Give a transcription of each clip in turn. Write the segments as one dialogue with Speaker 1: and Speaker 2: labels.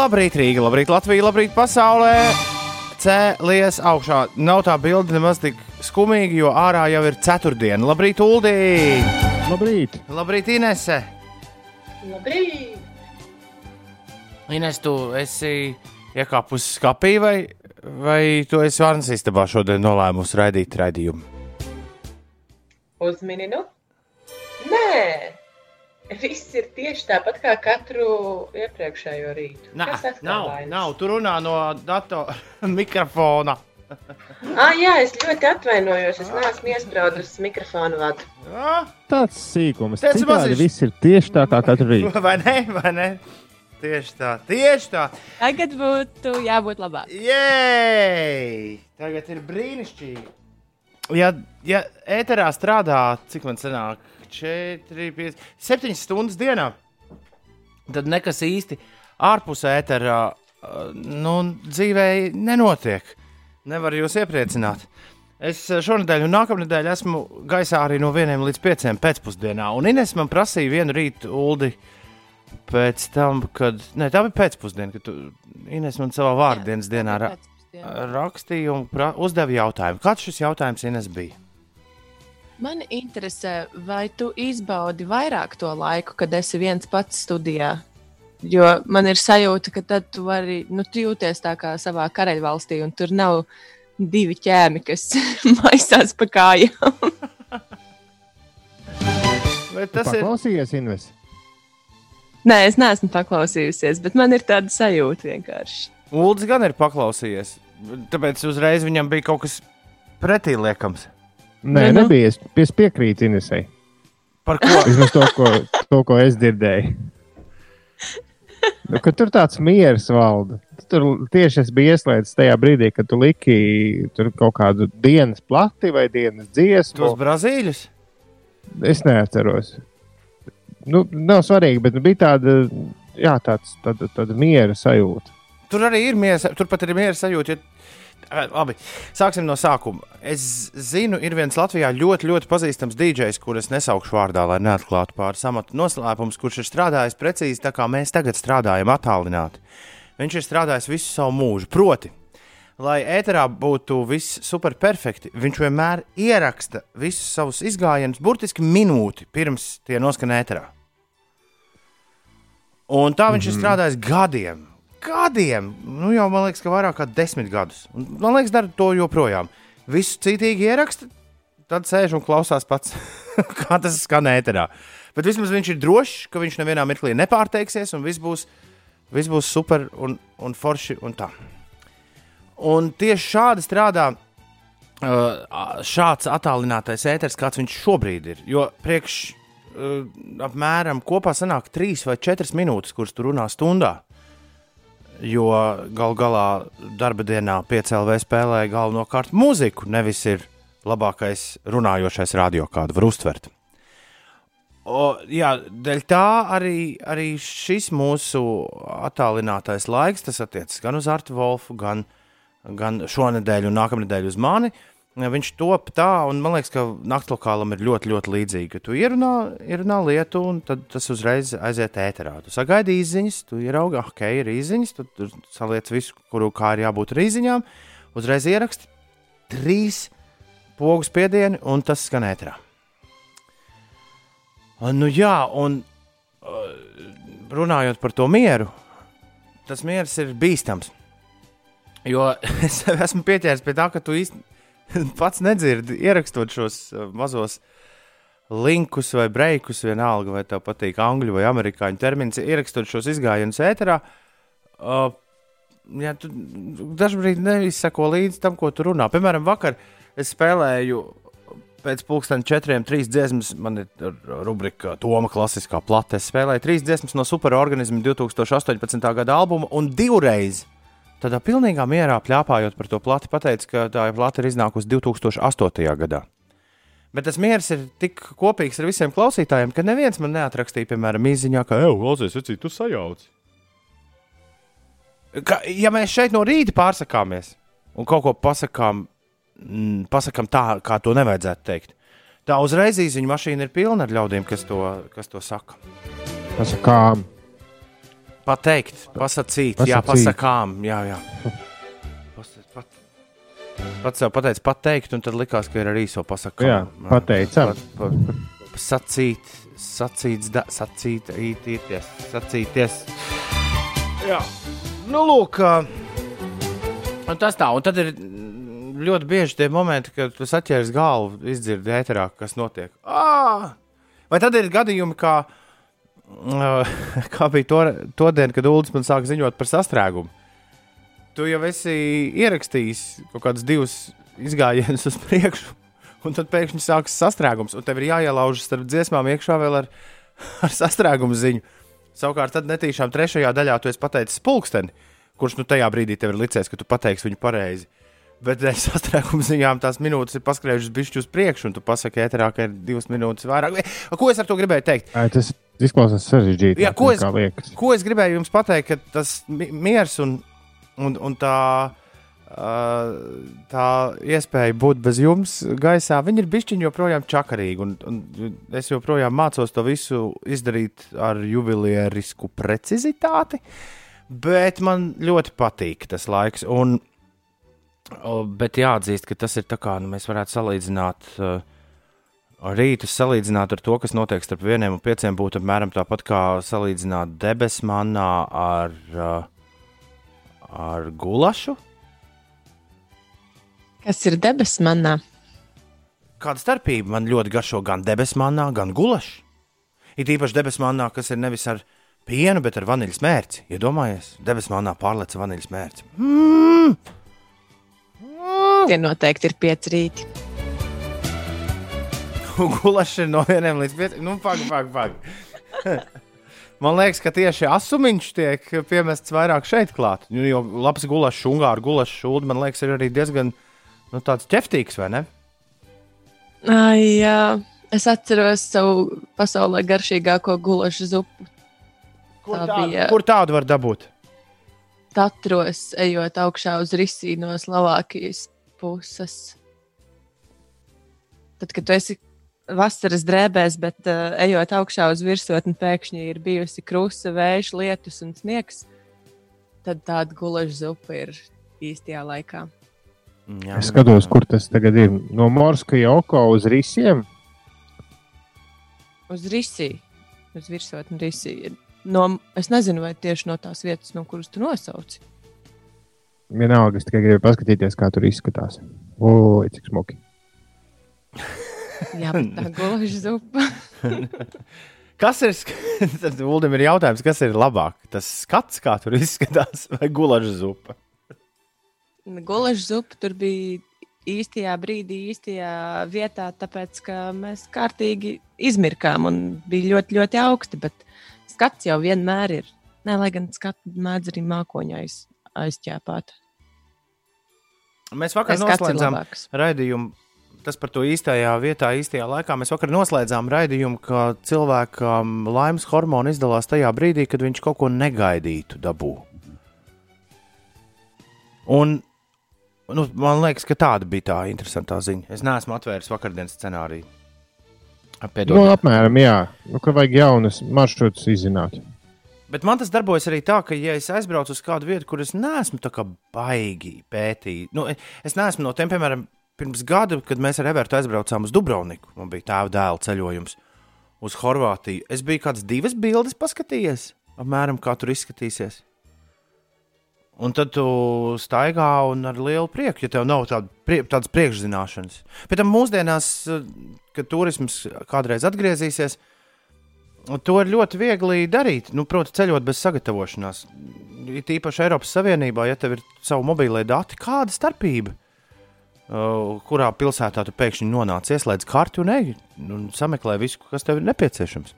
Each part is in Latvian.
Speaker 1: Labrīt, Rīga, labrīt, Latvija, labrīt, pasaulē! Cēlies augšā. Nav tā bilde nemaz tik skumīga, jo ārā jau ir ceturtdiena. Labrīt, Uldī!
Speaker 2: Labrīt!
Speaker 1: Labrīt, Inese!
Speaker 3: Labrīt!
Speaker 1: Ines, tu esi iekāpusi skapī vai, vai tu esi vārnas istabā šodien nolēmusi raidīt raidījumu?
Speaker 3: Uzmini, nu? Nē! Viss ir tieši tāpat kā katru iepriekšējo rītu.
Speaker 1: Nā, nav,
Speaker 3: vainas?
Speaker 1: nav, tu runā no datora mikrofona.
Speaker 3: Ah, jā, es ļoti atvainojos. Es neesmu iesprūdis mikrofonu vadu.
Speaker 1: Ah,
Speaker 2: Tāds sīkums.
Speaker 1: Tas maziņš.
Speaker 2: viss ir tieši tā kā katru rītu.
Speaker 1: vai ne? Vai ne? Tieši tā, tieši tā.
Speaker 4: Tagad būtu jābūt labāk.
Speaker 1: Jēj! Tagad ir brīnišķīgi. Ja, ja ēterā strādā, cik man sanāk, 4, 5, 7 stundas dienā, tad nekas īsti ārpus ēterā uh, nu, dzīvē nenotiek. Nevar jūs iepriecināt. Es uh, šonadēļ un nākamnedēļ esmu gaisā arī no 1 līdz 5 pēcpusdienā. Un Ines man prasīja vienu rītu, Uldi, pēc tam, kad. Nē, tā bija pēcpusdiena, kad tu, Ines man savā vārdienas dienā ra rakstīja un pra, uzdeva jautājumu. Kāds šis jautājums Ines bija?
Speaker 4: Man interesē, vai tu izbaudi vairāk to laiku, kad esi viens pats studijā. Jo man ir sajūta, ka tad tu vari nu, tu jūties tā kā savā karaļvalstī, un tur nav divi ķēmi, kas maisās pa kājām.
Speaker 1: Vai tas ir?
Speaker 2: Paklausījies, Inves.
Speaker 4: Nē, es neesmu paklausījusies, bet man ir tāda sajūta vienkārši.
Speaker 1: Ulds gan ir paklausījies. Tāpēc uzreiz viņam bija kaut kas pretī liekams.
Speaker 2: Nē,
Speaker 4: Nu, nu.
Speaker 2: nebija. Es, es piekrītu Inesai.
Speaker 1: Par ko?
Speaker 2: Vismaz to, ko, to, ko es dzirdēju. Nu, tur tāds miers valda. Tur tieši es biju ieslēdzis tajā brīdī, kad tu liki tur kaut kādu dienas plati vai dienas dziesmu.
Speaker 1: Tos brazīļus?
Speaker 2: Es neatceros. Nu, nav svarīgi, bet bija tāda, jā, tāds, tāda, tāda miera sajūta.
Speaker 1: Tur arī ir miers, turpat ir miera sajūta. Ja... Labi, sāksim no sākuma. Es zinu, ir viens Latvijā ļoti, ļoti pazīstams DJs, kurus nesaukšu vārdā, lai neatklātu pāri samatu noslēpumus, kurš ir strādājis precīzi tā, kā mēs tagad strādājam, attālināti. Viņš ir strādājis visu savu mūžu. Proti, lai ēterā būtu viss superperfekti, viņš vienmēr ieraksta visus savus izgājienus burtiski minūti pirms tie noskan ēterā. Un tā viņš mm -hmm. ir strādājis gadiem. Gadiem! Nu, jau man liekas, ka vairāk kā desmit gadus. Un, man liekas, dara to joprojām. Visu citīgi ieraksta, tad sēž un klausās pats, kā tas skan ēterā. Bet vismaz viņš ir drošs, ka viņš nevienā mirklī nepārteiksies, un viss būs, viss būs super un, un forši un tā. Un tieši šādi strādā uh, šāds attālinātais ēteris, kāds viņš šobrīd ir. Jo priekš uh, apmēram kopā sanāk trīs vai četras minūtes, kuras tu runā stundā. Jo gal galā darba dienā piecēlē spēlē galvenokārt mūziku, nevis ir labākais runājošais radio, kādu var uztvert. O, jā, dēļ tā arī, arī šis mūsu attālinātais laiks, tas attiecas gan uz Artu Wolfu, gan, gan šonadēļ un nākamnedēļ uz mani. Viņš top tā, un man liekas, ka naktslokālam ir ļoti, ļoti līdzīgi. Ka tu ierunā, ierunā lietu, un tad tas uzreiz aiziet ēterā. Tu sagaidi izziņas, tu ieraugi, ah, ok, ir tu tur saliec visu, kuru kā ir jābūt izziņām, uzreiz ieraksti trīs pogu spiedieni, un tas skan ēterā. Nu jā, un uh, runājot par to mieru, tas miers ir bīstams. Jo es esmu pieķēries pie tā, ka tu īsti pats nedzirdi, ierakstot šos uh, mazos linkus vai breikus, vienalga, vai tev patīk angļu vai amerikāņu termins, ierakstot šos izgājienus ēterā. Uh, ja tu dažkārt neizsako līdzi tam, ko tu runā. Piemēram, vakar es spēlēju pēc pusdienas četriem, trīs dziesmas. Man ir rubrika Toma klasiskā plate. Es spēlēju trīs dziesmas no superorganisma 2018. gada albuma un divreiz. Tādā pilnīgā mierā plēpājot par to plati, pateica, ka tā plate ir iznākusi 2008. gadā. Bet tas miers ir tik kopīgs ar visiem klausītājiem, ka neviens man neatrakstīja, piemēram, īsiņā, ka, ej, klausies, vecī, tu sajauc. Ka, ja mēs šeit no rīta pārsakāmies un kaut ko pasakām, mm, pasakām tā, kā to nevajadzētu teikt, tā uzreiz īsiņa mašīna ir pilna ar ļaudīm, kas to, kas to saka.
Speaker 2: Kā
Speaker 1: Pateikt, pasakīt,
Speaker 2: Pasacīt.
Speaker 1: jā, pasakām. Jā, jā. Pat, pats jau pateica, pateikt, un tad likās, ka ir arī īso pasakām.
Speaker 2: Jā, pateicam.
Speaker 1: Pa, pa, sacīt, sacīts, da, sacīt, ītīties, sacīties. Jā, nu lūk. tas tā, un tad ir ļoti bieži tie momenti, kad tu saķēries galvu, izdzirdi ēterā, kas notiek. Ā! Vai tad ir gadījumi, kā, uh, kā bija to, to dienu, kad Ulas man sāk ziņot par sastrēgumu? Tu jau esi ierakstījis kaut kādus divus izgājienus uz priekšu, un tad pēkšņi sākas sastrēgums, un tev ir jāielaužas starp dziesmām iekšā vēl ar, ar sastrēgumu ziņu. Savukārt, tad netīšām trešajā daļā tu esi pateicis pulksteni, kurš nu tajā brīdī tev ir licies, ka tu pateiksi viņu pareizi. Bet dēļ sastrēguma ziņām tās minūtes ir paskrējušas bišķi uz priekšu, un tu pasaki, ēterā, ka ir divas minūtes vairāk. Ko es ar to gribēju teikt?
Speaker 2: Ai, Tas izklausās sarežģīti.
Speaker 1: Jā, ko es-. Ko es gribēju jums pateikt, ka tas mi- miers un, un, un tā, uh, tā iespēja būt bez jums gaisā, viņi ir bišķiņi joprojām čakarīgi. Un, un es joprojām mācos to visu izdarīt ar juvelierisku precizitāti, bet man ļoti patīk tas laiks. Un, bet jāatzīst, ka tas ir tā kā nu, mēs varētu salīdzināt. Uh, Rītus salīdzināt ar to, kas notiek starp vieniem un pieciem, būtu apmēram tāpat kā salīdzināt debesu manā ar, uh, ar gulašu.
Speaker 4: Kas ir debesu manā?
Speaker 1: Kāda starpība man ļoti garšo gan debesu manā, gan gulašu? It īpaši debesu manā, kas ir nevis ar pienu, bet ar vaniļas mērci. Iedomājies, debesu manā pārleca vaniļas mērci. Mm!
Speaker 4: Tie noteikti ir pieci rīti.
Speaker 1: Gulaši ir no vieniem līdz pieciem. Nu, pag, pag, pag. Man liekas, ka tieši asumiņš tiek piemests vairāk šeit klāt. Nu, jo labs gulašs, ungāru gulašs šūda, man liekas, ir arī diezgan nu, tāds ķeftīgs, vai ne?
Speaker 4: Ai, jā. Es atceros savu pasaulē garšīgāko gulašu zupu.
Speaker 1: Kur
Speaker 4: Tā
Speaker 1: tādu,
Speaker 4: bija-
Speaker 1: kur tādu var dabūt?
Speaker 4: Tatros, ejot augšā uz Risiju no Slovākijas puses. Tad, kad tu esi vasaras drēbēs, bet uh, ejot augšā uz virsotni, pēkšņi ir bijusi krusta, vējš, lietus un sniegs, tad tāda gulaša zupa ir īstajā laikā.
Speaker 1: Jā,
Speaker 2: Es skatos, kur tas tagad ir. No Morska Joko uz risiem.
Speaker 4: Uz Risiju, uz virsotni Risiju. No, es nezinu, vai tieši no tās vietas, no kuras tu nosauci.
Speaker 2: Vienalga, es tikai gribēju paskatīties, kā tur izskatās. Oi, cik smuki.
Speaker 4: Jā, bet tā gulaša zupa.
Speaker 1: Kas ir? Tad Uldim ir jautājums, kas ir labāk? Tas skats, kā tur izskatās, vai gulaža zupa?
Speaker 4: Gulaša zupa tur bija īstajā brīdī, īstajā vietā, tāpēc ka mēs kārtīgi izmirkām un bija ļoti, ļoti augsti. Bet skats jau vienmēr ir. Nē, lai gan skats mēdz arī mākoņa aiz, aizķēpāt.
Speaker 1: Mēs vakar
Speaker 4: ir
Speaker 1: noslēdzām raidījumu. Tas par to īstajā vietā, īstajā laikā. Mēs vakar noslēdzām raidījumu, ka cilvēkam laimes hormoni izdalās tajā brīdī, kad viņš kaut ko negaidītu dabū. Un, nu, man liekas, ka tāda bija tā interesantā ziņa. Es neesmu atvēris vakardienas scenāriju.
Speaker 2: Nu,
Speaker 1: Piedodiet.
Speaker 2: apmēram, jā. Nu, ka vajag jaunas maršrutus izzināt.
Speaker 1: Bet man tas darbojas arī tā, ka, ja es aizbraucu uz kādu vietu, kur es neesmu tā kā baigi pētījis, nu, es neesmu no tiem, piemēram, pirms gada, kad mēs ar Evertu aizbraucām uz Dubrovniku, man bija tēva dēla ceļojums uz Horvātiju. Es biju kādas divas bildes paskatījies, apmēram kā tur izskatīsies. Un tad tu staigā un ar lielu prieku, ja tev nav tāda, prie, tādas priekšzināšanas. Pēc tam mūsdienās, kad turisms kādreiz atgriezīsies, To ir ļoti viegli darīt. Nu, Protams, ceļot bez sagatavošanās. Ir īpaši Eiropas Savienībā, ja tev ir savi mobilie dati, kāda starpība? Uh, kurā pilsētā tu pēkšņi nonāc, ieslēdz karti un ej un sameklē visu, kas tev ir nepieciešams.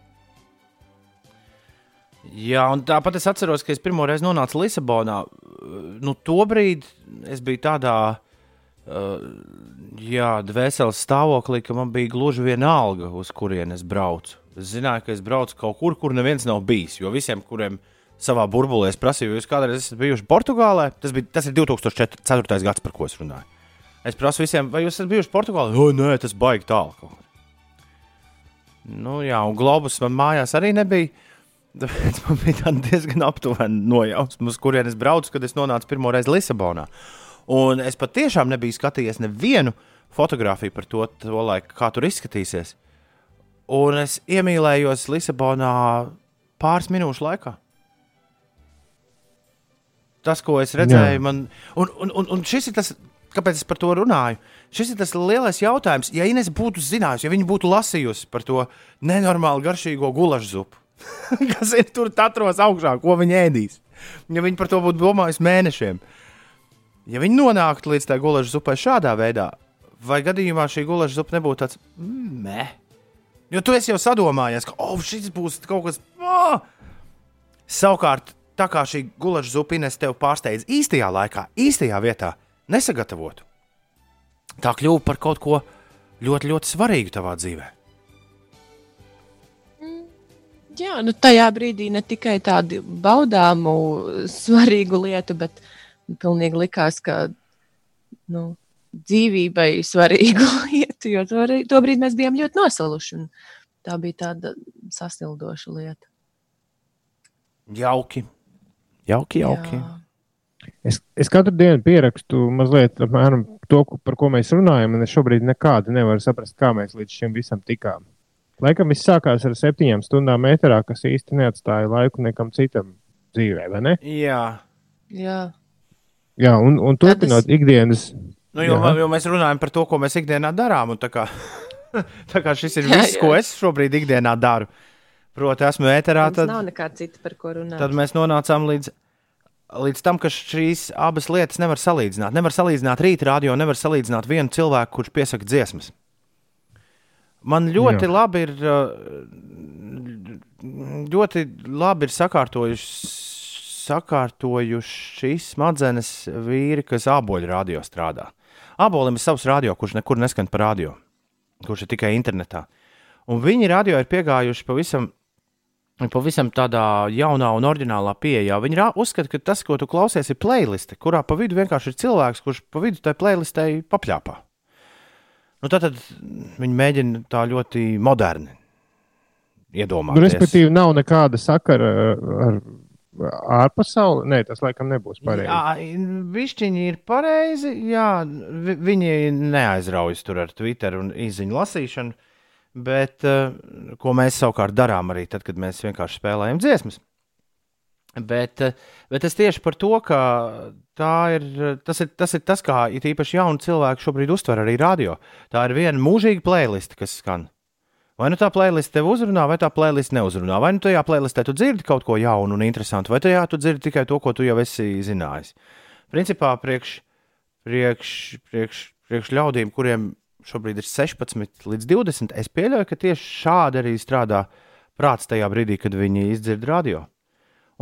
Speaker 1: Jā, un tāpat es atceros, ka es pirmo reizi nonācu Lisabonā. Uh, Nu, Tobrīd es biju tādā uh, jā, dvēseles stāvoklī, ka man bija gluži vienalga, uz kurienes braucu. Es zināju, ka es braucu kaut kur, kur neviens nav bijis. Jo visiem, kuriem savā burbulī es prasīju, jūs kādreiz esat bijuši Portugālē, tas, bija, tas ir 2004. gads, par ko es runāju. Es prasu visiem, vai jūs esat bijuši Portugālē? O, nē, tas baigi tālu. Nu, jā, un globus man mājās arī nebija. Tāpēc man bija diezgan aptuvena nojausma, uz kurienes braucu, kad es nonācu pirmo reizi Lisabonā. Un es patiešām nebiju skatījies nevienu fotografiju par to, to laiku, kā tur izskatīsies. Un es iemīlējos Lisabonā pāris minūšu laikā. Tas, ko es redzēju,
Speaker 2: Jā.
Speaker 1: man. Un, un, un, un šis ir tas, kāpēc es par to runāju. Šis ir tas lielais jautājums. Ja Inês būtu zinājusi, ja viņa būtu lasījusi par to nenormāli garšīgo gulašu zupu, kas ir tur atrodas augšā, ko viņa ēdīs, ja viņa par to būtu domājusi mēnešiem, ja viņa nonāktu līdz tai gulašu zupai šādā veidā, vai gadījumā šī gulašu zupa nebūtu tāds - meh. Jo tu esi jau sadomājies, ka oh, šis būs kaut kas. Oh! Savukārt, tā kā šī gulaša zupines tev pārsteidz īstajā laikā, īstajā vietā, nesagatavotu, tā kļuva par kaut ko ļoti, ļoti svarīgu tavā dzīvē.
Speaker 4: Jā, nu tajā brīdī ne tikai tādu baudāmu, svarīgu lietu, bet pilnīgi likās, ka nu, dzīvībai svarīgu lietu, jo to, arī- to brīdi mēs bijām ļoti nosaluši. un Tā bija tāda sasildoša lieta.
Speaker 1: Jauki, jauki. jauki.
Speaker 4: Jā.
Speaker 2: Es, es katru dienu pierakstu mazliet apmēram to, par ko mēs runājam, un es šobrīd nekādi nevaru saprast, kā mēs līdz šim visam tikām. Laikam viss sākās ar septiņām stundām metrā, kas īsti neatstāja laiku nekam citam dzīvē, vai ne?
Speaker 1: Jā.
Speaker 4: Jā.
Speaker 2: Jā, un, un
Speaker 4: Tad
Speaker 2: turpinot ikdienas.
Speaker 1: Nu, jo,
Speaker 2: Jā.
Speaker 1: jo mēs runājam par to, ko mēs ikdienā darām. un Tā kā, tā kā šis ir
Speaker 4: Jā,
Speaker 1: viss,
Speaker 4: jā.
Speaker 1: ko es šobrīd ikdienā daru. Proti, esmu ēterā, tad,
Speaker 4: nav nekā cita, par ko runāt.
Speaker 1: tad mēs nonācām līdz, līdz tam, ka šīs abas lietas nevar salīdzināt. Nevar salīdzināt rīta radio, nevar salīdzināt vienu cilvēku, kurš piesaka dziesmas. Man ļoti
Speaker 2: Jā.
Speaker 1: Labi ir, ļoti labi ir sakārtojuši, sakārtojuši smadzenes vīri, kas āboļu radio strādā. Ābolim ir savs radio, kurš nekur neskan par radio, kurš ir tikai internetā. Un viņi radio ir piegājuši pavisam, pavisam tādā jaunā un oriģinālā pieejā. Viņi uzskata, ka tas, ko tu klausies, ir playlist, kurā pa vidu vienkārši ir cilvēks, kurš pa vidu tai playlistei papļāpā. Nu, tad, tad viņi mēģina tā ļoti moderni
Speaker 2: Nu,
Speaker 1: iedomāties.
Speaker 2: respektīvi, nav nekāda sakara ar ārpasauli. Nē, tas laikam nebūs pareizi.
Speaker 1: Jā, višķiņi ir pareizi. Jā, vi, viņi neaizraujas tur ar Twitter un izziņu lasīšanu. Bet uh, ko mēs savukārt darām arī tad, kad mēs vienkārši spēlējam dziesmas. Bet, uh, bet es tieši par to, ka tā ir, tas ir tas, ir tas kā it īpaši jauni cilvēki šobrīd uztver arī radio. Tā ir viena mūžīga playlist, kas skan. Vai nu tā playlist tev uzrunā, vai tā playlist neuzrunā. Vai nu tajā playlistē tu dzirdi kaut ko jaunu un interesantu, vai tajā tu dzirdi tikai to, ko tu jau esi zinājis. Principā priekš, priekš, priekš, priekš ļaudīm, kuriem šobrīd ir 16 līdz 20, es pieļauju, ka tieši šādi arī strādā prāts tajā brīdī, kad viņi izdzird radio.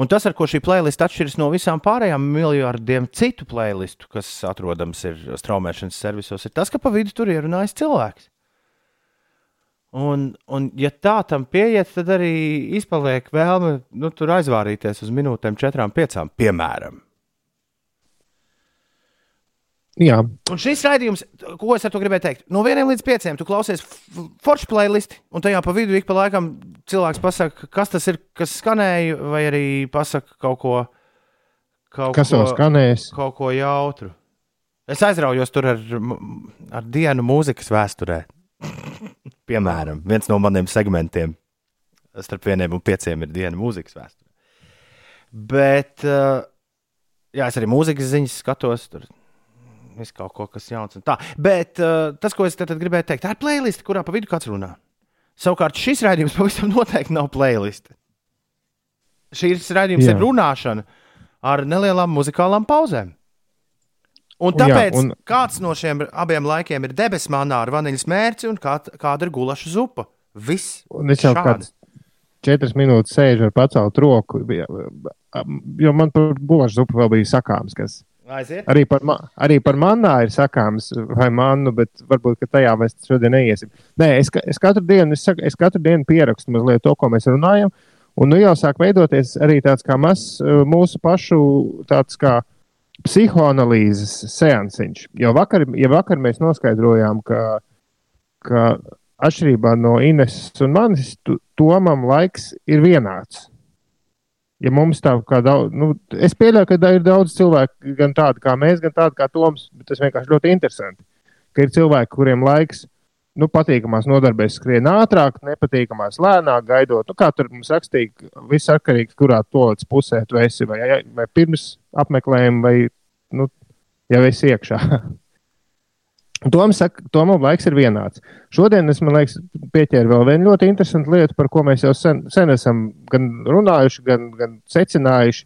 Speaker 1: Un tas, ar ko šī playlist atšķiras no visām pārējām miljardiem citu playlistu, kas atrodams ir straumēšanas servisos, ir tas, ka pa vidu tur ierunājas cilvēks. Un, un, ja tā tam pieiet, tad arī izpaliek vēlme nu, tur aizvārīties uz minūtēm, četrām, piecām, piemēram.
Speaker 2: Jā,
Speaker 1: Un šis raidījums, ko es ar to gribēju teikt, no vieniem līdz pieciem tu klausies foršu playlisti, un tajā pa vidu ik pa laikam cilvēks pasakā, kas tas ir, kas skanēja, vai arī pasakā kaut ko, kaut
Speaker 2: kas
Speaker 1: ko,
Speaker 2: skanēs?
Speaker 1: kaut ko jautru. Es aizraujos tur ar, ar dienu mūzikas vēsturē. Piemēram, viens no maniem segmentiem starp vieniem un pieciem ir diena mūzikas vēsturē. Bet, uh, jā, es arī mūzikas ziņas skatos. Tur viss kaut ko, kas jauns. un Tā. Bet uh, tas, ko es te gribēju teikt, tā ir playlist, kurā pa vidu kāds runā. Savukārt šis raidījums pavisam noteikti nav playlist. Šīs raidījums
Speaker 2: Jā.
Speaker 1: ir runāšana ar nelielām muzikālām pauzēm. Un
Speaker 2: Un jā,
Speaker 1: tāpēc un... kāds no šiem abiem laikiem ir debesu manā ar vaniļas mērci un kā, kāda ir gulaša zupa. Viss.
Speaker 2: Un es jau kāds četras minūtes sēžu ar pacelt roku, jo man par gulašu zupu vēl bija sakāms, kas
Speaker 1: Aiziet.
Speaker 2: arī par, arī par manā ir sakāms, vai mannu, bet varbūt tajā mēs šodien neiesim. Nē, es, es katru dienu, es, saku, es katru dienu pierakstu mazliet to, ko mēs runājam, un nu jau sāk veidoties arī tāds kā mazs uh, mūsu pašu tāds kā psihoanalīzes seansiņš. Jo vakar, ja vakar mēs noskaidrojām, ka, ka atšķirībā no Ines un manis, tu, Tomam laiks ir vienāds. ja mums tā kā daudz, nu, es pieļauju, ka ir daudz cilvēku, gan tādi kā mēs, gan tādi kā Toms, bet tas vienkārši ļoti interesanti. Ka ir cilvēki, kuriem laiks, nu, patīkamās nodarbēs skrien ātrāk, nepatīkamās lēnāk, gaidot. Nu, kā tur mums rakstīja, viss atkarīgs, kurā tolis pusē tu esi, vai, vai pirms apmeklējuma, vai, nu, jau esi iekšā. Tomam saka, Tomam laiks ir vienāds. Šodien es, man liekas, pieķēru vēl vienu ļoti interesantu lietu, par ko mēs jau sen, sen esam gan runājuši, gan, gan secinājuši,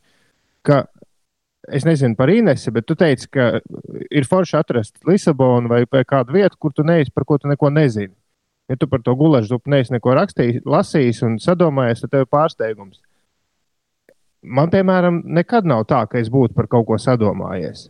Speaker 2: ka es nezinu par Inesu, bet tu teici, ka ir forši atrast Lisabonu vai, vai kādu vietu, kur tu neesi, par ko tu neko nezini. Ja tu par to gulažu zupu neesi neko rakstījis, lasījis un sadomājies, tad tev ir pārsteigums. Man, piemēram, nekad nav tā, ka es būtu par kaut ko sadomājies.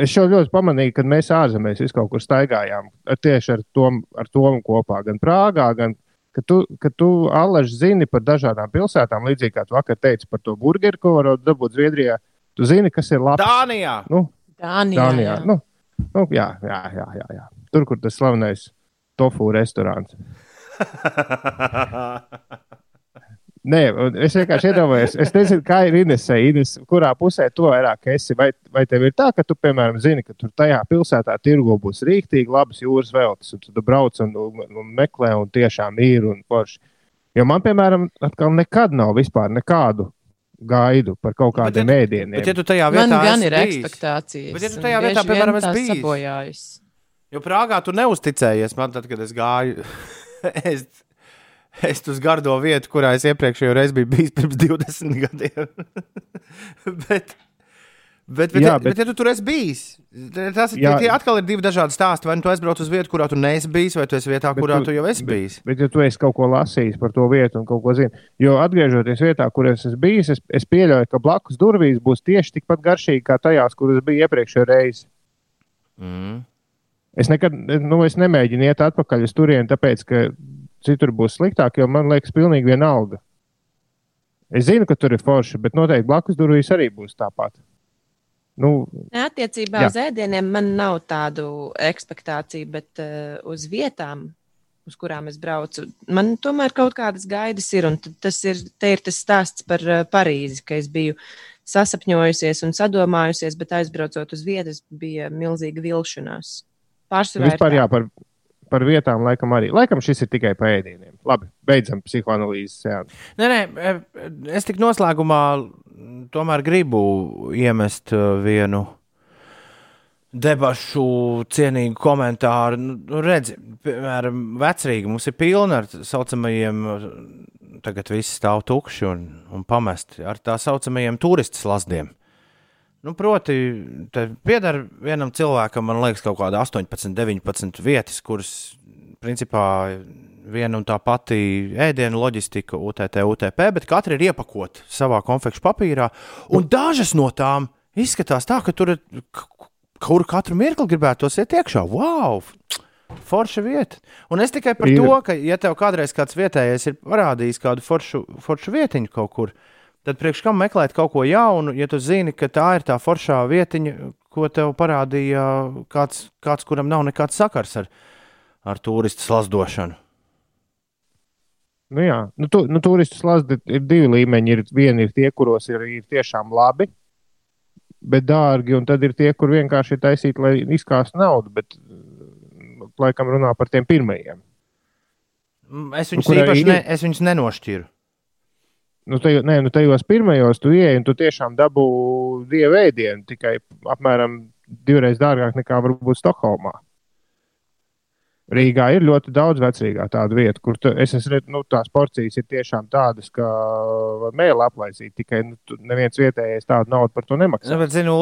Speaker 2: Es jau ļoti pamanīju, kad mēs ārzemēs kaut kur staigājām tieši ar to, ar to kopā, gan Prāgā, gan ka tu, ka tu alaži zini par dažādām pilsētām, līdzīgi kā tu vakar teici par to burgeru, ko var dabūt Zviedrijā. Tu zini, kas ir labi.
Speaker 1: Dānijā!
Speaker 2: Nu,
Speaker 4: Dānijā.
Speaker 2: Dānijā.
Speaker 4: jā.
Speaker 2: Nu, nu, jā, jā, jā, jā, jā. Tur, kur tas slavenais tofu restorāns. Nē, un es vienkārši iedomājos, es nezinu, kā ir Inesē, Ines, kurā pusē tu vairāk esi. Vai, vai tev ir tā, ka tu, piemēram, zini, ka tur tajā pilsētā tirgo būs rīktīgi labas jūras veltes, un tu brauc un, un, un meklē, un tiešām ir un forši. Jo man, piemēram, atkal nekad nav vispār nekādu gaidu par kaut kādiem
Speaker 1: Bet,
Speaker 2: ēdieniem.
Speaker 1: Bet, ja tu tajā
Speaker 4: Man
Speaker 1: vietā
Speaker 4: gan
Speaker 1: esi
Speaker 4: ir
Speaker 1: bijis,
Speaker 4: ekspektācijas.
Speaker 1: Bet ja tu tajā vietā, piemēram, esi
Speaker 4: tās
Speaker 1: bijis?
Speaker 4: sabojājas.
Speaker 1: Jo Prāgā tu neusticējies man, tad, kad es gāju. es, es uz gardo vietu, kurā es iepriekšējo reizi biju bijis pirms 20 gadiem. bet, bet, bet,
Speaker 2: Jā, bet-
Speaker 1: bet, ja tu tur esi bijis, tas
Speaker 2: Jā.
Speaker 1: tie atkal ir divi dažādi stāsti. Vai nu tu aizbrauc uz vietu, kurā tu neesi bijis, vai tu esi vietā,
Speaker 2: Bet
Speaker 1: kurā
Speaker 2: tu-
Speaker 1: tu, jau esi bijis.
Speaker 2: Bet, ja tu esi kaut ko lasījis par to vietu un kaut ko zini, jo atgriežoties vietā, kur es esmu bijis, es, es pieļauju, ka blakus durvīs būs tieši tikpat garšīgi kā tajās, kuras bija iepriekšējā reizē.
Speaker 1: Mm.
Speaker 2: Es nekad nu, es nemēģinu iet atpakaļ uz turieni, tāpēc, ka citur būs sliktāk, jo man liekas, pilnīgi vienalga. Es zinu, ka tur ir forši, bet noteikti blakus durvīs arī būs tāpat. Nu,
Speaker 4: Attiecībā
Speaker 2: Jā.
Speaker 4: Uz ēdieniem man nav tādu ekspektāciju, bet uh, uz vietām, uz kurām es braucu, man tomēr kaut kādas gaidas ir. Tas ir, ir tas stāsts par uh, Parīzi, ka es biju sasapņojusies un sadomājusies, bet aizbraucot uz vietas, bija milzīga vilšanās. Pārsvarā
Speaker 2: vispār jā, par, par vietām laikam arī. Laikam šis ir tikai par ēdieniem. Labi, beidzam psihoanalīzes. Jā.
Speaker 1: Nē, nē, e, es tik noslēgumā tomēr gribu iemest uh, vienu debašu cienīgu komentāru. Nu, redzi, piemēram, vecrīgi mums ir pilna ar tā saucamajiem, tagad viss stāv tukši un, un pamesti ar tā saucamajiem turistu slazdiem. Nu, proti, pieder vienam cilvēkam, man liekas, kaut kāda 18, 19 vietas, kuras principā viena un tā pati ēdienu loģistika, UTT, UTP, bet katra ir iepakota savā konfekšu papīrā. Un dažas no tām izskatās tā, ka tur ir k- kur katru mirkli gribētos iet iekšā. Wow! Forša vieta. Un es tikai par
Speaker 2: ir.
Speaker 1: to, ka, ja tev kādreiz kāds vietējais ir parādījis kādu foršu, foršu vietiņu kaut kur, tad priekš kam meklēt kaut ko jaunu, ja tu zini, ka tā ir tā foršā vietiņa, ko tev parādīja kāds, kāds kuram nav nekāds sakars ar, ar turistu slazdošanu.
Speaker 2: Nu, jā, nu, tu, nu, turistu slazdi ir divi līmeņi. Ir, vieni ir tie, kuros ir, ir tiešām labi, bet dārgi, un tad ir tie, kur vienkārši ir taisīti, lai izkāstu naudu. Bet, laikam, runā par tiem pirmajiem.
Speaker 1: Es
Speaker 2: Nu,
Speaker 1: viņus,
Speaker 2: arī
Speaker 1: īpaši ne, es viņus nenošķiru.
Speaker 2: Nu, tajos, nē, nu, tajos pirmajos tu ieej, un tu tiešām dabū dievu ēdienu tikai apmēram divreiz dārgāk nekā varbūt Stokholmā. Rīgā ir ļoti daudz vecrīgā tādu vietu, kur tu, es esmu redzējis, nu, tās porcijas ir tiešām tādas, ka var mēlī aplaisīt. Tikai nu, neviens vietējais tādu naudu par to
Speaker 1: Nu,
Speaker 2: nemaksā.
Speaker 1: bet, zinu,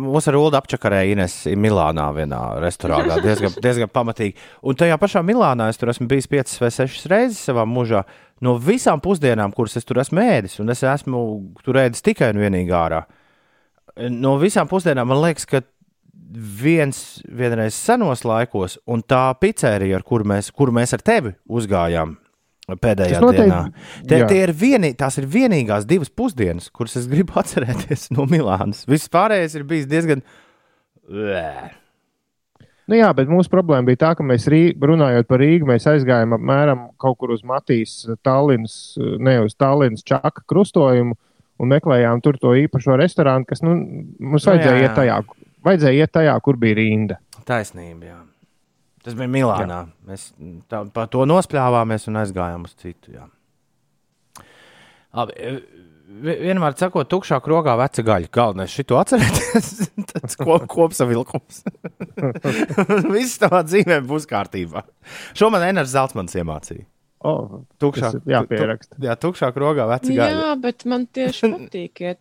Speaker 1: mūsu ar Ulu apčakarēja Ines Milānā vienā restorānā. Diezgan, diezgan pamatīgi. Un tajā pašā Milānā es tur esmu bijis piecas vai sešas reizes savā mūžā. No visām pusdienām, kuras es tur esmu ēdis, un es esmu tur ēdis tikai un vienīgi ārā. No visām pusdienām man liekas, ka viens vienreiz senos laikos, un tā pizzerija, ar kuru mēs, kuru mēs ar tevi uzgājām pēdējā
Speaker 2: noteikti-
Speaker 1: dienā,
Speaker 2: jā.
Speaker 1: tie ir vieni, tās ir vienīgās divas pusdienas, kuras es gribu atcerēties no Milānas. Viss pārējais ir bijis diezgan. Blē.
Speaker 2: Nu, jā, bet mūsu problēma bija tā, ka mēs Rī, runājot par Rīgu, mēs aizgājām apmēram kaut kur uz Matīs, Tallinas, ne uz Tallinas čaka krustojumu un meklējām tur to īpašo restorānu, kas nu, mums vajadzēja,
Speaker 1: Nu, jā,
Speaker 2: iet tajā, vajadzēja iet tajā, kur bija rinda.
Speaker 1: Taisnība, jā. Tas bija Milānā. Jā. Mēs tā, par to nospļāvāmies un aizgājām uz citu. Jā. Labi, vi- vienmēr sakot, tukšā krogā veca gaļa. Galvenais šito atcerēties. Tas kop, kopsavilkums. Viss tavā dzīvē būs kārtībā. Šo man Eners Zeltsmans iemācīja.
Speaker 2: Oh,
Speaker 1: Tukšā,
Speaker 2: jāpieraksta.
Speaker 1: Tu, jā, tukšā krogā veca gaļa.
Speaker 4: Jā, bet man tieši patīk iet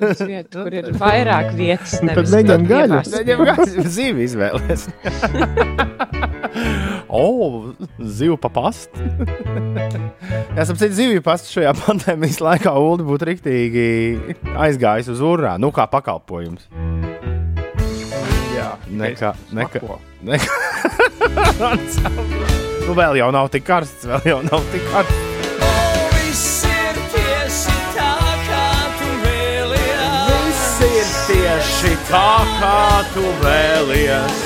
Speaker 4: uz vietu, kur ir vairāk vietas.
Speaker 2: Nu, tad
Speaker 4: nevis
Speaker 2: neņem gaļu.
Speaker 1: Viņam kāds zīvi izvēlēs. o, zivju papast. Jā, sapratu, zivju pastu šajā pandēmijas laikā Ulu būtu riktīgi aizgājis uz urā, nu kā pakalpojums. Jā, nekā, nekā, nekā. Nu vēl jau nav tik karsts, vēl jau nav tik karsts.
Speaker 5: Tieši tā, kā tu vēlies.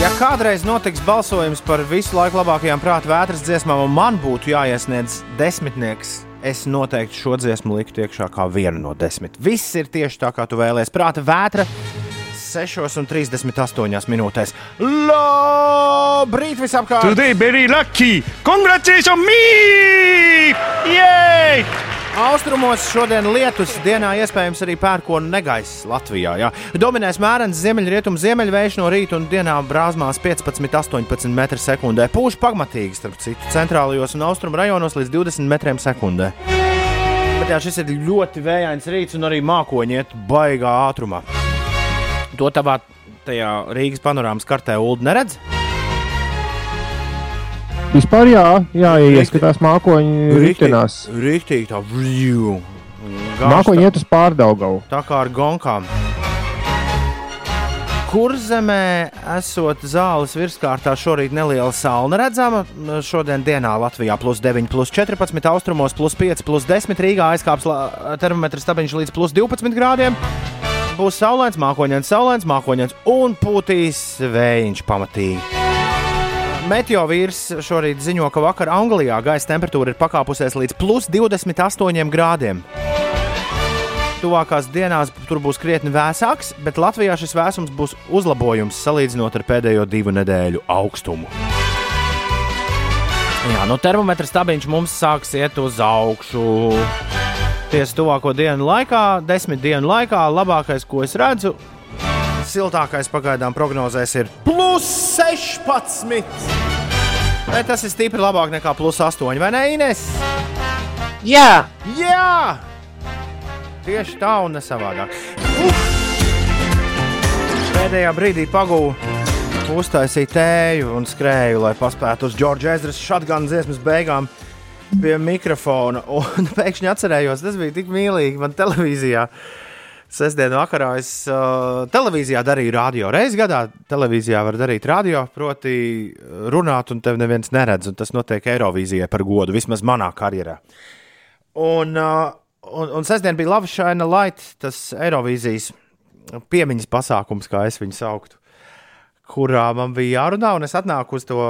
Speaker 1: Ja kādreiz notiks balsojums par visu laiku labākajām prāta vētras dziesmām, un man būtu jāiesniedz desmitnieks, es noteikti šo dziesmu liktu iekšā kā vienu no desmit. Viss ir tieši tā, kā tu vēlējies. Prāta vētra 6,38 minūtēs. Labrīt, visapkārt!
Speaker 6: Today very lucky. Congratulations me! Yay!
Speaker 1: Austrumos šodien lietus, dienā iespējams arī pērkona negaiss Latvijā. Jā. Dominēs mērens ziemeļrietumu ziemeļvējš no rīta un dienā brāzmās 15-18 m2. Pūš pamatīgi, starp citu, centrālajos un austrumu rajonos līdz 20 m2. Bet jā, šis ir ļoti vējains rīts un arī mākoņi iet baigā ātrumā. To tavā tajā Rīgas panorāmas kartē Ulu neredz.
Speaker 2: Vispār jā, jā ja ieskatās mākoņi ritenās.
Speaker 1: Rīktīgi tā, vrju.
Speaker 2: Mākoņi iet uz pārdaugavu.
Speaker 1: tā kā ar gonkām. Kur zemē esot zāles virskārtā šorīt neliela saule redzama? Šodien dienā Latvijā plus 9, plus 14, austrumos plus 5, plus 10, Rīgā aizkāps termometra stabiņš līdz plus 12 grādiem. Būs saulains, mākoņdienas, saulains, mākoņdienas un pūtīs vējiņš pamatīgi. Meteo vīrs šorīt ziņo, ka vakar Anglijā gaisa temperatūra ir pakāpusies līdz plus 28 grādiem. Tuvākās dienās tur būs krietni vēsāks, bet Latvijā šis vēsums būs uzlabojums salīdzinot ar pēdējo divu nedēļu augstumu. Jā, nu termometra stabiņš mums sāks iet uz augšu. Tiesa tuvāko dienu laikā, desmit dienu laikā, labākais, ko es redzu, siltākais pagaidām prognozēs ir plus 16. Vai tas ir stipri labāk nekā plus 8, vai ne, Ines?
Speaker 4: Jā,
Speaker 1: Jā! Tieši tā un ne savādāk. Uf! Pēdējā brīdī pagūvu, uztaisīju tēju un skrēju, lai paspētu uz Džordža Ezras šādu dziesmas beigām pie mikrofona. Un pēkšņi atcerējos, tas bija tik mīlīgi man televīzijā. Sestdienas vakarā es uh, televīzijā darīju radio. Reizi gadā televīzijā var darīt radio, proti, runāt, un tev neviens neredz. Tas notiek Eirovīzijai par godu, vismaz manā karjerā. Un, uh, un, un sestdien bija Lava Šaina Light, tas Eirovīzijas piemiņas pasākums, kā es viņu sauktu, kurā man bija jārunā, un es atnāku uz to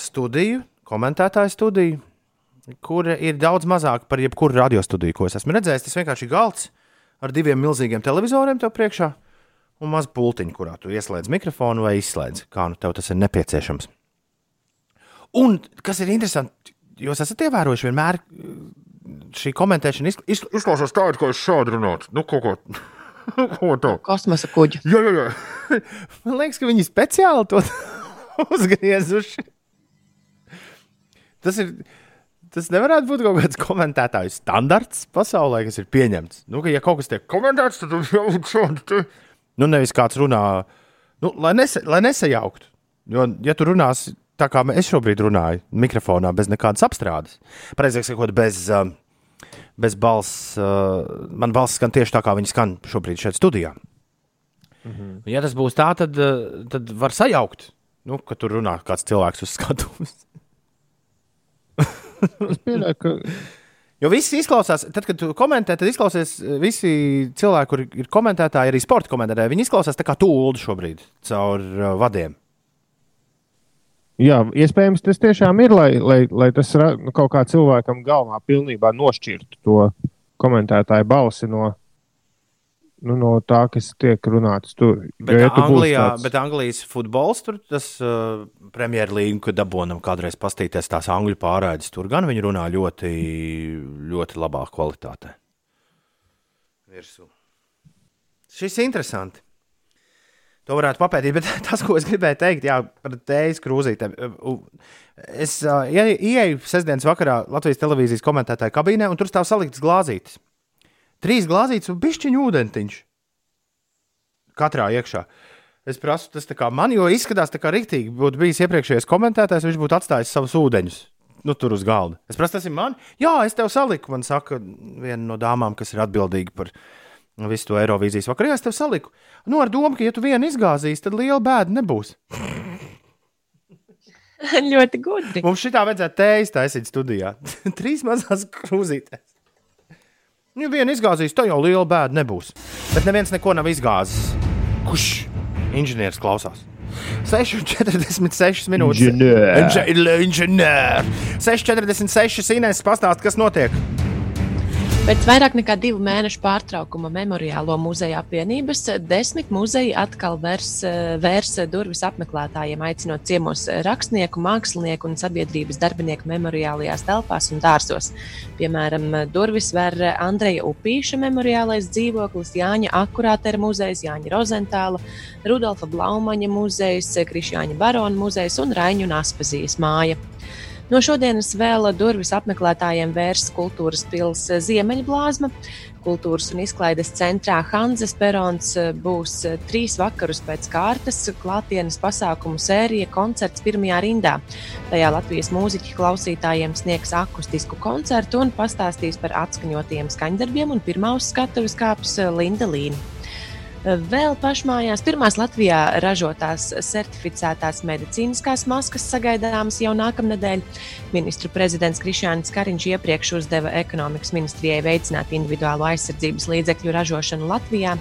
Speaker 1: studiju, komentētāju studiju, kur ir daudz mazāk par jebkuru radiostudiju, ko es esmu redzējis. Tas vienkārši ir galds ar diviem milzīgiem televizoriem tev priekšā un mazu pultiņu, kurā tu ieslēdz mikrofonu vai izslēdz, kā nu tev tas ir nepieciešams. Un kas ir interesanti, jūs esat ievērojuši vienmēr šī komentēšana izk- izk- izklausās tādu, ka es šādi runātu. Nu, kaut ko, ko tādu.
Speaker 4: kosmosa kuģi.
Speaker 1: Jā, jā, jā. Man liekas, ka viņi speciāli to uzgriezuši. Tas ir. Tas nevarētu būt kaut kāds komentētāju standarts pasaulē, kas ir pieņemts. Nu, ka, ja kaut kas tiek komentēts, tad jau šādi. te- Nu, nevis kāds runā, nu, lai, nesa, lai nesajauktu. Jo, ja tu runāsi tā, kā es šobrīd runāju, mikrofonā, bez nekādas apstrādes, precīzāk sakot, bez, uh, bez balss, uh, man balss skan tieši tā, kā viņi skan šobrīd šeit studijā. Mhm. Ja tas būs tā, tad, uh, tad var sajaukt, nu, ka tur runā kāds cilvēks uz skatuves.
Speaker 2: Es pieļauju, ka
Speaker 1: Jo viss izklausās, tad, kad tu komentē, tad izklausās eh, visi cilvēki, kur ir komentētāji, arī sporta komentētāji. Viņi izklausās tā kā ulu šobrīd caur uh, vadiem.
Speaker 2: Jā, iespējams, tas tiešām ir, lai, lai, lai tas nu, kaut kā cilvēkam galvā pilnībā nošķirtu to komentētāju balsi no, nu, no tā, kas tiek runāts tur.
Speaker 1: Bet,
Speaker 2: Jo, ja
Speaker 1: Anglijā,
Speaker 2: tāds-
Speaker 1: bet Anglijas futbols, tur tas uh, premjerlīga, kad dabūjām kādreiz pastīties tās angļu pārraides, tur gan viņi runā ļoti, ļoti labā kvalitātē. Virsū. Šis ir interesanti. To varētu papētīt, bet tas, ko es gribēju teikt, jā, par tējas krūzītēm. Es uh, ie- ieeju sestdienas vakarā Latvijas televīzijas komentētāju kabīnē, un tur stāv saliktas glāzītes. Trīs glāzītes un pišķiņu ūdentiņš katrā iekšā. Es prasu, tas man, jo izskatās tā kā rīktīgi. Būtu bijis iepriekšējais komentētājs, viņš būtu atstājis savus ūdeņus. Nu, tur uz galda. Es prasu, tas ir man. Jā, es tev saliku. Man saka, viena no dāmām, kas ir atbildīga par visu to Eirovīzijas vakaru. Jā, es tev saliku. Nu, ar domu, ka, ja tu vienu izgāzīsi, tad liela bēda nebūs.
Speaker 4: ļoti gudri.
Speaker 1: Mums šitā vajadzētu tējas taisīt studijā. Trīs mazās krūzītes. Ja vienu izgāzīs, tad jau liela bēda nebūs. Bet neviens neko nav izgāzis. Kurš inženieris klausās? 6,46 minūtes.
Speaker 2: Inženēr.
Speaker 1: Inže- Inženēr. 6,46 Inês pastāst, kas notiek.
Speaker 4: Pēc vairāk nekā divu mēnešu pārtraukuma Memoriālo muzeja apvienības desmit muzeji atkal vērs, vērs durvis apmeklētājiem, aicinot ciemos rakstnieku, mākslinieku un sabiedrības darbinieku memoriālajās telpās un dārzos. Piemēram, durvis ver Andreja Upīša memoriālais dzīvoklis, Jāņa Akurātera muzejs, Jāņa Rozentāla, Rudolfa Blaumaņa muzejs, Krišjāņa Barona muzejs un Raiņu un Aspazijas māja. No šodienas vēl durvis apmeklētājiem vērs kultūras pilsēta Ziemeļblāzma. Kultūras un izklaides centrā Hanzas Perons būs trīs vakarus pēc kārtas klātienes pasākumu sērija koncerts pirmajā rindā. Tajā Latvijas mūziķi klausītājiem sniegs akustisku koncertu un pastāstīs par atskaņotiem skaņdarbiem, un pirmā uz skatuves kāps Linda Līna. Vēl pašmājās pirmās Latvijā ražotās certificētās medicīniskās maskas sagaidāmas jau nākamnedēļ. Ministru prezidents Krišjānis Kariņš iepriekš uzdeva ekonomikas ministrijai veicināt individuālo aizsardzības līdzekļu ražošanu Latvijā.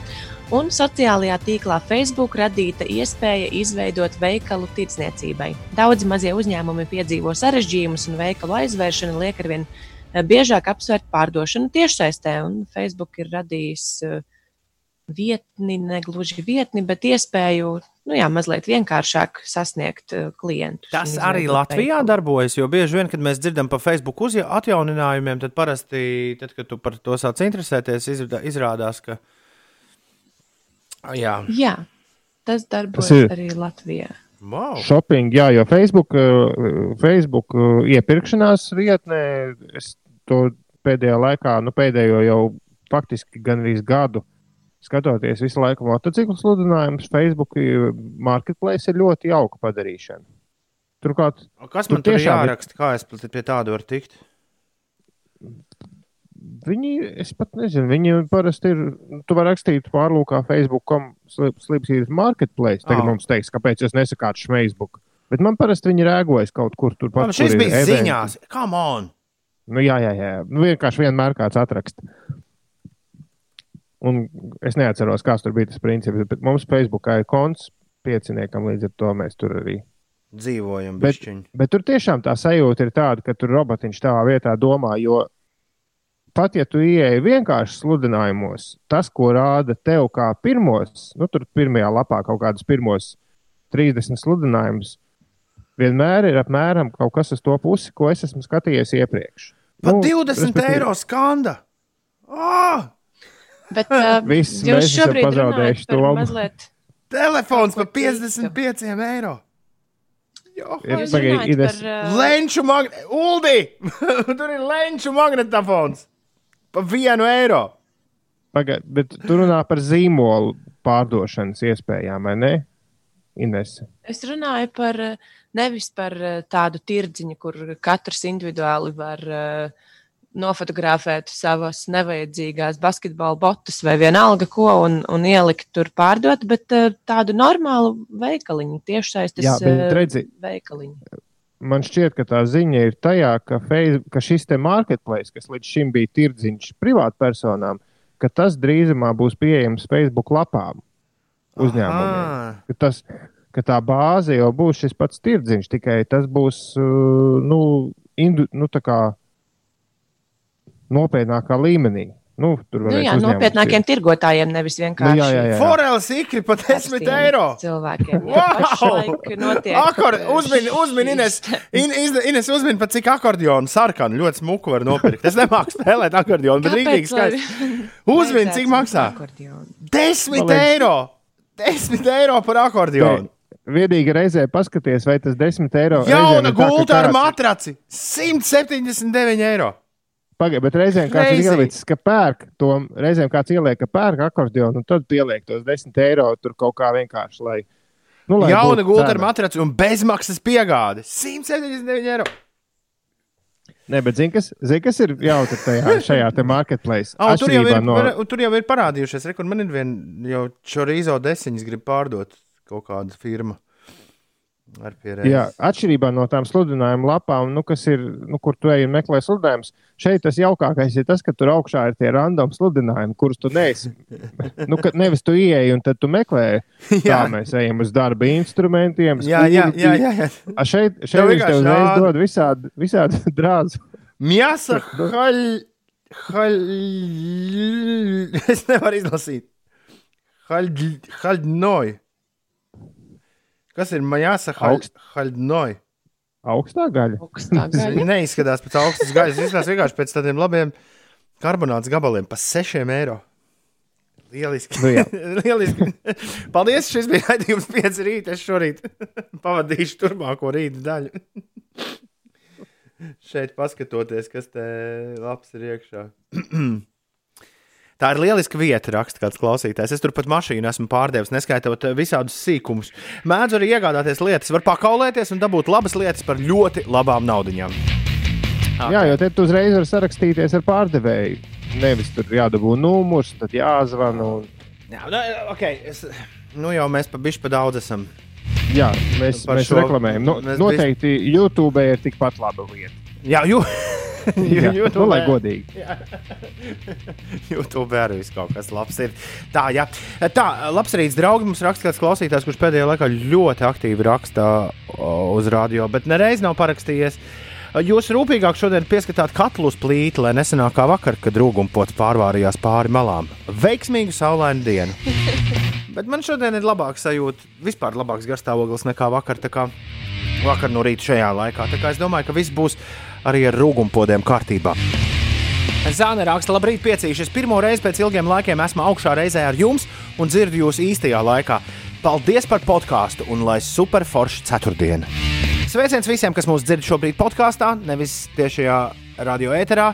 Speaker 4: Un sociālajā tīklā Facebook radīta iespēja izveidot veikalu tirdzniecībai. Daudzi mazie uzņēmumi piedzīvo sarežģījumus, un veikalu aizvēršana liek arvien biežāk apsvērt pārdošanu tiešsaistē. Facebook ir radījis uh, vietni, ne gluži vietni, bet iespēju nu, jā, mazliet vienkāršāk sasniegt uh, klientus.
Speaker 1: Tas arī Latvijā
Speaker 4: veikalu.
Speaker 1: darbojas, jo bieži vien, kad mēs dzirdam par Facebook atjauninājumiem, tad parasti, tad, kad tu par to sāc interesēties, izrādā- izrādās, ka. Jā,
Speaker 4: Jā, tas darbojas
Speaker 2: Tas ir-
Speaker 4: arī Latvijā.
Speaker 1: wow.
Speaker 2: Shopping, jā, jo Facebook, eh, Facebook eh, iepirkšanās vietnē, es to pēdējā laikā, nu pēdējo jau faktiski gan arī gadu skatoties visu laiku motociklu sludinājumus, Facebook marketplace ir ļoti jauka padarīšana. Turklāt
Speaker 1: Kas
Speaker 2: Tur
Speaker 1: man tur
Speaker 2: tiešām
Speaker 1: jāraksta? Kā es pie tāda varu tikt?
Speaker 2: viņi, es pat nezinu, viņi parasti ir, tu vari rakstīt pārlūkā Facebook.com slīpsītas marketplace. Tagad
Speaker 1: Ah.
Speaker 2: mums teiks, kāpēc jūs nesakāt Facebook. Bet man parasti viņi rēgojas kaut kur tur pat.
Speaker 1: šis bija
Speaker 2: eventi.
Speaker 1: ziņās. Come on!
Speaker 2: Nu, jā, jā, jā. Nu, vienkārši vienmēr kāds atrakst. Un es neatceros, kāds tur bija tas princips, bet mums Facebookā ir konts pieciniekam, līdz ar to mēs tur arī.
Speaker 1: Dzīvojam,
Speaker 2: Bet-
Speaker 1: bišķiņ.
Speaker 2: Bet tur tiešām tā sajūta ir tāda, ka tur robotiņš tavā vietā domā, jo pat ja tu ieeji vienkārši sludinājumos, tas, ko rāda tev kā pirmos, nu, tur pirmajā lapā kaut kādus pirmos 30 sludinājumus, vienmēr ir apmēram kaut kas uz to pusi, ko es esmu skatījies iepriekš.
Speaker 1: Pat
Speaker 2: Nu,
Speaker 1: 20
Speaker 2: respektīvi-
Speaker 1: eiro skanda! Oh!
Speaker 4: Bet uh,
Speaker 2: Viss,
Speaker 4: jūs šobrīd
Speaker 2: pazaudējuši
Speaker 4: par
Speaker 2: domu.
Speaker 4: mazliet.
Speaker 1: Telefons par
Speaker 4: ko citu.
Speaker 1: 55 eiro! Jo,
Speaker 2: Ir pagaidi,
Speaker 4: par, uh,
Speaker 1: Lenču magnetofons! Uldi! Tur ir lenču magnetofons! Pa vienu eiro!
Speaker 2: Pagaid, bet tu runā par zīmolu pārdošanas iespējām, vai ne? Ines.
Speaker 4: Es runāju par uh, nevis par uh, tādu tirdziņu, kur katrs individuāli var uh, nofotografēt savas nevajadzīgās basketbola botus vai vienalga ko un, un ielikt tur pārdot, bet uh, tādu normālu veikaliņu, tiešsaistes
Speaker 2: Jā, bet
Speaker 4: uh,
Speaker 2: redzi,
Speaker 4: veikaliņu.
Speaker 2: man šķiet, ka tā ziņa ir tajā, ka, Facebook, ka šis te marketplace, kas līdz šim bija tirdziņš privātpersonām, ka tas drīzumā būs pieejams Facebook lapām uzņēmumiem. Tas, ka tā bāze jau būs šis pats tirdziņš, tikai tas būs uh, nu, indu, nu, tā kā nopietnākā līmenī. Nu, tur
Speaker 4: Nu, jā, nopietnākiem
Speaker 2: ir.
Speaker 4: tirgotājiem, nevis vienkārši
Speaker 2: Nu, jā, jā, jā.
Speaker 1: Forels ikri par 10
Speaker 4: parastiem
Speaker 1: eiro.
Speaker 4: Cilvēkiem.
Speaker 1: Wow!
Speaker 4: pašlaik notiek,
Speaker 1: Akor,
Speaker 4: uh,
Speaker 1: uzmini, uzmini, Ines, In, Ines uzmini pat cik akordionu sarkanu ļoti smuku var nopirkt. Es nemāku spēlēt akordionu, bet rīktīgi skaisti. Uzmini, cik maksā?
Speaker 4: akordionu?
Speaker 1: 10
Speaker 2: Man liekas-
Speaker 1: eiro! 10 eiro par akordionu!
Speaker 2: Vienīgi reizē paskaties, vai tas 10 eiro
Speaker 1: Jauna
Speaker 2: ka
Speaker 1: gulta ar matraci! 179 eiro!
Speaker 2: Pagaid, bet reizēm kāds ir
Speaker 1: Crazy.
Speaker 2: ielicis, ka pērk to, reizēm kāds ieliek, ka pērk akordionu, un tad pieliek tos 10 eiro tur kaut kā vienkārši, lai. Nu, lai
Speaker 1: Jauna gulta ar matraci un bezmaksas piegāde! 179 eiro!
Speaker 2: Nē, bet zini, kas, zin, kas ir jautri tajā, šajā te marketplace?
Speaker 1: Oh, tur, jau ir, no... tur jau ir parādījušies, re, kur man ir viena jau chorizo desiņas, grib pārdot kaut kāda firma.
Speaker 2: Jā, atšķirībā no tām sludinājuma lapām, nu, ir, nu, kur tu ej un meklē sludinājumus, šeit tas jaukākais ir tas, ka tur augšā ir tie random sludinājumi, kurus tu neesi. nu, nevis tu ieej un tad tu meklē.
Speaker 1: Tā
Speaker 2: mēs ejam uz darba instrumentiem.
Speaker 1: Jā, jā, jā, jā, jā.
Speaker 2: A šeit šeit viņš tev uzreiz dod visādi, visādi drāzu.
Speaker 1: Mjasa, haļ, haļ, es nevaru izlasīt. Haļ, haļ, noj. Kas ir
Speaker 2: Majāsa
Speaker 1: Haļdnoja?
Speaker 2: Augstā gaļa.
Speaker 4: Augstā gaļa.
Speaker 1: Neizskatās pēc augstas gaļas. Izskatās vienkārši pēc tādiem labiem karbonāts gabaliem pa 6 eiro. Lieliski.
Speaker 2: Nu,
Speaker 1: Lieliski. Paldies. Šis bija raidījums 5 rīta. Es šorīt pavadīšu turpmāko rīta daļu. Šeit paskatoties, kas te labs ir iekšā. Tā ir lieliska vieta, raksta kāds klausītājs. Es tur pat mašīnu esmu pārdevis, neskaitot eh, visādus sīkumus. Mēdzu arī iegādāties lietas, var pakaulēties un dabūt labas lietas par ļoti labām naudaiņām.
Speaker 2: Jā, jo te tu uzreiz vari sarakstīties ar pārdevēju. Nevis tur jādabū numurs, tad jāzvana. Un...
Speaker 1: Jā, nu, okay, es, nu jau mēs pa bišķi pa daudz esam.
Speaker 2: Jā, mēs,
Speaker 1: Par
Speaker 2: mēs
Speaker 1: šo-
Speaker 2: reklamējam. Nu,
Speaker 1: mēs
Speaker 2: noteikti YouTube ir tikpat laba lieta.
Speaker 1: Jā, jū,
Speaker 2: Jā,
Speaker 1: YouTube,
Speaker 2: nu, lai godīgi.
Speaker 1: YouTube arī viss kaut kas labs ir. Tā, jā. Tā, labs rīts, draugi. Mums raksta kāds klausītājs, kurš pēdējā laikā ļoti aktīvi raksta uz radio, bet nereiz nav parakstījies. Jūs rūpīgāk šodien pieskatāt katlu plīti, lai nesenāk kā vakar, kad rūgumpots pārvārījās pāri malām. Veiksmīgu saulainu dienu! Bet man šodien ir labāks sajūta, vispār labāks garstāvoklis nekā vakar. Vakar no rīta šajā laikā. Tā kā es domāju, ka viss būs arī ar rūgumpodiem kārtībā. Zāne raksta, labrīt, piecīšies. Pirmo reizi pēc ilgiem laikiem esmu augšā reizē ar jums un dzirdu jūs īstajā laikā. Paldies par podkāstu un lai superforša ceturtdiena! Sveiciens visiem, kas mūs dzird šobrīd podkāstā, nevis tiešajā radio ēterā.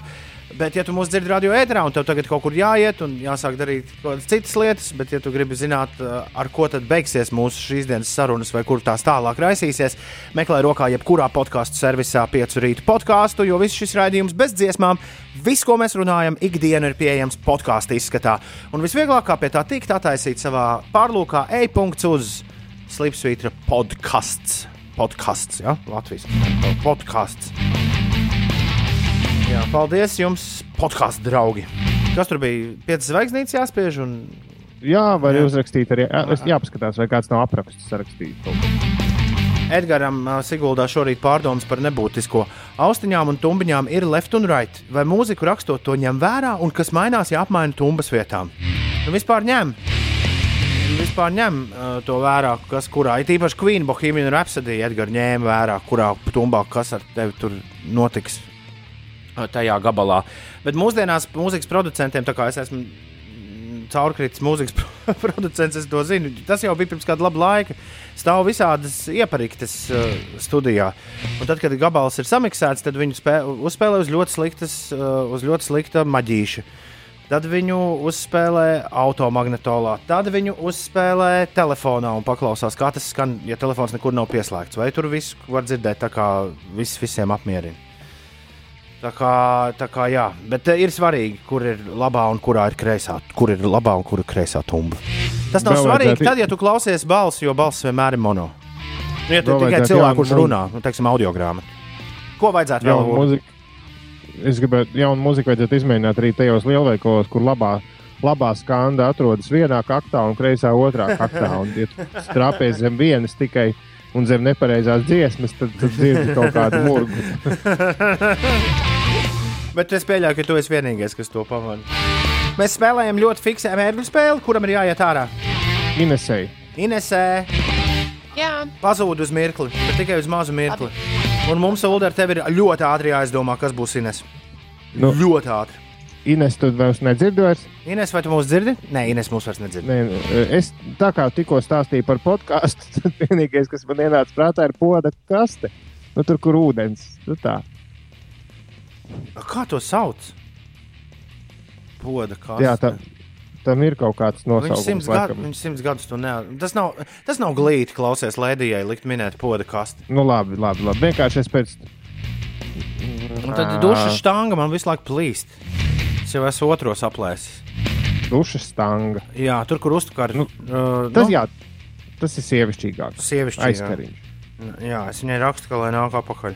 Speaker 1: Bet, ja tu mūs dzirdi radio ēterā, un tev tagad kaut kur jāiet un jāsāk darīt kaut kādas citas lietas, bet, ja tu gribi zināt, uh, ar ko tad beigsies mūsu šīs dienas sarunas, vai kur tās tālāk raisīsies, meklē rokā jebkurā podkāstu servisā piecu rītu podkāstu, jo viss šis raidījums bez dziesmām, viss, ko mēs runājam, ikdiena ir pieejams podkāstu izskatā. Un visvieglāk kā pie tā tikt, attaisīt savā pārlūkā e-punkts uz Slipsvītra podkāsts. Podkāsts, ja? Latvijas podkāsts. Jā, paldies jums, podkāstu draugi. Kas tur bija? Piecas zvaigznītes jāspiež. Un...
Speaker 2: Jā, var
Speaker 1: Jā.
Speaker 2: uzrakstīt arī. jā, es- Jāpaskatās, vai kāds nav apraksts sarakstījis.
Speaker 1: Edgars Siguldā šorīt pārdomas par nebūtisko. Austiņām un tumbiņām ir left un right. Vai mūziku rakstot to ņem vērā, un kas mainās, ja apmaina tumbas vietām? Nu, vispār ņem. Vispār ņem uh, to vērā, kas kurā. Ir īpaši Queen Bohemian Rhapsody Edgars ņēma vērā, kurā tumbā kas ar tevi tur notiks tajā gabalā. Bet mūsdienās mūzikas producentiem, tā kā es esmu caurkritis mūzikas pro- producents, es to zinu. Tas jau bija pirms kāda laba laika. Stāv visādas iepariktas uh, studijā. Un tad, kad gabals ir samiksēts, tad viņi spē, uzspēlē uz ļoti, sliktas, uh, uz ļoti slikta maģīša. Tad viņu uzspēlē automagnetolā, tad viņu uzspēlē telefonā un paklausās, kā tas skan, ja telefons nekur nav pieslēgts. Vai tur viss var dzirdēt, tā kā viss visiem apmierina. Tā kā, tā kā jā, bet eh, ir svarīgi, kur ir labā un kurā ir kreisā, kur ir labā un kur ir kreisā tumba. Tas nav
Speaker 2: Vēl
Speaker 1: svarīgi,
Speaker 2: vajadzētu-
Speaker 1: tad, ja tu klausies balsi, jo balss vienmēr ir mono. Nu, ja tu
Speaker 2: Vēl
Speaker 1: tikai cilvēku, kurš
Speaker 2: mūziku.
Speaker 1: runā, nu, teiksim, audio grāmatu. Ko vajadzētu vēl?
Speaker 2: Jaunu mūziku. Es gribētu, jaunu mūziku vajadzētu izmēģināt arī tajos lielveikalos, kur labā, labā skanda atrodas vienā kaktā un kreisā otrā kaktā. Un, ja tu strāpies zem vienas tikai un zem nepareizās dziesmas, tad tu dzirdi kaut kādu murgu.
Speaker 1: Bet es pieļauju, ka tu esi vienīgais, kas to pamana. Mēs spēlējam ļoti fiksē mērķu spēli, kuram ir jāiet ārā.
Speaker 2: Inesēji.
Speaker 1: Inesē
Speaker 4: Jā,
Speaker 1: pazūd uz mirkli, bet tikai uz mazu mirkli. Un mums, Ulu, ar tevi ir ļoti ātri jāizdomā, kas būs Ines.
Speaker 2: Nu.
Speaker 1: Ļoti ātri.
Speaker 2: Ines, tu vairs nedzirdi vairs?
Speaker 1: Ines, vai tu mūs dzirdi? Nē, Ines mūs vairs nedzird.
Speaker 2: Nē, es tā kā tikko stāstīju par podkāstu, tad vienīgais, kas man ienāca prātā, ir poda kaste. Nu, tur, kur ūdens. Nu, tā.
Speaker 1: Kā to sauc? Poda kā.
Speaker 2: Jā, tā, tam ir kaut kāds
Speaker 1: Viņš
Speaker 2: nosaukums.
Speaker 1: simts, gadu, viņš simts gadus to neatzīst. Tas nav, tas nav glīti, klausies, Lēdijai likt minēt poda kasti.
Speaker 2: Nu, labi, labi, labi. Vienkārši es pēc.
Speaker 1: Un tad duša štanga man visu laiku plīst. Es jau esmu otro saplēsis.
Speaker 2: dušas stanga.
Speaker 1: Jā, tur, kur uztukari.
Speaker 2: Nu,
Speaker 1: uh,
Speaker 2: Tas,
Speaker 1: nu,
Speaker 2: jā, tas ir sievišķīgāks.
Speaker 1: Sievišķīgāk.
Speaker 2: Aizkariņš.
Speaker 1: Jā, es viņai rakstu, ka lai nāk apakaļ.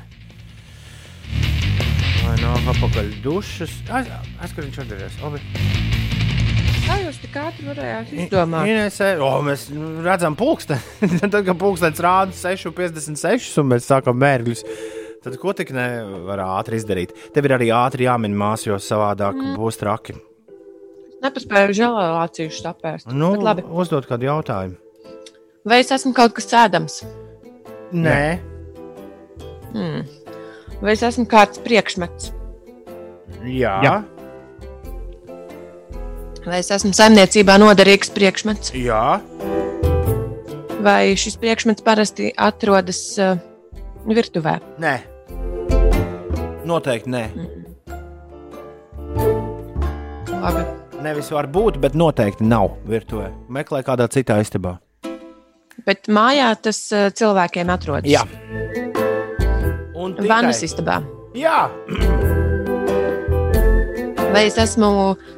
Speaker 1: Lai nāk apakaļ dušas. Aizkariņš atdevies. Labi.
Speaker 4: kā jūs tik ātri varējāt izdomāt?
Speaker 1: Inesē, o, mēs nu, redzam pulksteni. tad, kad pulkstenis rāda 6,56 un mēs sākam mērķus. Tad ko tik nevar ātri izdarīt? Tev ir arī ātri jāmin māsas, jo savādāk mm. būs traki.
Speaker 4: Nepaspēju žēlāciju apēst.
Speaker 1: Nu,
Speaker 4: labi.
Speaker 1: uzdot kādu jautājumu.
Speaker 4: Vai es esmu kaut kas ēdams?
Speaker 1: Nē,
Speaker 4: Hmm. Vai es esmu kāds priekšmets?
Speaker 1: jā.
Speaker 2: Jā.
Speaker 4: Vai es esmu saimniecībā noderīgs priekšmets?
Speaker 1: jā.
Speaker 4: Vai šis priekšmets parasti atrodas uh, virtuvē?
Speaker 1: Nē, noteikti nē.
Speaker 4: Labi.
Speaker 1: Nevis var būt, bet noteikti nav virtuvē. Meklē kādā citā istabā.
Speaker 4: Bet mājā tas uh, cilvēkiem atrodas.
Speaker 1: Jā. Un tikai-
Speaker 4: Vannas istabā.
Speaker 1: Jā,
Speaker 4: Vai es esmu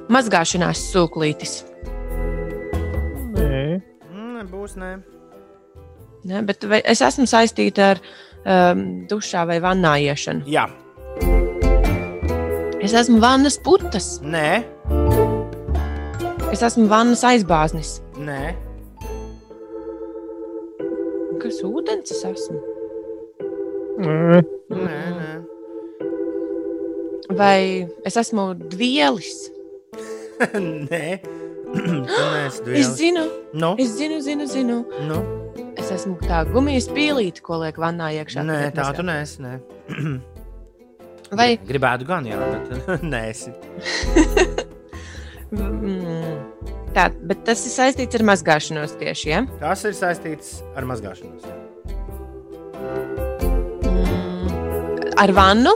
Speaker 4: mazgāšanās sūklītis?
Speaker 2: Nē,
Speaker 1: nebūs. Nē.
Speaker 4: Ne? Bet vai es esmu saistīta ar um, dušā vai vannā iešanu?
Speaker 1: Jā.
Speaker 4: Es esmu vannas putas,
Speaker 1: Nē,
Speaker 4: es esmu vannas aizbāznis.
Speaker 1: nē.
Speaker 4: Kas ūdens es esmu?
Speaker 2: nē.
Speaker 1: nē, nē.
Speaker 4: Vai es esmu dvielis?
Speaker 1: nē. Tu neesi
Speaker 4: Es
Speaker 1: dviels.
Speaker 4: zinu,
Speaker 1: Nu,
Speaker 4: es zinu, zinu, zinu.
Speaker 1: nu.
Speaker 4: Es esmu tā gumijas pīlīte, ko liek vannā iekšā.
Speaker 1: Nē, tā tu neesi. Nē.
Speaker 4: Vai
Speaker 1: Gribētu gan, jā, bet neesi.
Speaker 4: mm, tā, bet tas ir saistīts ar mazgāšanos tieši, ja?
Speaker 1: Tas ir saistīts ar mazgāšanos.
Speaker 4: Mm, ar vannu?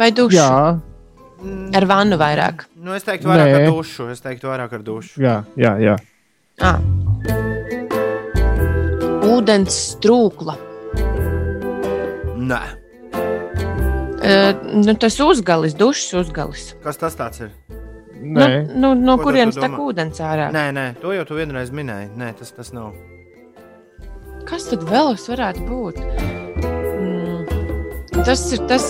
Speaker 4: Vai dušu?
Speaker 2: Jā,
Speaker 4: Ar vannu vairāk.
Speaker 1: Nu, es teiktu, vairāk
Speaker 2: Nē.
Speaker 1: ar dušu. Es teiktu, vairāk ar dušu.
Speaker 2: jā, jā. jā.
Speaker 4: Ah. Ūdens strūkla.
Speaker 1: Nē.
Speaker 4: Uh, nu, tas uzgalis, dušas uzgalis.
Speaker 1: Kas tas tāds ir?
Speaker 2: Nē,
Speaker 4: Nu, nu, no
Speaker 1: Ko
Speaker 4: kurienes
Speaker 1: domā?
Speaker 4: ūdens ārā?
Speaker 1: Nē, nē, to jau tu vienreiz minēji. Nē, tas, tas nav.
Speaker 4: Kas tad vēl varētu būt? Mm, tas ir tas,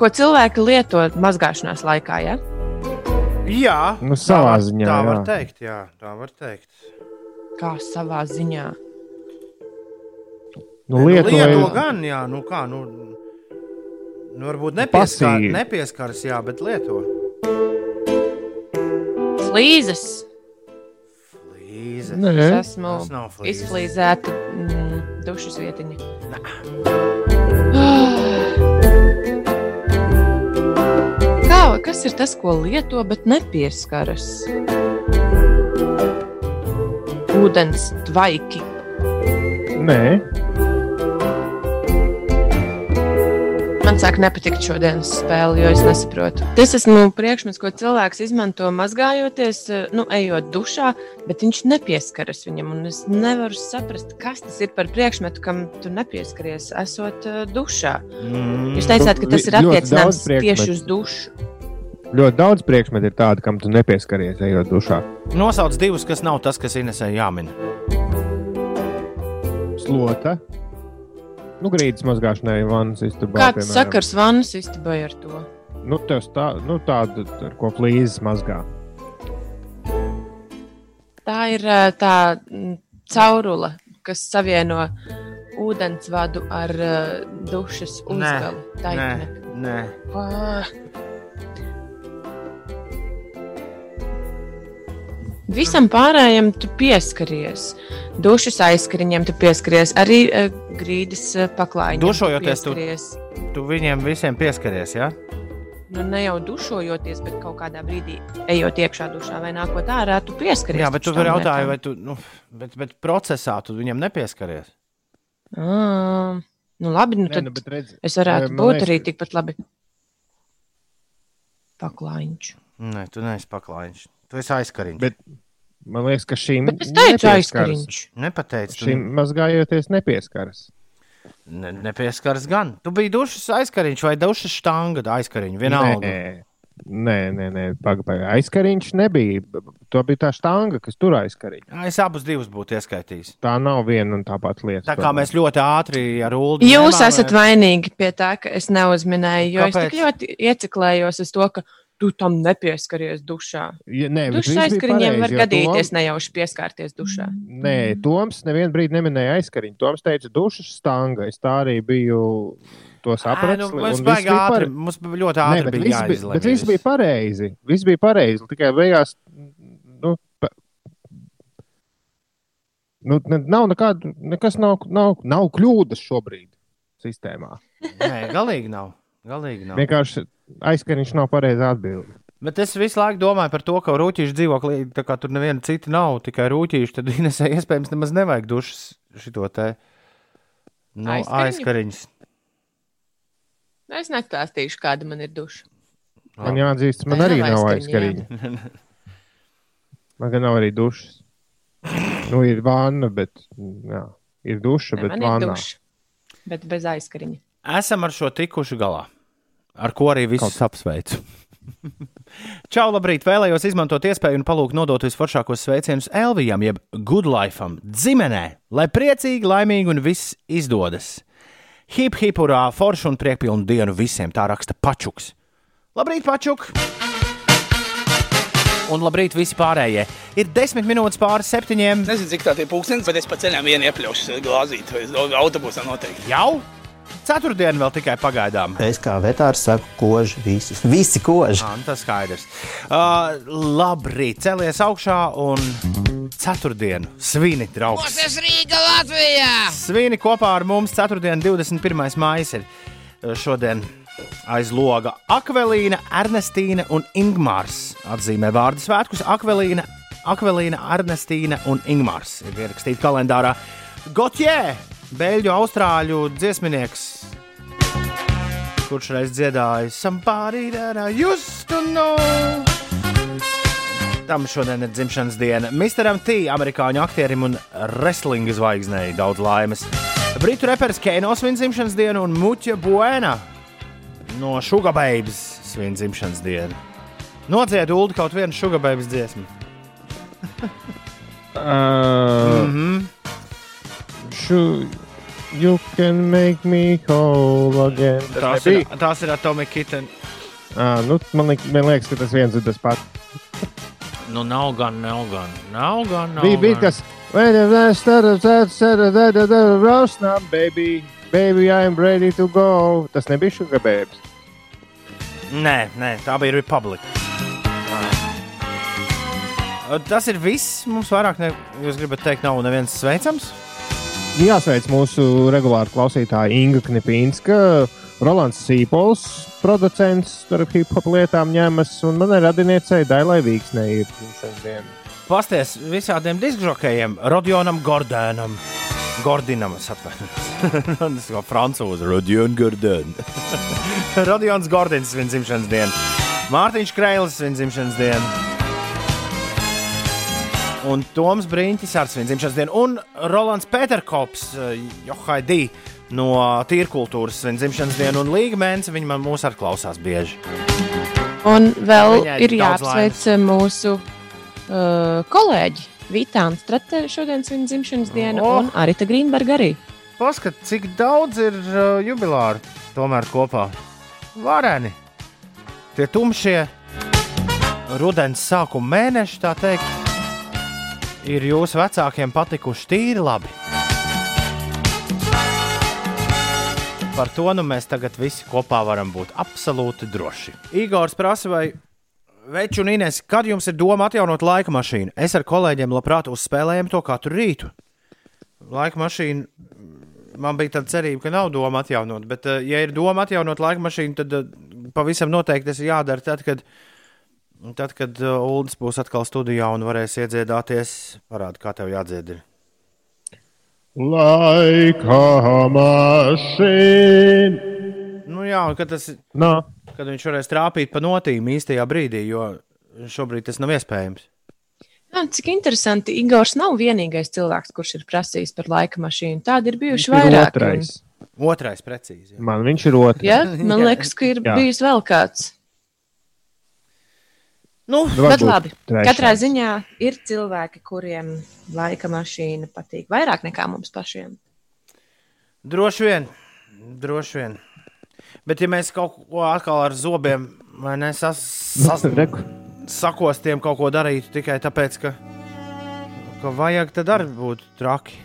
Speaker 4: ko cilvēki lieto mazgāšanās laikā. Ja?
Speaker 1: Jā,
Speaker 2: Nu, savā
Speaker 1: tā, var-
Speaker 2: ziņā,
Speaker 1: Tā var
Speaker 2: jā.
Speaker 1: teikt, jā, tā var teikt.
Speaker 4: Kā savā ziņā.
Speaker 2: Nu,
Speaker 1: Nē,
Speaker 2: lietu,
Speaker 1: nu, lieto
Speaker 2: vai-
Speaker 1: gan, jā, nu kā. Nu, nu varbūt nepieskar,
Speaker 2: Pasīvi.
Speaker 1: nepieskaras, jā, bet lieto.
Speaker 4: Flīzes.
Speaker 1: Flīze.
Speaker 2: Nē,
Speaker 4: Es esmu
Speaker 1: Tas nav flīze.
Speaker 4: izflīzēta mm, dušas vietiņa. Kā, kas ir tas, ko lieto, bet nepieskaras? Ūdens tvaiki.
Speaker 2: nē.
Speaker 4: Man sāk nepatikt šodienas spēle, jo es nesaprotu. Tas esmu priekšmets, ko cilvēks izmanto mazgājoties, eh, nu, ejot dušā, bet viņš nepieskaras viņam. un Es nevaru saprast, kas tas ir par priekšmetu, kam tu nepieskaries, esot uh, dušā.
Speaker 1: Mm.
Speaker 4: Jūs teicāt, ka tas ir attiecināms tieši uz dušu.
Speaker 2: Ļoti daudz priekšmetu ir tādu, kam tu nepieskaries, ejot dušā.
Speaker 1: Nosauc divus, kas nav tas, kas Inesē jāmin.
Speaker 2: Slota. Nu, grīdas mazgāšanai, vannas istabā.
Speaker 4: Kāds
Speaker 2: piemēram.
Speaker 4: sakars vannas istabai ar to?
Speaker 2: Nu, tas tā, nu, tāda, ar ko flīzes mazgā.
Speaker 4: Tā ir tā caurule, kas savieno ūdensvadu ar dušas
Speaker 1: Nē,
Speaker 4: uzgali. Tā
Speaker 1: Nē,
Speaker 4: ir.
Speaker 1: nē.
Speaker 4: Ah. Visam pārējiem tu pieskaries. Dušas aizskariņiem tu pieskaries. Arī uh, grīdas uh, paklājiem.
Speaker 1: Dušojoties tu-
Speaker 4: pieskaries.
Speaker 1: Tu viņiem visiem pieskaries, jā?
Speaker 4: Nu, ne jau dušojoties, bet kaut kādā brīdī ejot iekšā dušā vai nākot ārā, tu pieskaries.
Speaker 1: Jā, bet tu
Speaker 4: lietām.
Speaker 1: vai tu, nu, bet, bet procesā tu viņam nepieskaries.
Speaker 4: Ā, Nu, labi, nu tad
Speaker 2: nu, bet redz,
Speaker 4: es varētu būt
Speaker 2: liekas,
Speaker 4: arī tikpat labi. Paklājiņš.
Speaker 1: Nē, tu neesi paklājiņš. Tu esi aizkariņš.
Speaker 2: Bet man liekas, ka šīm
Speaker 4: Bet es teicu
Speaker 2: nepieskaras.
Speaker 4: aizskariņš.
Speaker 1: Nepateici, tu
Speaker 2: Šīm mazgājoties nepieskaras.
Speaker 1: ne, nepieskaras gan. Tu biji dušas aizkariņš vai dušas štanga aizkariņš. Vienalga.
Speaker 2: Nē, nē, nē, nē. Paga, paga. aizkariņš nebija. To bija tā štanga, kas tur aizkariņš.
Speaker 1: Es abus divus būtu ieskaitījis.
Speaker 2: Tā nav viena un tā pati lieta.
Speaker 1: Tā kā mēs ļoti ātri ar Ulu.
Speaker 4: Jūs esat vainīgi pie tā, ka es neuzminēju, jo Kāpēc? es tik ļoti ieciklējos uz to, ka tu tam nepieskaries dušā.
Speaker 2: Ja, nē,
Speaker 4: Dušas aizskariņiem var gadīties
Speaker 2: Tom-
Speaker 4: nejauši pieskārties dušā.
Speaker 2: Nē, Toms nevienu brīdi neminēja aizskariņu. Toms teica, dušas stanga. Es tā arī biju to
Speaker 1: Ā,
Speaker 2: sapratis.
Speaker 1: nu,
Speaker 2: un
Speaker 1: mums
Speaker 2: pare-
Speaker 1: Mums bija ļoti
Speaker 2: Nē,
Speaker 1: ātri.
Speaker 2: viss bija,
Speaker 1: jāizlemj
Speaker 2: bet viss bija pareizi. Viss bija pareizi. Tikai beigās. Nu, pa, nu, ne, nav nekāda, nekas nav, nav, nav kļūdas šobrīd sistēmā.
Speaker 1: Nē, galīgi nav. Galīgi nav.
Speaker 2: Vienkārši aizskariņš nav pareizi atbildēt.
Speaker 1: Bet es visu laiku domāju par to, ka rūtīšu dzīvoklī, tā kā tur neviena cita nav, tikai rūtīšu, tad Inesē iespējams nemaz nevajag dušas šito te nu,
Speaker 4: Aizkariņu?
Speaker 1: aizkariņus.
Speaker 4: Es nestāstīšu, kāda man ir duša.
Speaker 2: Man jāatzīst, man
Speaker 4: Tā
Speaker 2: arī
Speaker 4: nav aizskariņa.
Speaker 2: Man gan nav arī dušas. Nu, ir vāna, bet jā, ir duša,
Speaker 4: Ne,
Speaker 2: bet
Speaker 4: man ir duša, bet bez aizskariņa.
Speaker 1: Esam ar šo tikuši galā, ar ko arī visus apsveicu. Čau, labrīt! Vēlējos izmantot iespēju un palūgt nodot visforšākos sveicienus Elvijam, jeb Goodlifeam, ģimenē, lai priecīgi, laimīgi un viss izdodas. Hip, hip, urā, foršu un priekpilnu dienu visiem, tā raksta Pačuks. Labrīt, Pačuk! Un labrīt visi pārējie. Ir desmit minūtes pāri septiņiem.
Speaker 7: Nezinu, cik tā ir pūkstens, bet es pa ceļam vienu iepļaušu glāzīt vai autobusā noteikti.
Speaker 1: Jau? Ceturtdiena vēl tikai pagaidām.
Speaker 8: Es kā vetārs saku, koži visus. Visi koži.
Speaker 1: Jā, nu tas skaidrs. Uh, labrīt, celies augšā un ceturtdienu svini, draugs.
Speaker 9: Tas Rīga Latvijā!
Speaker 1: Svini kopā ar mums ceturtdien, 21. maija ir uh, šodien aiz loga. Akvelīna, Ernestīna un Ingmārs atzīmē vārdu svētkus. Akvelīna, Akvelīna, Ernestīna un Ingmārs ir ierakstīti kalendārā. Gotjē, beļģu austrāļu dziesminieks, kurš reiz dziedāja Somebody that I used to know. Tam šodien ir dzimšanas diena. Misteram T, amerikāņu aktierim un wrestling zvaigznei daudz laimes. Britu reperis Keino svin dzimšanas dienu un Muķa Buena no Sugar Babes svin dzimšanas dienu. Nodzied Ulu kaut vienu Sugar Babes dziesmu.
Speaker 2: Uh,
Speaker 1: Mhm.
Speaker 2: Šu- You can make me whole again. Tas
Speaker 1: Tās ir,
Speaker 2: nebija?
Speaker 1: tās ir Atomic Kitten.
Speaker 2: Ā, nu, man, liek, man liekas, ka tas viens ir tas pats.
Speaker 1: Nu, nav gan, nav gan. Nav gan. Nav
Speaker 2: Bija, bija kas. I started that, started that, that, that, roast now, baby. Baby, I'm ready to go. Tas nebija Sugar Babes.
Speaker 1: Nē, nē, tā bija Republika. Tas ir viss. Mums vairāk, ne, jūs gribat teikt, nav neviens sveicams.
Speaker 2: Jāsveic mūsu regulāri klausītāji Inga Knipīnska, Rolands Sīpols, producents starp hip hop lietām ņemas, un man ir radiniecei Dailai Vīksnei ir diena.
Speaker 1: Pasties visādiem diskžokējiem, Rodionam Gordēnam. Gordinam, es atvainojos. Tas ir francūzi, Rodion Gordēn. Rodions Gordins svin dzimšanas dienu. Mārtiņš Kreilis svin dzimšanas dienu. Un Toms Brīņķis ar svin dzimšanas dienu. Un Rolands Peterkops, Johaidī no Tīrkultūras svin dzimšanas dienu. Un Līga Mēnce, viņa man mūs arī klausās bieži.
Speaker 4: Un vēl
Speaker 1: Viņai
Speaker 4: ir jāapsveic mūsu uh, kolēģi Vita Anstrate šodienas viņa dzimšanas diena,
Speaker 1: Oh.
Speaker 4: un Arita Grīnberga arī.
Speaker 1: Paskat, cik daudz ir uh, jubilāru tomēr kopā. Vareni. Tie tumšie rudens sākuma mēneši, tā teikt, ir jūsu vecākiem patikuši tīri labi. Par to nu mēs tagad visi kopā varam būt absolūti droši. Igors prasa, vai Veču un Inês, kad jums ir doma atjaunot laika mašīnu? Es ar kolēģiem labprāt uzspēlējam to katru rītu. Laika mašīna man bija tāda cerība, ka nav doma atjaunot. Bet, eh, ja ir doma atjaunot laika mašīnu, tad eh, pavisam noteikti tas ir jādara tad, kad, tad, kad uh, Ulas būs atkal studijā un varēs iedziedāties. Parādi, kā tev jādzied. Ir.
Speaker 2: Laika mašīna.
Speaker 1: Nu, jā, un kad, tas,
Speaker 2: Nā,
Speaker 1: kad viņš varēs trāpīt pa notīm īstajā brīdī, jo šobrīd tas nav iespējams.
Speaker 4: Jā, cik interesanti, Igors nav vienīgais cilvēks, kurš ir prasījis par laika mašīnu. Tādi ir
Speaker 2: viņš
Speaker 4: bijuši
Speaker 2: ir
Speaker 4: vairāk.
Speaker 2: otrais.
Speaker 1: Otrais precīzi. jā.
Speaker 2: Man viņš ir otrs.
Speaker 4: Ja? Man liekas, ka ir
Speaker 2: Jā.
Speaker 4: bijis vēl kāds.
Speaker 1: Nu,
Speaker 2: Nu,
Speaker 4: Bet
Speaker 2: varbūt
Speaker 4: labi,
Speaker 2: trešais.
Speaker 4: katrā ziņā ir cilvēki, kuriem laika mašīna patīk vairāk nekā mums pašiem.
Speaker 1: droši vien. Droši vien. Bet, ja mēs kaut ko atkal ar zobiem vai ne, sas, sakostiem kaut ko darītu tikai tāpēc, ka, ka vajag, tad arī būtu traki.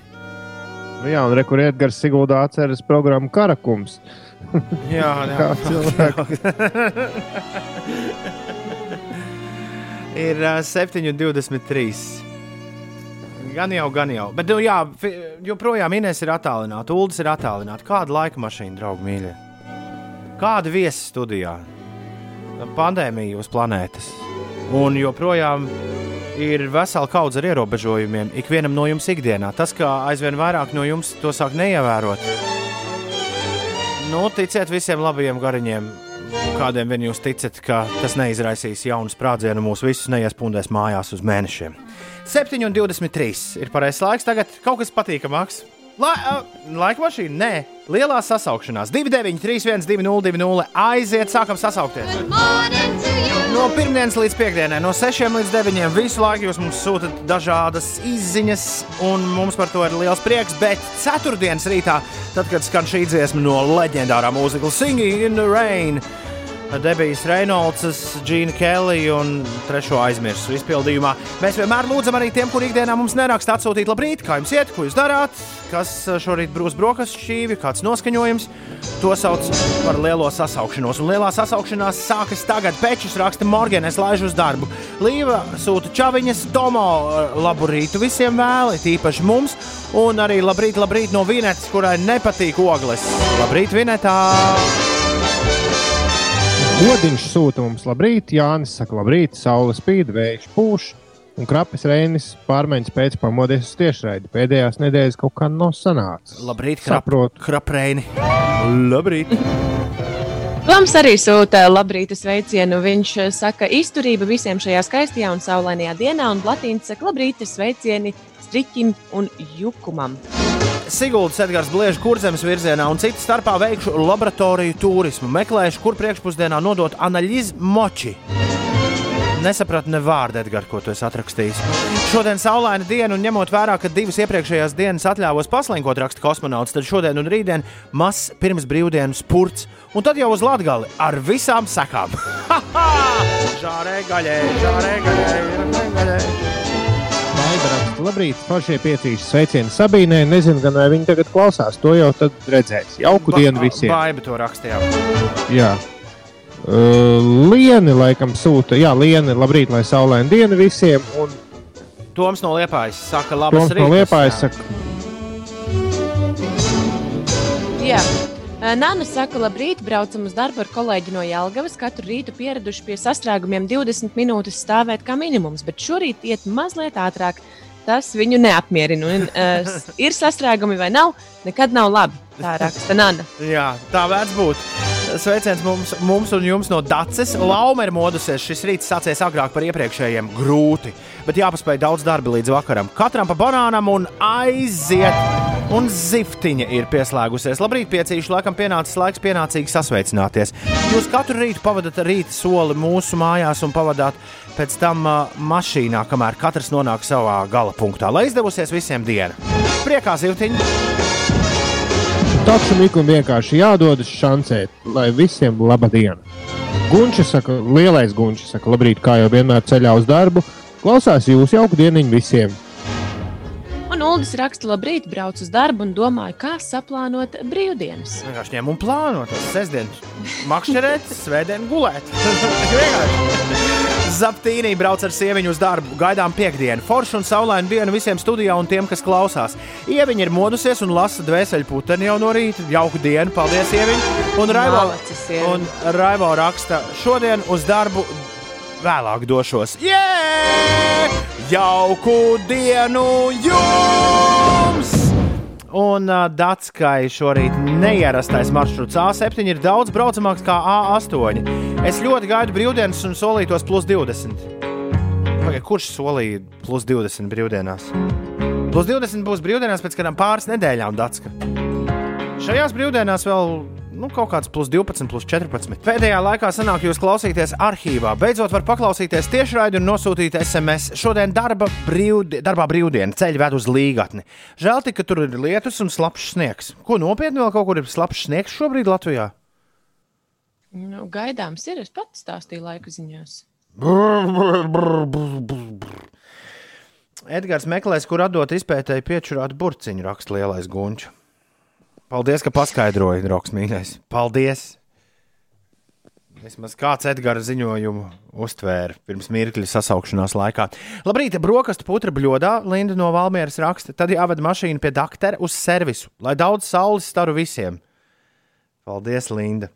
Speaker 2: Nu, jā, un rekur Edgars Siguldā atceras programmu Karakums.
Speaker 1: Jā,
Speaker 2: Kā
Speaker 1: jā. ir uh, 7,23. Gan jau, gan jau. Bet, nu, jā, joprojām Inês ir attālināta, Ulas ir attālināta. Kāda laika mašīna, draugi, mīļie? Kāda viesi studijā? Pandēmija uz planētas. Un joprojām ir vesela kaudze ar ierobežojumiem ikvienam no jums ikdienā. Tas, ka aizvien vairāk no jums to sāk neievērot, nu, ticiet visiem labajiem gariņiem, kādiem vien jūs ticat, ka tas neizraisīs jaunu sprādzienu mūs visus neiespundēs mājās uz mēnešiem. 7,23 ir pareizais laiks. Tagad kaut kas patīkamāks. La, uh, laika mašīna, nē, lielā sasaukšanās. 293, 1202, aiziet, sākam sasaukties. No pirmdienas līdz piekdienai, no 6 līdz 9. visu laiku jūs mums sūtat dažādas izziņas, un mums par to ir liels prieks. Bet ceturtdienas rītā, tad, kad skan šī dziesma no leģendārā mūzikla Singing in the Rain, Debijas Reinolds, Džina Kelly un trešo aizmirsu izpildījumā. Mēs vienmēr lūdzam arī tiem, kuriem ikdienā mums neraksta atsūtīt labrīt, kā jums iet, ko jūs darāt, kas šorīt brūs brokastu šķīvi, kāds noskaņojums. To sauc par lielo sasaukšanos. Un lielā sasaukšanās sākas tagad. Pečs raksta Morgan, es laižu uz darbu. Līva sūta čaviņas, Tomo labu rītu visiem vēli, tīpaši mums. Un arī labrīt, labrīt no Vinetas, kurai nepatīk ogles. Labrīt, Vinetā!
Speaker 2: Godiņš sūta mums labrīt, Jānis saka, labrīt, saule spīd, vējš pūš. Un krapis Reinis pārmaiņas pēc pamodies uz tiešraidi. Pēdējās nedēļas kaut kā nav sanācis.
Speaker 1: Labrīt, krap,
Speaker 2: Saprotu.
Speaker 1: krapreini! Labrīt!
Speaker 4: Toms arī sūta labrīta sveicienu. Viņš eh, saka, izturība visiem šajā skaistajā un saulainajā dienā, un Latīns saka, labrīta sveicieni striķim un jukumam.
Speaker 1: Siguldas Edgars Bliežs kurzemes virzienā un citu starpā veikšu laboratoriju turismu. Meklēšu, kur priekšpusdienā nodot analīzi moči. Nesapratu ne vārdu, Edgars, ko tu esi atrakstījis. Šodien saulaina diena, un ņemot vērā, ka divas iepriekšējās dienas atļāvos paslinkot, raksta kosmonauts, tad šodien un rītdien mazs pirms brīvdienas spurts, un tad jau uz Latgali ar visām sekām. Žārē gaļai, žārē gaļai, žārē gaļai.
Speaker 2: Maida raksta, labrīt, pašie piecīši sveicieni Sabīnē. Nezinu, gan vai viņi tagad klausās. To jau tad redzēs. Jauku dienu visiem.
Speaker 1: Baiba to rakstījām.
Speaker 2: Jā. Uh, Lieni laikam sūta, jā, Lieni, labrīt, lai saulaina diena visiem. Un
Speaker 1: Toms no Liepājas saka, labas
Speaker 2: Toms no
Speaker 1: rītas.
Speaker 2: Liepājas
Speaker 1: Jā.
Speaker 2: saka,
Speaker 4: Jā. Eh, Nāna saka, labrīt, braucam uz darbu ar kolēģi no Jālgavas. Katru rītu pieraduši pie sastrēgumiem 20 minūtes stāvēt kā minimums, bet šorīt iet mazliet ātrāk. Tas viņu neapmierina. Un, uh, ir sastrēgumi vai nav, nekad nav labi. Tā raksta Nāna.
Speaker 1: Jā, tā vērts būt. Sveiciens mums, mums un jums no Dācis. Lauma ir modusies. Šis rīts sācies agrāk par iepriekšējiem. Grūti, bet jāpaspēj daudz darba līdz vakaram. Katram pa banānam un aiziet! Un ziftiņa ir pieslēgusies. Labrīt, piecīši, laikam pienācis laiks pienācīgi sasveicināties. Jūs katru rītu pavadat rīta soli mūsu mājās un pavadāt pēc tam uh, mašīnā, kamēr katrs nonāk savā gala punktā. Lai izdevusies visiem diena. Priekā ziftiņa!
Speaker 2: Taksim ik un vienkārši jādodas šancēt, lai visiem laba diena. Gunčs saka, lielais gunčs saka, labrīt, kā jau vienmēr ceļā uz darbu. Klausās jūs jauku dieniņu visiem.
Speaker 4: Un Uldis raksta, labrīt, brauc uz darbu un domāju, kā saplānot brīvdienas.
Speaker 1: Vienkārši ņem un plāno to sestdienu. Makšķerēt, svētdien gulēt. Vienkārši. Zaptīnī brauc ar sieviņu uz darbu. Gaidām piekdienu. Foršu un saulainu dienu visiem studijā un tiem, kas klausās. Ieviņa ir modusies un lasa dvēseli puteni jau no rīta. Jauku dienu, paldies, Ieviņa. Un Raivo, un Raivo raksta, šodien uz darbu vēlāk došos. Jē! Jauku dienu jums! Un uh, Datskai šorīt neierastais maršruts A7 ir daudz braucamāks kā A8. Es ļoti gaidu brīvdienas un solītos plus 20. Pagaid, kurš solīja plus 20 brīvdienās? Plus 20 būs brīvdienās pēc kādām pāris nedēļām, Datska. Šajās brīvdienās vēl nu, kaut kāds plus 12, plus 14. Pēdējā laikā sanāk jūs klausīties arhīvā. Beidzot, var paklausīties tiešraidi un nosūtīt SMS. Šodien darba brīvdi, darbā brīvdiena ceļš ved uz līgatni. Žēl tik, ka tur ir lietus un slapjš sniegs. Ko nopietni vēl kaut kur ir slapjš sniegs šobrīd Latvijā?
Speaker 4: Nu, gaidāms ir, es pats stāstīju laika ziņās.
Speaker 1: Edgars meklēs, kur atdot izpētēji piečurāt burciņu, raksta lielais gunčs. Paldies, ka paskaidroji, draugs mīļais. Paldies! Vismaz kāds Edgara ziņojumu uztvēra pirms mirkļa sasaukšanās laikā. Labrīt, brokastu putra bļodā, Linda no Valmieras raksta, tad jāved mašīna pie doktora uz servisu, lai daudz saules staru visiem. Paldies, Linda!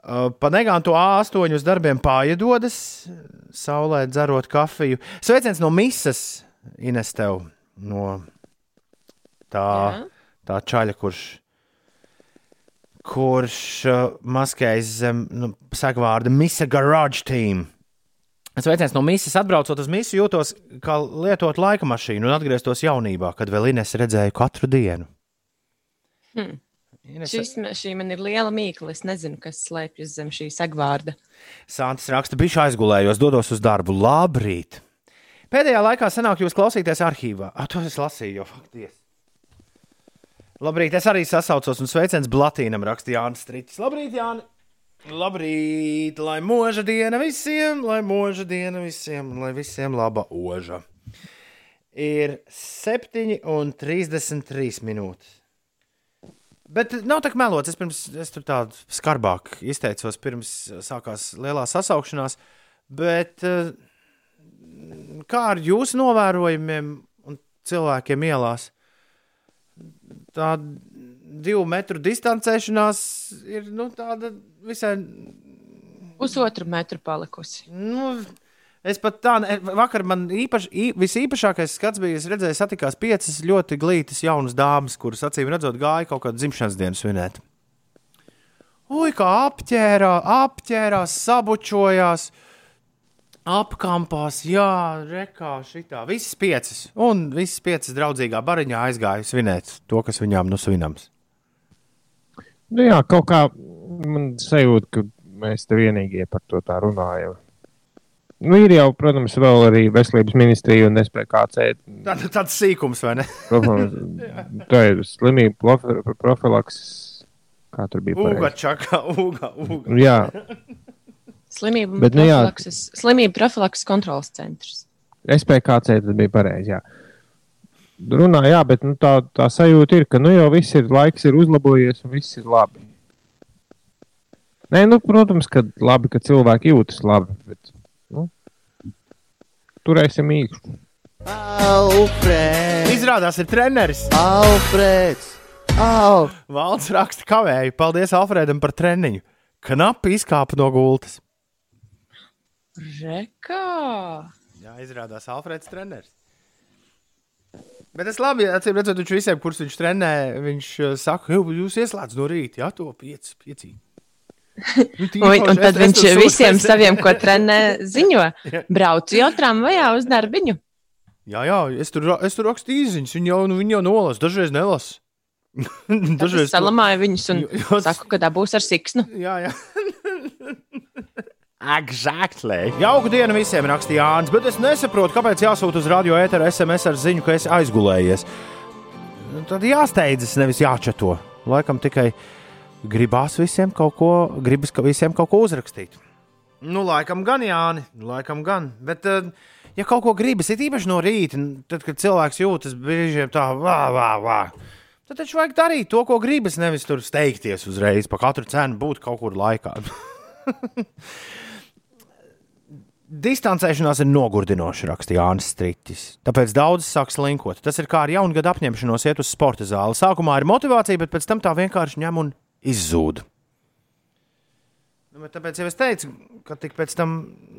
Speaker 1: Uh, Pa negāntu A8 uz darbiem pāriedodas, saulē dzerot kafiju. Sveiciens no Misas, Ines, tev no tā,
Speaker 4: Jā.
Speaker 1: tā čaļa, kurš, kurš uh, maskējas zem nu, sagvārda Misa Garage Team. Sveiciens no Misas, atbraucot uz Misu, jūtos kā lietot laika mašīnu un atgrieztos jaunībā, kad vēl Ines redzēju katru dienu.
Speaker 4: Hmm.
Speaker 1: Ines,
Speaker 4: Šis, šī man ir liela mīkla. Es nezinu, kas slēpjas zem šī segvārda.
Speaker 1: Sāntis raksta, bija aizgulējos, dodos uz darbu. Labrīt! Pēdējā laikā sanāk jūs klausīties arhīvā. Ah, to es lasīju, jau faktiski. Labrīt, es arī sasaucos un sveiciens Blatīnam raksta Jānis Strītis. Labrīt, Jāni! Labrīt, lai mūža diena visiem, lai mūža diena visiem, lai visiem laba oža. Ir 7,33 minūtes. Bet nav tā melots. Es, pirms, es tur tādu skarbāk izteicos, pirms sākās lielā sasaukšanās. Bet eh, kā ar jūsu novērojumiem un cilvēkiem ielās? Tā divu metru distancēšanās ir nu, tāda visai.
Speaker 4: Pusotru metru palikusi.
Speaker 1: Nu, Es pat tādu, vakar man īpaši, ī- visīpašākais skats bija, es redzēju, satikās piecas ļoti glītas jaunas dāmas, kuras acīm redzot gāja kaut kādu dzimšanas dienu svinēt. Ui, kā apģērā, apģērās, sabučojās, apkampās, jā, rekā šitā. Visas piecas, un visas piecas draudzīgā bariņā aizgāja svinēt to, kas viņām nu svinams.
Speaker 2: Nu, jā, kaut kā man sajūta, ka mēs te vienīgie par to tā runājam. Nu, ir jau, protams, vēl arī veselības ministrija un SPKC.
Speaker 1: Tāds, tāds sīkums, vai ne?
Speaker 2: Tā ir slimību profi- profilakses. Kā tur bija?
Speaker 1: Uga, čakā, uga, uga.
Speaker 2: Jā,
Speaker 4: Slimību,
Speaker 2: Bet, nu
Speaker 4: profilakses, slimību profilakses kontrolas centrs.
Speaker 2: SPKC tas bija pareizi. jā. Runā, jā, bet nu, tā, tā sajūta ir, ka nu jau viss ir laiks, ir uzlabojies un viss ir labi. Nē, nu, protams, ka labi, ka cilvēki jūtas labi. Bet, nu, turēsim īkšķi.
Speaker 8: Alfrēds!
Speaker 1: Izrādās, ir treneris.
Speaker 8: Alfrēds! Au!
Speaker 1: Valds raksta kavēju. Paldies Alfredam par treniņu. Knapi izkāpa no gultas.
Speaker 4: Rekā!
Speaker 1: Jā, izrādās Alfreds treneris. Bet es labi, acīm redzot, viņš visiem, kurus viņš trenē, viņš uh, saka, "Jū, jūs ieslēdzat no rīta, jā, to pieci, pieci. Nu,
Speaker 4: Un, un tad viņš visiem saviem, ko trenē, ziņo. Braucu jau tramvajā uz darbiņu.
Speaker 1: Jā, jā, es tur, es tur rakstu īsiņas, viņi jau, nu, viņi jau nolasa, dažreiz nelasa. Dažreiz
Speaker 4: salamāju viņus un
Speaker 1: Jūs-
Speaker 4: saku, ka dabūs ar siksnu.
Speaker 1: Jā, jā. Exactly. Jauka diena visiem, rakstīja Jānis, bet es nesaprotu, kāpēc jāsūta uz radio ēteru SMS ar ziņu, ka esi aizgulējies. Tad jāsteidzas, nevis jāčato. Laikam tikai gribās visiem kaut ko, gribas ka visiem kaut ko uzrakstīt. Nu, laikam gan, Jāni, laikam gan. Bet, eh, ja kaut ko gribas, ir īpaši no rīta, tad, kad cilvēks jūtas brīžiem tā, vā, vā, vā. Tad taču vajag darīt to, ko gribas, nevis tur steigties uzreiz, pa katru cenu būt kaut kur laikā. Distancēšanās ir nogurdinoša, rakstīja Jānis Strītis. Tāpēc daudz sāk slinkot. Tas ir kā ar jaunu gadu apņemšanos iet uz sporta zāli. Sākumā ir motivācija, bet pēc tam tā vienkārši ņem un izzūd. Nu, tāpēc jau es teicu, ka tik pēc tam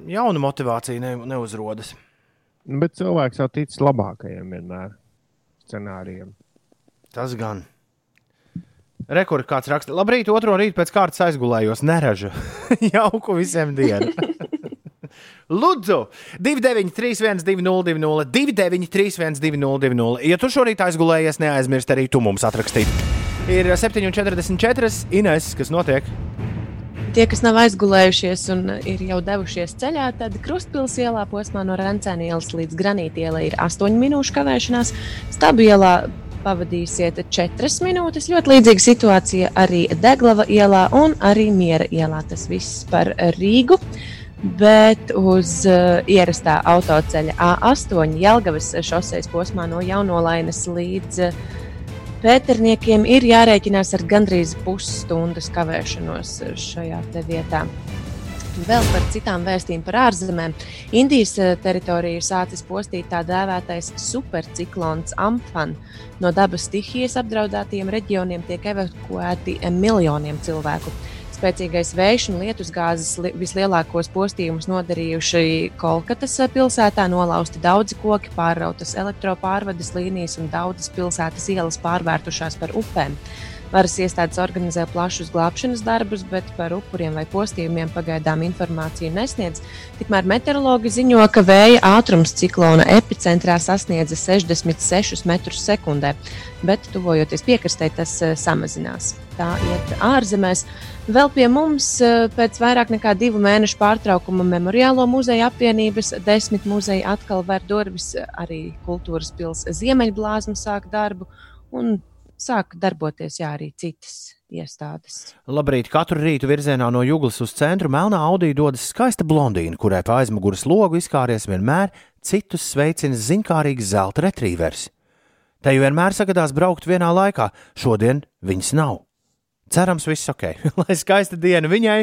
Speaker 1: jauna motivācija ne, neuzrodas.
Speaker 2: Nu, Bet cilvēks jau tic labākajiem vienmēr scenārijiem.
Speaker 1: Tas gan. Rekords kāds raksta, labrīt, otro rītu pēc kārtas aizgulējos, neraža. Jauku visiem dienu. Lūdzu, 293, 202, 293, 202. Ja tu šorīt aizgulējies, neaizmirst arī tu mums atrakstīt. Ir 7,44 Ines, kas notiek.
Speaker 4: Tie, kas nav aizgulējušies un ir jau devušies ceļā, tad Krustpils ielā posmā no Rencēna ielas līdz Granīta ielai ir 8 minūšu kavēšanās. Stabu ielā pavadīsiet 4 minūtes. Ļoti līdzīga situācija arī Deglava ielā un arī Miera ielā. Tas viss par Rīgu. Bet uz uh, ierastā autoceļa A8 Jelgavas šoseis posmā no Jaunolainas līdz uh, Pēterniekiem ir jārēķinās ar gandrīz pusstundas kavēšanos šajā vietā. Vēl par citām vēstījumiem par ārzemēm. Indijas eh, teritoriju ir sācis postīt tā dēvētais superciklons Amphan. No dabas stihijas apdraudētiem reģioniem tiek evakuēti miljoniem cilvēku. Spēcīgais vējš un lietusgāzes li- vislielākos postījumus nodarījuši Kolkatas eh, pilsētā, nolausti daudzi koki, pārrautas elektropārvades līnijas un daudzas pilsētas ielas pārvērtušās par upēm. Varas iestādes organizē plašus glābšanas darbus, bet par upuriem vai postījumiem pagaidām informāciju nesniedz. Tikmēr meteorologi ziņo, ka vēja ātrums ciklona epicentrā sasniedza 66 metrus sekundē, bet tuvojoties piekrastē, tas eh, samazinās. Tā iet ārzemēs. Vēl pie mums eh, pēc vairāk nekā divu mēnešu pārtraukuma Memoriālo muzeja apvienības desmit muzeji atkal ver durvis. Arī kultūras pilsēta Ziemeļblāzma sāk darbu. Un sāk darboties jā, arī citas iestādes.
Speaker 1: Labrīt, katru rītu virzienā no Juglas uz centru Melnā Audī dodas skaista blondīna, kurai pa aizmugures logu izkāries vienmēr citus sveicina ziņkārīgs zelta retrīvers. Te jau vienmēr sagadās braukt vienā laikā, šodien viņas nav. Cerams, viss ok. Lai skaista diena viņai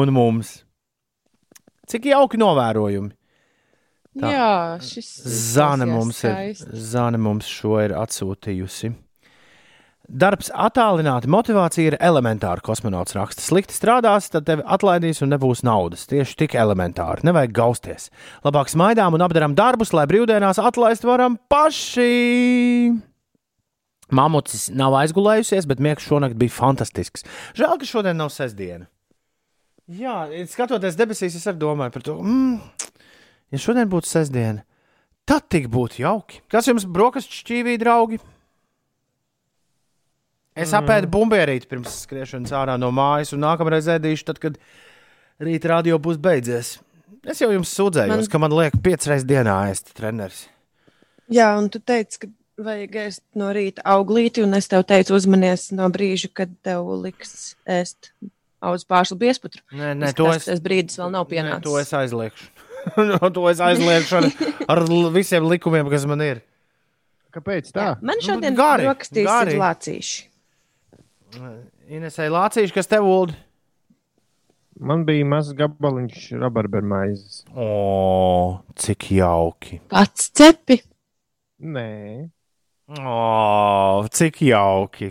Speaker 1: un mums. Cik jauki novērojumi. Tā.
Speaker 4: Jā, šis
Speaker 1: Zāne mums, ir. Zāne mums šo ir atsūtījusi. Darbs attālināti, motivācija ir elementāra. Kosmonauts raksta, slikti strādās, tad tevi atlaidīs un nebūs naudas. Tieši tik elementāri. Nevajag gausties. Labāk smaidām un apdarām darbus, lai brīvdienās atlaist varam paši. Mamucis nav aizgulējusies, bet miegs šonakt bija fantastisks. Žēl, ka šodien nav sestdiena. Jā, skatoties debesīs, es arī domāju par to. Mm, ja šodien būtu sestdiena, tad tik būtu jauki. Kas jums brokastu šķīvī, draugi? Es apēdu bumbierīti pirms skriešanas ārā no mājas, un nākamreiz ēdīšu, tad, kad rīta radio būs beidzies. Es jau jums sūdzējos, man... ka man liek piecas reizes dienā ēst treneris.
Speaker 4: Jā, un tu teici, ka vajag ēst no rīta auglīti, un es tev teicu, uzmanies no brīža, kad tev liks ēst auzu pārslu biesputru.
Speaker 1: Nē, nē, to
Speaker 4: Izskatās,
Speaker 1: es,
Speaker 4: Tas brīdis vēl nav
Speaker 1: nē,
Speaker 4: pienācis.
Speaker 1: to es aizliekšu. No, to es aizliekšu ar, ar visiem likumiem, kas man ir.
Speaker 2: Kāpēc tā?
Speaker 4: Jā, Man
Speaker 1: Nu,
Speaker 4: šodien
Speaker 1: gari,
Speaker 4: brokastīs
Speaker 1: gari.
Speaker 4: ir lācīši.
Speaker 1: Inesēja Lācīša, kas tev uld?
Speaker 2: Man bija mazs gabaliņš rabarbermaizes.
Speaker 1: O, cik jauki!
Speaker 4: Pats cepi.
Speaker 2: Nē,
Speaker 1: O, cik jauki!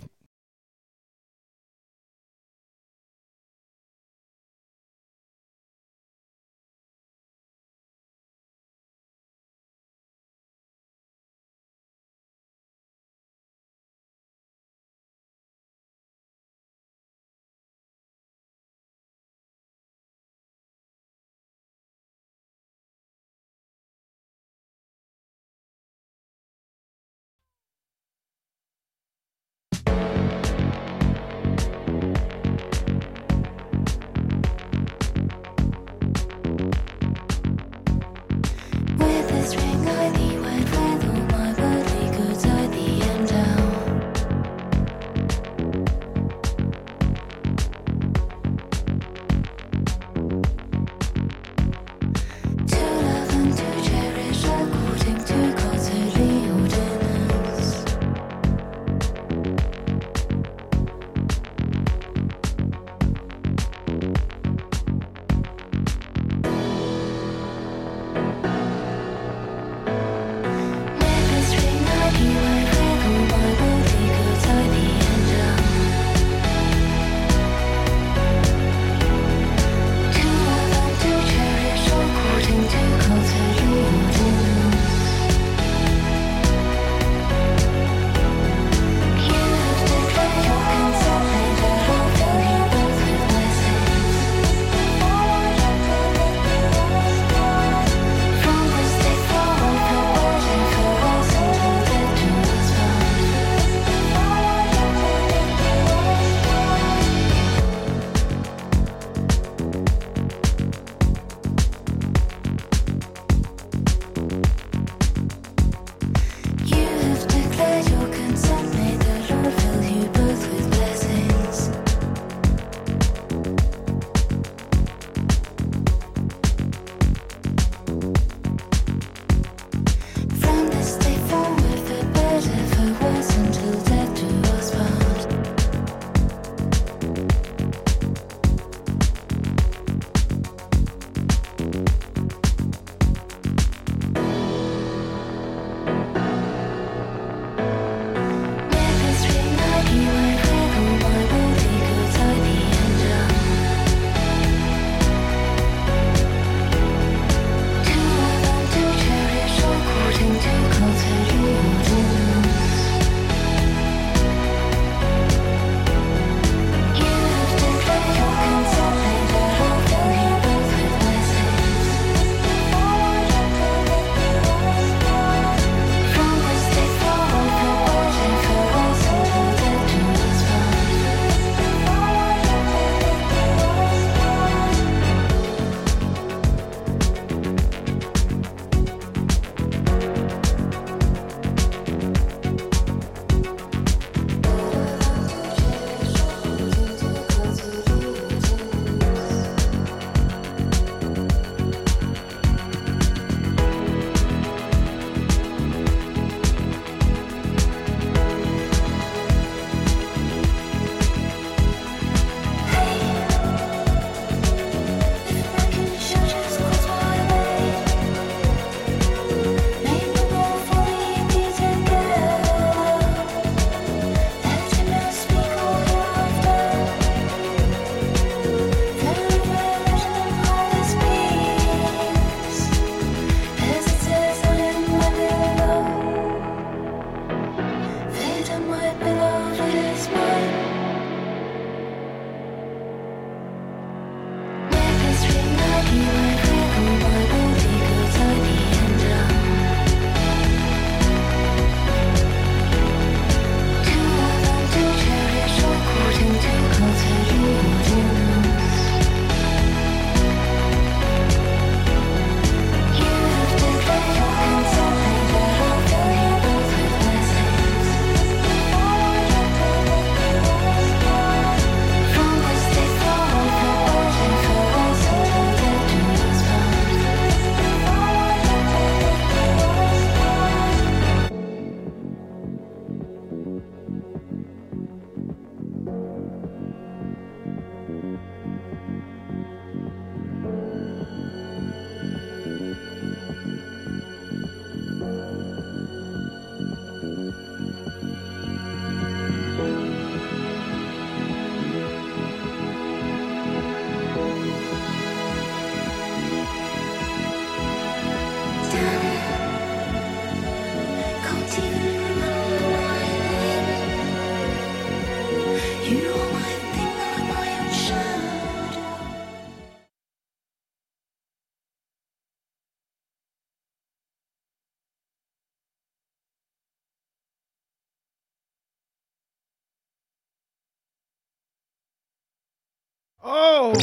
Speaker 1: Oh!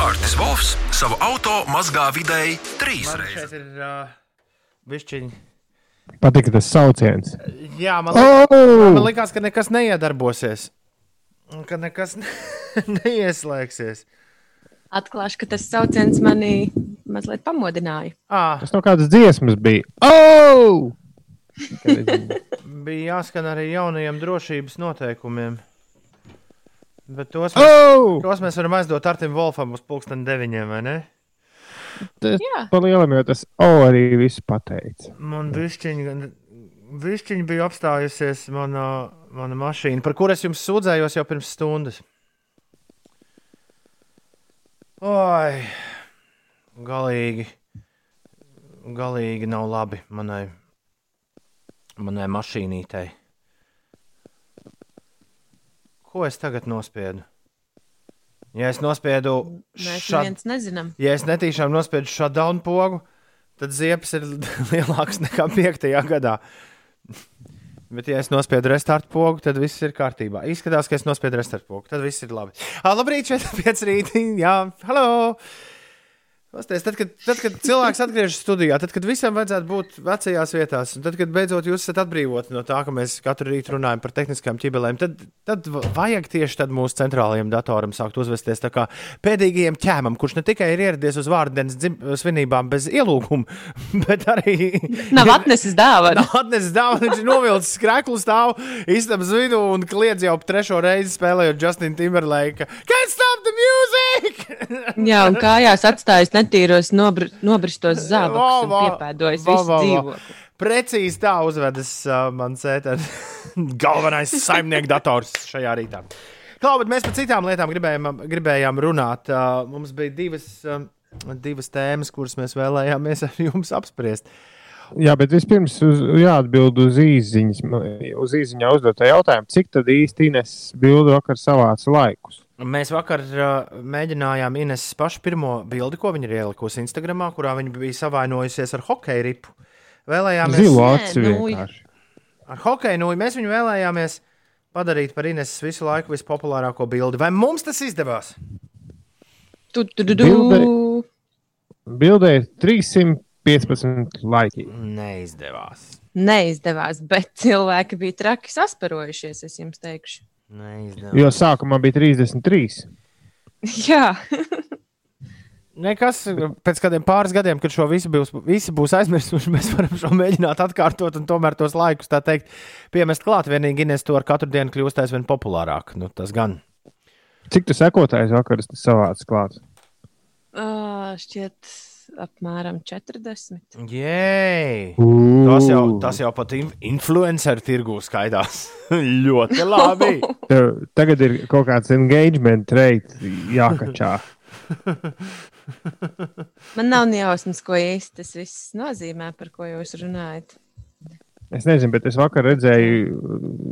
Speaker 9: Artis Volfs savu auto mazgā vidēji trīs
Speaker 1: Man
Speaker 9: reizes.
Speaker 1: šeit ir uh, bišķiņi.
Speaker 2: Patika tas sauciens.
Speaker 1: Jā, man, li
Speaker 2: Oh!
Speaker 1: man liekas, ka nekas neiedarbosies. Un Ka nekas ne neieslēgsies.
Speaker 4: Atklāšu, ka tas sauciens mani mazliet pamodināja.
Speaker 1: À,
Speaker 2: Tas no kādas dziesmas bija. Oh!
Speaker 1: bija jāskan arī jaunajiem drošības noteikumiem. Bet tos mēs,
Speaker 2: Oh!
Speaker 1: tos mēs varam aizdot Artim Wolfam uz pulksten deviņiem, vai ne?
Speaker 2: Tas
Speaker 4: Jā.
Speaker 2: pa lielam jau tas O arī viss pateica.
Speaker 1: Man višķiņi, višķiņi bija apstājusies mana, mana mašīna, par kuras jums sūdzējos jau pirms stundas. Oi, galīgi, galīgi nav labi manai, manai mašīnītei. Ko es tagad nospiedu? Ja es nospiedu
Speaker 4: neviens nezinām.
Speaker 1: ja es netīšām nospiedu šo daunu pogu, tad ziepes ir lielāks nekā 5. gadā. Bet, ja es nospiedu restartu pogu, tad viss ir kārtībā. Izskatās, ka es nospiedu restartu pogu, tad viss ir labi. Ah, labrīt, šeit ir 5 rītī. Jā, hello! Pasties, tad, kad, tad, kad cilvēks atgriežas studijā, tad, kad visam vajadzētu būt vecajās vietās, un tad, kad beidzot jūs esat atbrīvoti no tā, ka mēs katru rītu runājam par tehniskām ķibelēm, tad, tad vajag tieši tad mūsu centrālajiem datoram sākt uzvesties tā kā pēdīgajam ķēmam, kurš ne tikai ir ieradies uz vārdienas svinībām bez ielūguma, bet arī
Speaker 4: Nav atnesis dāvanu.
Speaker 1: Nav atnesis dāvanu, viņš ir novilcis skreklu stāvu istabas vidū un kliedz jau trešo reizi spēlējot Justin Timberlake. Can't stop the music!
Speaker 4: Jā, un kājās atstājis netīros, nobr nobristos zābakus un piepēdojis visu dzīvokli.
Speaker 1: Precīzi tā uzvedas uh, mans ēteris. Galvenais saimnieks dators šajā rītā. Klau, bet mēs par citām lietām gribējām, gribējām runāt. Uh, mums bija divas, uh, divas tēmas, kuras mēs vēlējāmies ar jums apspriest.
Speaker 2: Jā, bet vispirms uz, jāatbild uz īsiņas, uz īsiņā uzdoto jautājumu, cik tad īsti Ines bildu vakar savāca laikus.
Speaker 1: Mēs vakar uh, mēģinājām Ines pašu pirmo bildi, ko viņa ir ielikusi Instagram, kurā viņa bija savainojusies ar hokeja ripu. Vēlējāmies
Speaker 2: aci
Speaker 4: nu,
Speaker 2: vienkārši.
Speaker 1: ar hokeja nūju. Mēs viņu vēlējāmies padarīt par Ines visu laiku vispopulārāko bildi. Vai mums tas izdevās?
Speaker 4: Tu, tu, tu, tu.
Speaker 2: Bildē ir 315 laiki.
Speaker 1: Neizdevās.
Speaker 4: Neizdevās, bet cilvēki bija traki sasparojušies, es jums teikšu.
Speaker 1: Neizdevās.
Speaker 2: Jo sākumā bija 33.
Speaker 4: Jā,
Speaker 1: Nekas pēc kādiem pāris gadiem, kad šo visu būs, visi būs aizmirsuši, mēs varam šo mēģināt atkārtot un tomēr tos laikus, tā teikt, piemest klāt. Vienīgi Ines to ar katru dienu kļūst aizvien populārāk. Nu, tas gan.
Speaker 2: Cik tu sekotājs vakar savāca klāt?
Speaker 4: uh, šķiet, apmēram 40.
Speaker 1: Jē! Tas jau, tas jau pat in influenceru tirgū skaidās. Ļoti labi.
Speaker 2: Tagad ir kaut kāds engagement rate jākačā.
Speaker 4: Man nav ne jausmas, ko īsti tas viss nozīmē, par ko jūs runājat.
Speaker 2: Es nezinu, bet es vakar redzēju,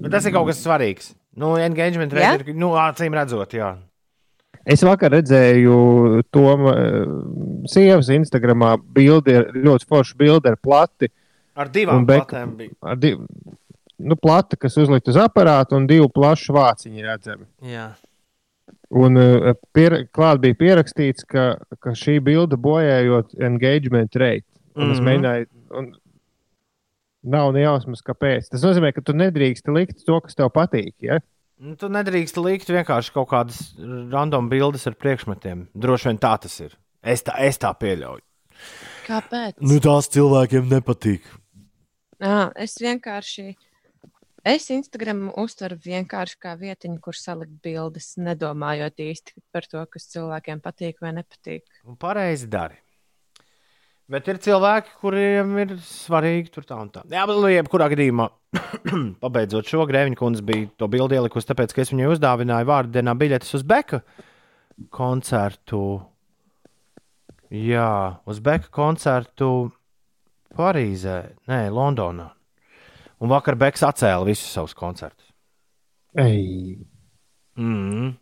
Speaker 1: Bet tas ir kaut kas svarīgs. Nu, engagement rate ir, nu, acīm redzot, jā.
Speaker 2: Es vakar redzēju to sievas Instagramā bildi, ļoti foršu bildi ar plati.
Speaker 1: Ar divām
Speaker 2: Un beka-
Speaker 1: platēm bija.
Speaker 2: Ar div, nu, plata, kas uzlikt uz aparātu, un divu plašu vāciņu redzami.
Speaker 1: Jā.
Speaker 2: Un uh, pier, klāt bija pierakstīts, ka, ka šī bilde bojājot engagement rate. Un es
Speaker 1: Mhm.
Speaker 2: mēģināju, un nav ne jausmas, kāpēc. Tas nozīmē, ka tu nedrīkst likt to, kas tev patīk. Ja?
Speaker 1: Nu, tu nedrīkst likt vienkārši kaut kādas random bildes ar priekšmetiem. Droši vien tā tas ir. Es tā, es tā pieļauju.
Speaker 4: Kāpēc?
Speaker 1: Nu, tās cilvēkiem nepatīk.
Speaker 4: À, es vienkārši. Es Instagram uztveru vienkārši kā vietiņu, kur salikt bildes, nedomājot īsti par to, kas cilvēkiem patīk vai nepatīk.
Speaker 1: Un pareizi dari. Bet ir cilvēki, kuriem ir svarīgi tur tā un tā. Jā, bet, nu, jebkurā gadījumā, pabeidzot šo grēviņu, kundze bija to bildi ielikusi, tāpēc, ka es viņai uzdāvināju vārdu dienā biļetes uz Beka koncertu. Jā, uz Beka koncertu Parīzē, nē, Londonā. Un vakar Beks atcēla visus savus koncertus.
Speaker 2: Ei,
Speaker 1: Mm.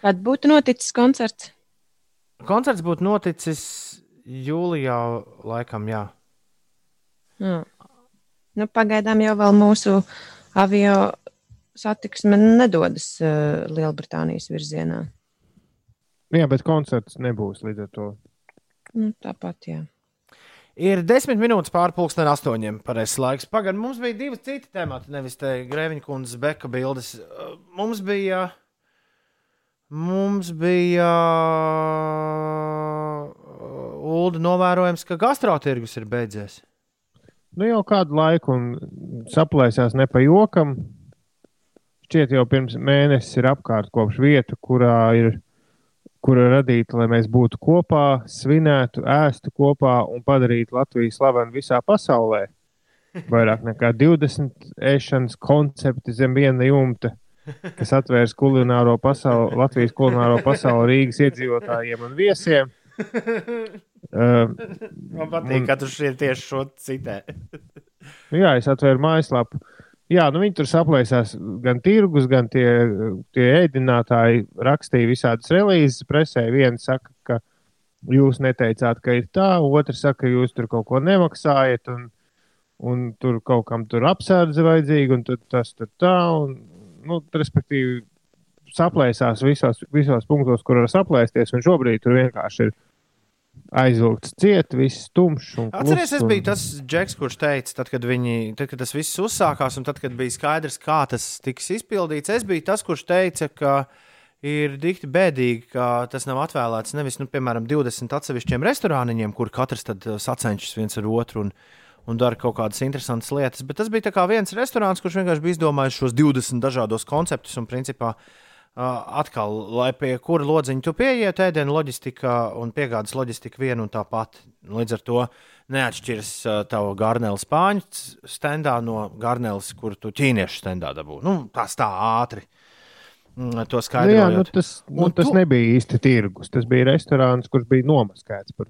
Speaker 4: Kad būtu noticis koncerts?
Speaker 1: Koncerts būtu noticis jūlijā, laikam, jā.
Speaker 4: Jā. Nu, pagaidām jau vēl mūsu avio satiksme nedodas uh, Lielbritānijas virzienā.
Speaker 2: Jā, bet koncerts nebūs līdz ar to.
Speaker 4: Nu, tāpat, jā.
Speaker 1: Ir desmit minūtes pāri pusdien astoņiem. Pareizais laiks. Pagaidām, mums bija divi citi temati, nevis te Grēviņa kundzes beka bildes. Uh, Mums bija. Mums bija. Ulda novērojams, ka gastrotirgus ir beidzies.
Speaker 2: Nu, jau kādu laiku saplēsās ne pa jokam. Šķiet, jau pirms mēnesis ir apkārt kopš vieta, kurā ir kura radīta, lai mēs būtu kopā, svinētu, ēstu kopā un padarītu Latviju slavenu visā pasaulē. Vairāk nekā 20 ēšanas koncepti zem viena jumta, kas atvērs kulināro pasauli, Latvijas kulināro pasauli Rīgas iedzīvotājiem un viesiem. Uh,
Speaker 1: Man patīk, ka tu šeit tieši šo citē.
Speaker 2: Nu Jā, es atvēru mājaslapu. Jā, nu viņi tur saplēsās gan tirgus, gan tie, tie ēdinātāji rakstīja visādas relīzes presē. Viens saka, ka jūs neteicāt, ka ir tā, otrs saka, ka jūs tur kaut ko nemaksājat, un, un tur kaut kam tur apsardze vajadzīga, un tad tas tur tā, un, nu, respektīvi, saplēsās visos, visos punktos, kur var saplēsties, un šobrīd tur vienkārši ir aizvilkts ciet, viss tumšs.
Speaker 1: Atcerieties, es biju tas džeks, kurš teica, tad, kad, viņi, tad, kad tas viss uzsākās, un tad, kad bija skaidrs, kā tas tiks izpildīts, es biju tas, kurš teica, ka ir dikti bēdīgi, ka tas nav atvēlēts nevis, nu, piemēram, 20 atsevišķiem restorāniņiem, kur katrs tad uh, sacenšas viens ar otru. Un, Un dara kaut kādas interesantas lietas. Bet tas bija viens restorāns, kurš vienkārši bija izdomājis šos 20 dažādos konceptus. Un, principā, Uh, atkal, lai pie kura lodziņa tu pieiet, ēdienu loģistika un piegādes loģistika viena un tā pati. Līdz ar to neatšķiras tava garnēla spāņu standā no garnēlas, kur tu ķīniešu standā dabū. Nu, tas tā ātri. Mm, To
Speaker 2: Nu, jā, nu, tas, nu,
Speaker 1: Un
Speaker 2: tas
Speaker 1: tu-
Speaker 2: nebija īsti tirgus. Tas bija restorāns, kurš bija nomaskēts par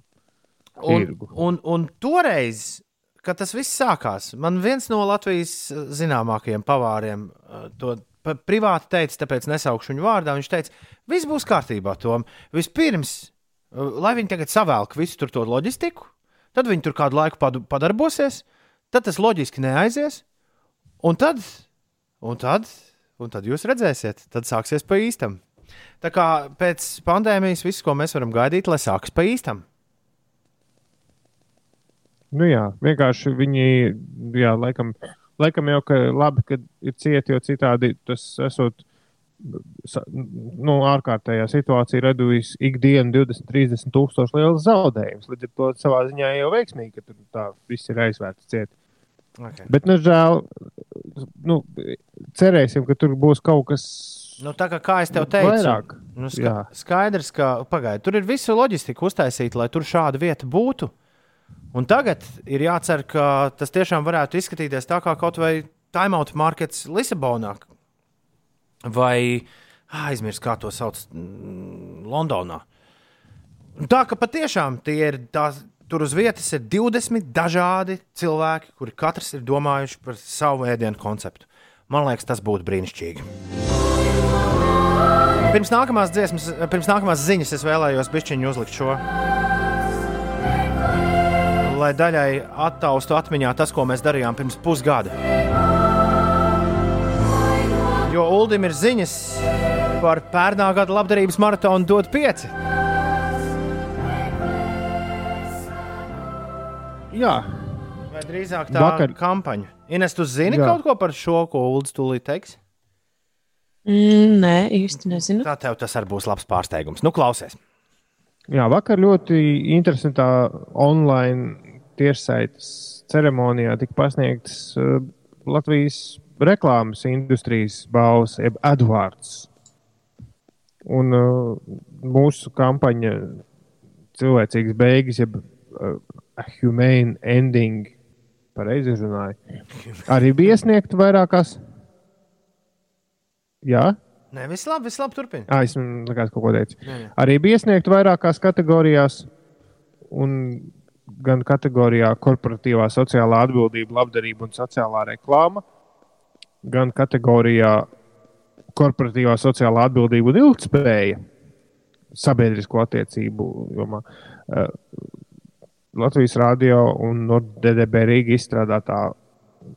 Speaker 1: Un,
Speaker 2: tirgu.
Speaker 1: un, un toreiz, kad tas viss sākās, man viens no Latvijas zināmākajiem pavāriem to privāti teica, tāpēc nesaukšu viņu vārdā. Viņš teica, viss būs kārtībā, Tom. Vispirms, eh, lai viņi tagad savēlk visu tur to loģistiku, tad viņi tur kādu laiku padarbosies, tad tas loģiski neaizies, un tad, un tad, un tad jūs redzēsiet, tad sāksies pa īstam. Tā kā pēc pandēmijas viss, ko mēs varam gaidīt, lai sākas pa īstam.
Speaker 2: Nu, jā, vienkārši viņi, jā, laikam, laikam jau ka labi, ka ir cieti, jo citādi tas esot. Nu, ārkārtējā situācija radījis ikdienu 20, 30 tūkstošu liels zaudējums. Līdz ar to savā ziņā jau veiksmīgi, ka tur tā viss ir aizvērts ciet.
Speaker 1: Okay.
Speaker 2: Bet, nu, žēl, nu, cerēsim, ka tur būs kaut kas
Speaker 1: Nu, tā kā, kā es tev teicu,
Speaker 2: vairāk.
Speaker 1: Nu, ska
Speaker 2: Jā.
Speaker 1: skaidrs, ka pagaidi, tur ir visa loģistika uztaisīta, lai tur šāda vieta būtu. Un tagad ir jācer, ka tas tiešām varētu izskatīties tā kā kaut vai timeout markets Lisabonā. Vai aizmirst, kā to sauc mm, Londonā. Tā ka patiešām tie ir tās, tur uz vietas ir 20 dažādi cilvēki, kuri katrs ir domājuši par savu ēdienu konceptu. Man liekas, tas būtu brīnišķīgi. Pirms nākamās, dziesmas, pirms nākamās ziņas es vēlējos bišķiņu uzlikt šo. Lai daļai attaustu atmiņā tas, ko mēs darījām pirms pusgada. Jo Uldim ir ziņas par pērnā gada labdarības maratonu dot pieci.
Speaker 2: Jā,
Speaker 1: Vai drīzāk tā
Speaker 2: Vakar-
Speaker 1: ir kampaņa? Ines, tu zini
Speaker 2: Jā.
Speaker 1: Kaut ko par šo, ko Uldis tūlīt teiks?
Speaker 4: Mm, nē, īsti nezinu.
Speaker 1: Tā tev tas arī būs labs pārsteigums. Nu, klausies.
Speaker 2: Jā, vakar ļoti interesantā online tiešsaites ceremonijā tika pasniegts uh, Latvijas reklāmas industrijas balvas, jeb Edvards. Un uh, mūsu kampaņa cilvēcīgas beigas, jeb uh, humane ending, pareizi runāju, arī bija iesniegta vairākās. Jā,
Speaker 1: Nē, viss labi, viss labi. Turpini.
Speaker 2: ah, es mm, likās, kaut ko teicu.
Speaker 1: Nē, nē.
Speaker 2: Arī bija iesniegta vairākās kategorijās, un gan kategorijā korporatīvā sociālā atbildība, labdarība un sociālā reklāma, gan kategorijā korporatīvā sociālā atbildība un ilgspēja sabiedrisko attiecību jomā. Eh, Latvijas Rādio un NordDDB Rīga izstrādātā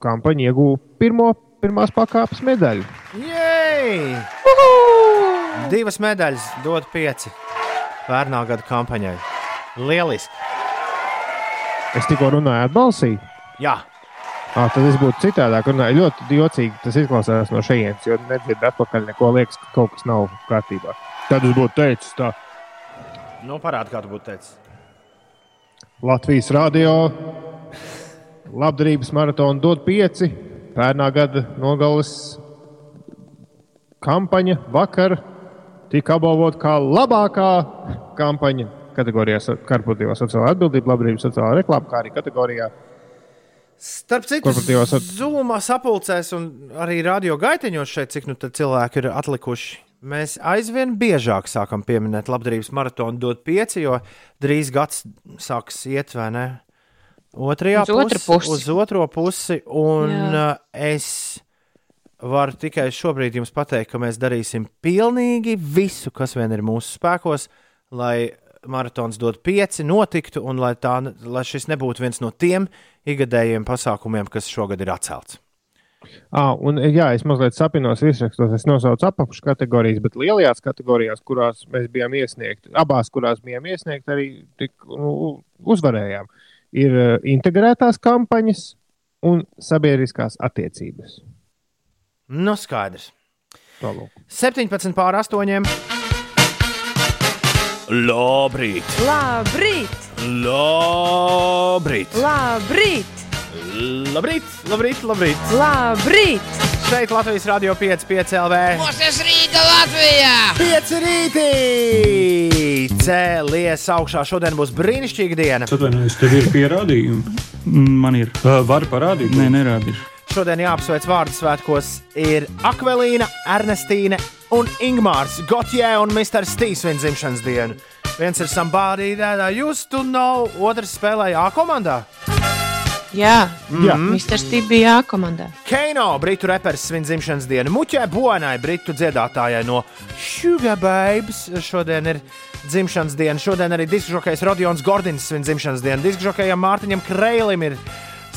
Speaker 2: kampaņa ieguva pirmo pirmās pakāpes medaļu.
Speaker 1: Divas medaļas, dod pieci. Pērnā gada kampaņai. Lieliski!
Speaker 2: Es tikko runāju ar balsī.
Speaker 1: Jā,
Speaker 2: À, tad es būtu citādāk. Runāju. Ļoti jocīgi tas izklausās no šejienes, jo nedzirdu atpakaļ neko liekas, ka kaut kas nav kārtībā. Tad es būtu teicis tā.
Speaker 1: nu parādi, kā tu būtu teicis.
Speaker 2: Latvijas radio labdarības maratona dod pieci. Pērnā gada nogales kampaņa vakar tika apbalvota kā labākā kampaņa kategorijā korporatīvā sociālā atbildība, labdarības sociālā reklāma, kā arī kategorijā
Speaker 1: Starp citu, Zumā sapulcēs un arī radio gaiteņos šeit, cik nu tad cilvēki ir atlikuši. Mēs aizvien biežāk sākam pieminēt labdarības maratonu, dot pieci, jo drīz gads sāks iet, vai ne? Otrajā
Speaker 4: Uz otru pusi.
Speaker 1: Uz otro pusi. Un
Speaker 4: Jā.
Speaker 1: uh, es varu tikai šobrīd jums pateikt, ka mēs darīsim pilnīgi visu, kas vien ir mūsu spēkos, lai maratons dot pieci notiktu un lai, tā, lai šis nebūtu viens no tiem ikgadējiem pasākumiem, kas šogad ir atcelts.
Speaker 2: Ah, un, jā, es mazliet sapinos virsrakstos. Es nosaucu apakškategorijas, bet lielajās kategorijās, kurās mēs bijām iesniegti, abās, kurās bijām iesniegti, arī tik, nu, uzvarējām. Ir integrētās kampaņas un sabiedriskās attiecības.
Speaker 1: Nu, skaidrs.
Speaker 2: Tālūk.
Speaker 1: 17 pār 8. Labrīt!
Speaker 4: Labrīt!
Speaker 1: Labrīt!
Speaker 4: Labrīt!
Speaker 1: Labrīt! Labrīt! Labrīt!
Speaker 4: Labrīt!
Speaker 1: Šeit Latvijas Rādio 5, 5 LV.
Speaker 5: Mūsu rīta Latvijā!
Speaker 1: 5 rītī! Cēlies augšā. Šodien būs brīnišķīga diena.
Speaker 10: Atvainojos, tev ir pierādījumi. Man ir. Uh, var parādīt? Nē, nerādīšu.
Speaker 1: Šodien jāapsveic vārdu svētkos ir Akvelīna, Ernestīne un Ingmārs Gotjē un Mr. Stīvs viņa dzimšanas dienu. Viens ir Somebody that I used to know, otrs spēlēja A komandā.
Speaker 4: Jā,
Speaker 2: Jā.
Speaker 4: Mr. Steve bija A komandā.
Speaker 1: Keino, britu reperis, svin dzimšanas dienu. Muķē Bonai, britu dziedātājai no Sugar Babes. Šodien ir dzimšanas diena. Šodien arī diskžokais Rodions Gordins svin dzimšanas dienu. Diskžokajam Mārtiņam Kreilim ir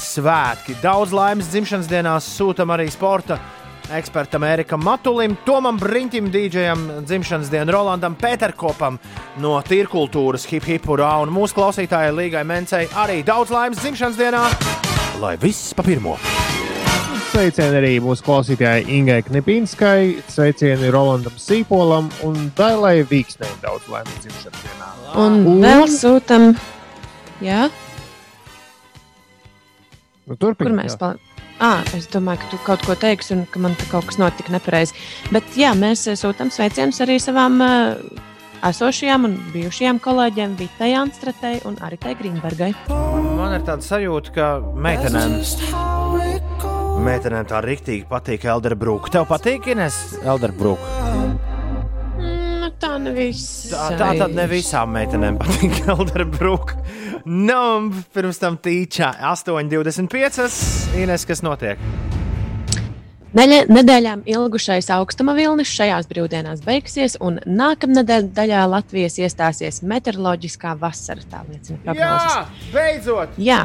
Speaker 1: svētki. Daudz laimes dzimšanas dienās sūtam arī sporta ekspertam Erikam Matulim, Tomam Brīņķim, DJam dzimšanas dienu, Rolandam Pēterkopam no Tīrkultūras, Hip Hip Urā un mūsu klausītājai Līgai Mencei arī daudz laimes dzimšanas dienā, lai viss pa pirmo!
Speaker 2: Sveicieni arī mūsu klausītājai Ingai Knipīnskai, sveicieni Rolandam Sīpolam un Dailai Vīksnei daudz laimes dzimšanas dienā.
Speaker 4: Un
Speaker 2: Un-
Speaker 4: vēl sūtam, jā,
Speaker 2: Nu, turpin,
Speaker 4: kur mēs
Speaker 2: jā.
Speaker 4: palikām. Ah, es domāju, ka tu kaut ko teiksi, un ka man te kaut kas notika nepareizi. Bet jā, mēs eh, sūtām sveicienus arī savām uh, esošajām un bijušajām kolēģiem Vitai Anstratei un Aritai Grīnbergai.
Speaker 1: Man ir tāda sajūta, ka meitenēm, meitenēm tā rīktīgi patīk Elderbrūka. Tev patīk, Ines, Elderbrūka?
Speaker 4: Tā nevis.
Speaker 1: Tā, tā tad ne visām meitenēm patīk Elderbrūka. Nu, pirms tam tīčā 8,25. Ines, kas notiek?
Speaker 4: Nedēļām ilgušais augstuma vilnis šajās brīvdienās beigsies, un nākamnedēļ daļā Latvijas iestāsies meteoroloģiskā vasara. Tā liecina prognozes.
Speaker 1: beidzot!
Speaker 4: Jā,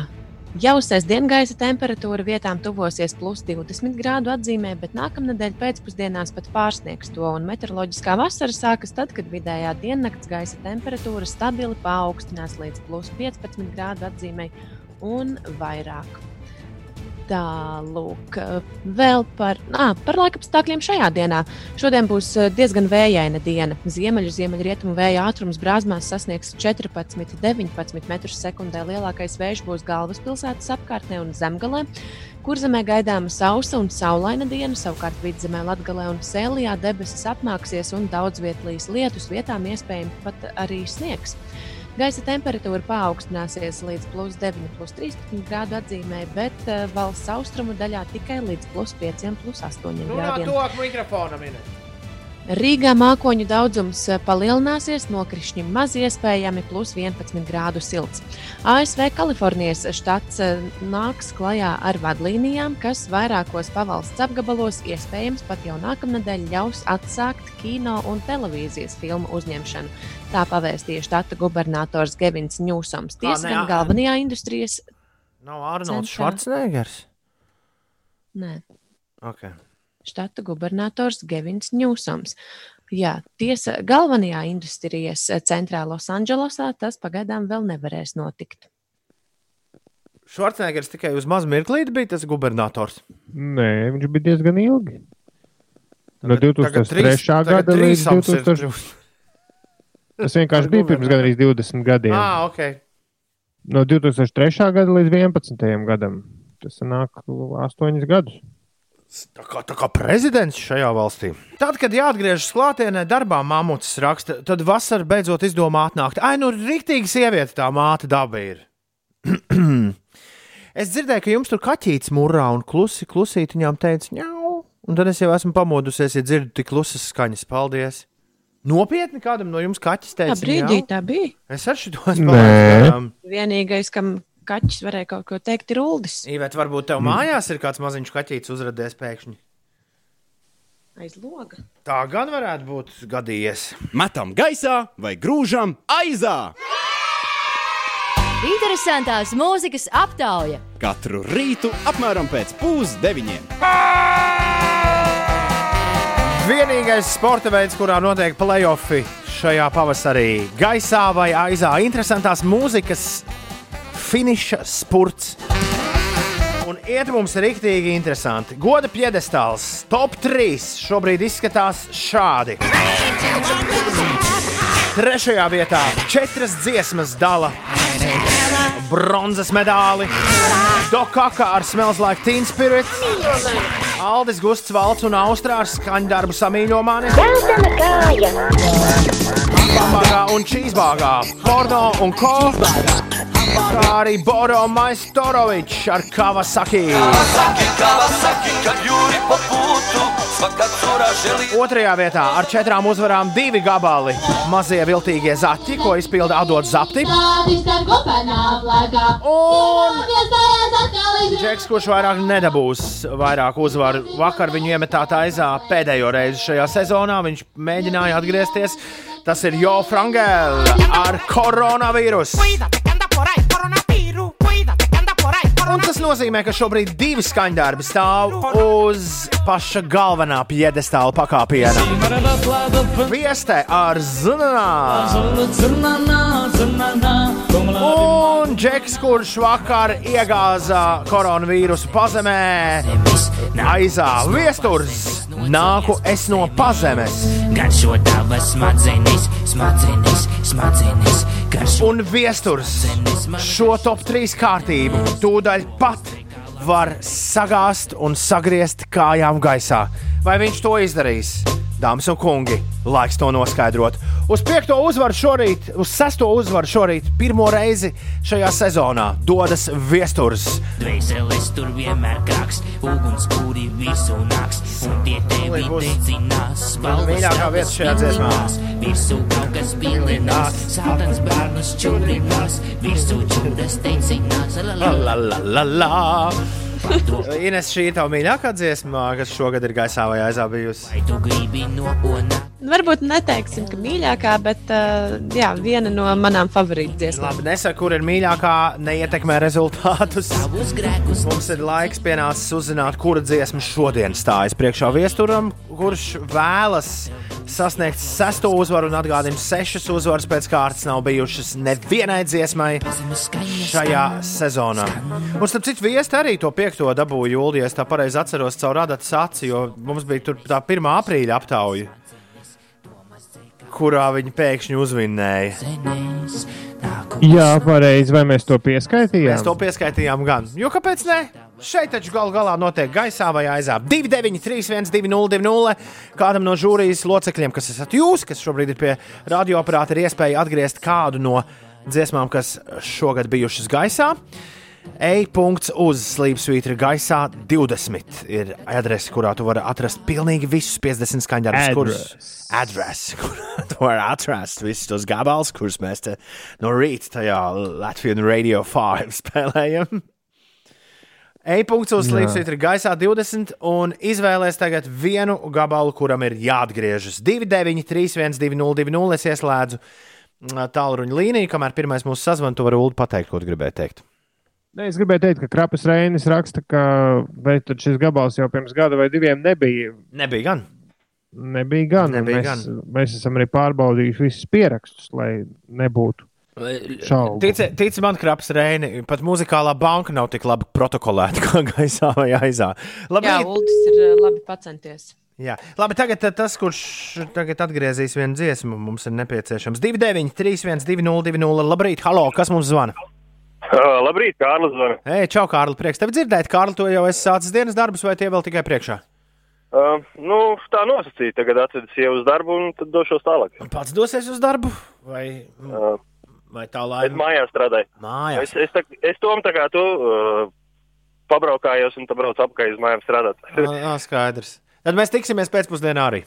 Speaker 4: jau sestdien gaisa temperatūra vietām tuvosies plus 20 grādu atzīmē, bet nākamnedēļ pēcpusdienās pat pārsniegs to. Un meteoroloģiskā vasara sākas tad, kad vidējā diennakts gaisa temperatūra stabili paaugstinās līdz plus 15 grādu atzīmē un vairāk. Tālāk, vēl par, à, par laika apstākļiem šajā dienā. Šodien būs diezgan vējaina diena. Ziemeļu, ziemeļrietumu vēja ātrums brāzmās sasniegs 14, 19 metrus sekundē. Lielākais vējš būs galvaspilsētas apkārtnē un zemgalē. Kurzemē gaidāma sausa un saulaina diena, savukārt vidzemē, latgalē un sēlijā debesis apmāksies un daudz vietlīs lietus, vietām iespējams pat arī sniegs. Gaisa temperatūra paaugstināsies līdz plus 9, plus 13 grādu atzīmē, bet uh, valsts austrumu daļā tikai līdz plus 5, plus 8
Speaker 1: Nu,
Speaker 4: grādiem. Rīgā mākoņu daudzums eh, palielināsies, nokrišņi maz iespējami, plus 11 grādu silts. ASV Kalifornijas štats eh, nāks klajā ar vadlīnijām, kas vairākos pavalsts apgabalos iespējams pat jau nākamnedēļ ļaus atsākt kino un televīzijas filmu uzņemšanu. Tā pavēstīja štata gubernators Gevins Ņūsams. Tiesa gan galvenajā industrijas.
Speaker 1: Nav Arnolds
Speaker 4: Centrā.
Speaker 1: Švarcnegers.
Speaker 4: Nē.
Speaker 1: Okay.
Speaker 4: štata gubernators Gevins Ņūsams. Jā, tiesa, galvenajā industrijas centrā Losandželosā tas pagaidām vēl nevarēs notikt.
Speaker 1: Švarcnēgers tikai uz mazu mirklīti bija tas gubernators.
Speaker 2: Nē, viņš bija diezgan ilgi. No
Speaker 1: Tagad-
Speaker 2: 2003.
Speaker 1: tagad tagad
Speaker 2: gada līdz
Speaker 1: trīsams ir
Speaker 2: 2000. Tas vienkārši bija pirms gandrīz 20 gadiem.
Speaker 1: Ah, ok.
Speaker 2: No 2003. gada līdz 2011. gadam. Tas nāk 8 gadus.
Speaker 1: Tā kā, tā kā prezidents šajā valstī. Tad, kad jāatgriežas klātienē, darbā māmucis raksta, tad vasarā beidzot izdomā atnākt. Ai, nu, rīktīgi sieviete tā māte daba ir. es dzirdēju, ka jums tur kaķītis mūrā un klusi, klusīt viņām teica, ņau. Un tad es jau esmu pamodusies, ja dzirdu tik klusas skaņas. Paldies! Nopietni kādam no jums kaķis
Speaker 4: Tā
Speaker 1: teica,
Speaker 4: brīdī
Speaker 1: ņau?
Speaker 4: tā bija.
Speaker 1: Es ar šo garām.
Speaker 4: Vienīgais, kam kaķis varēja kaut ko teikt, ir Uldis
Speaker 1: Īvēt, varbūt tev mājās ir kāds maziņš kaķītis uzrādījis pēkšņi.
Speaker 4: aiz loga.
Speaker 1: Tā gan varētu būt gadījies.
Speaker 11: Metam gaisā vai grūžam aizā!
Speaker 12: Interesantās mūzikas aptauja.
Speaker 11: Katru rītu apmēram pēc pusdeviņiem.
Speaker 1: Vienīgais sporta veids, kurā notiek playoffi šajā pavasarī, gaisā vai aizā, interesantās mūzikas finiša spurts. Un iet mums rīktīgi interesanti. Goda piedestāls, top 3 šobrīd izskatās šādi. Trešajā vietā četras dziesmas dala bronzas medāli. Dokaka ar Smells Like Teen Spirit. Aldis Gusts Valts un Austrārs skaņdarbu samīļo mani. Bambagā un čīzbāgā, porno un ko. Kā arī Boro Maistorovičs ar Kawasaki. Otrajā vietā ar četrām uzvarām divi gabali. Mazie viltīgie zaķi, ko izpilda Adot Zapti. Un Džeks, kurš vairāk nedabūs vairāk uzvaru. Vakar viņu iemetāt aizā pēdējo reizi šajā sezonā. Viņš mēģināja atgriezties. Tas ir Jo Frangēls ar koronavīrusu. Un tas nozīmē, ka šobrīd divi skaņdarbi stāv uz paša galvenā piedestāla pakāpiena. Vieste ar zvanā. Un Džeks, kurš vakar iegāza koronavīrusu pazemē, aizā viesturs. Nāku es no pazemes.
Speaker 13: Garšo tavas smadzenes, smadzenes, smadzenes.
Speaker 1: Un viesturs šo top 3 kārtību tūdaļ pat var sagāzt un sagriezt kājām gaisā. Vai viņš to izdarīs? Dāmas un kungi, laiks to noskaidrot. Uz piekto uzvaru šorīt, uz sesto uzvaru šorīt, pirmo reizi šajā sezonā dodas viesturs.
Speaker 13: Dvēseles tur vienmēr krāks, uguns kuri virsū nāks, un tie tevi dedzinās.
Speaker 1: mīļākā vieta šajā dziesmā.
Speaker 13: Virsū kaut kas bilinās, sātans bērnus čūrinās, virsū čūdas teicinās. La, la,
Speaker 1: La, la, la, la. Ines, šī ir tava mīļākā dziesma, kas šogad ir gaisā vai aizā bijusi.
Speaker 13: Ona.
Speaker 4: Varbūt neteiksim, ka mīļākā, bet uh, jā, viena no manām favorītu dziesmām.
Speaker 1: Labi, nesaka, kur ir mīļākā, neietekmē rezultātus. Mums ir laiks pienācis uzzināt, kura dziesma šodien stājas priekšā viesturam, kurš vēlas sasniegt sesto uzvaru un atgādina sešas uzvaras pēc kārtas nav bijušas nevienai dziesmai šajā sezonā. Un starp citu, viesti arī to piekto dabūju jūlijā, es tā pareizi atceros caur radatas aci, jo mums bija tur tā 1. aprīļa aptauja, kurā viņi pēkšņi uzvinnēja.
Speaker 2: Jā, pareizi. Vai mēs to pieskaitījām?
Speaker 1: Mēs to pieskaitījām gan. Jo kāpēc ne? Šeit taču galu galā notiek gaisā vai aizā. 293, 202, kādam no žūrijas locekļiem, kas esat jūs, kas šobrīd ir pie radioaparāta, ir iespēja atgriezt kādu no dziesmām, kas šogad bijušas gaisā. E-punkts uz Slīpsvītra gaisā 20 ir adrese, kurā tu vari atrast pilnīgi visus 50 skaņdarbus, kurus adresi, kurā tu vari atrast visus tos gabalus, kurus mēs te no rīta tajā Latvijas Radio 5 spēlējam. E-punkts uz. Slīpsvītra gaisā 20 un izvēlēs tagad vienu gabalu, kuram ir jāatgriežas 293, 202, es ieslēdzu mm, tālruņa līniju, kamēr pirmais mūsu sazvan, tu vari Ulu pateikt, ko tu gribēji teikt.
Speaker 2: Ne, es gribēju teikt, ka Krapas Reinis raksta, ka šis gabals jau pirms gada vai diviem nebija.
Speaker 1: Nebija gan.
Speaker 2: Nebija gan.
Speaker 1: Nebija
Speaker 2: mēs,
Speaker 1: gan.
Speaker 2: mēs esam arī pārbaudījuši visus pierakstus, lai nebūtu.
Speaker 1: Tici, tici man, Kraps Reini, pat muzikālā banka nav tik labi protokolēta kā gaisā vai aizā. Labi,
Speaker 4: Jā, Uldis ir eh, labi pacenties.
Speaker 1: Jā. Labi, tagad eh, tas, kurš tagad atgriezīs vienu dziesmu, mums ir nepieciešams 29, 31, 20, Labrīt, halo, kas mums zvana?
Speaker 14: Uh, labrīt, Kārlis.
Speaker 1: Ej, čau, Kārli, prieks tevi dzirdēt. Kārli, tu jau esi sācis dienas darbus, vai tie vēl tikai priekšā?
Speaker 14: Uh, nu, tā nosacīja. Tagad atvedu sievu uz darbu un tad došos tālāk.
Speaker 1: Pats dosies uz darbu? Vai,
Speaker 14: uh,
Speaker 1: vai tā
Speaker 14: es
Speaker 1: laime?
Speaker 14: mājās strādāju.
Speaker 1: Mājās.
Speaker 14: Es, es, tā, es tom tā kā tu uh, pabraukājos un tad braucu apkārt uz mājām strādāt.
Speaker 1: Jā, skaidrs. Tad mēs tiksimies pēcpusdienā arī.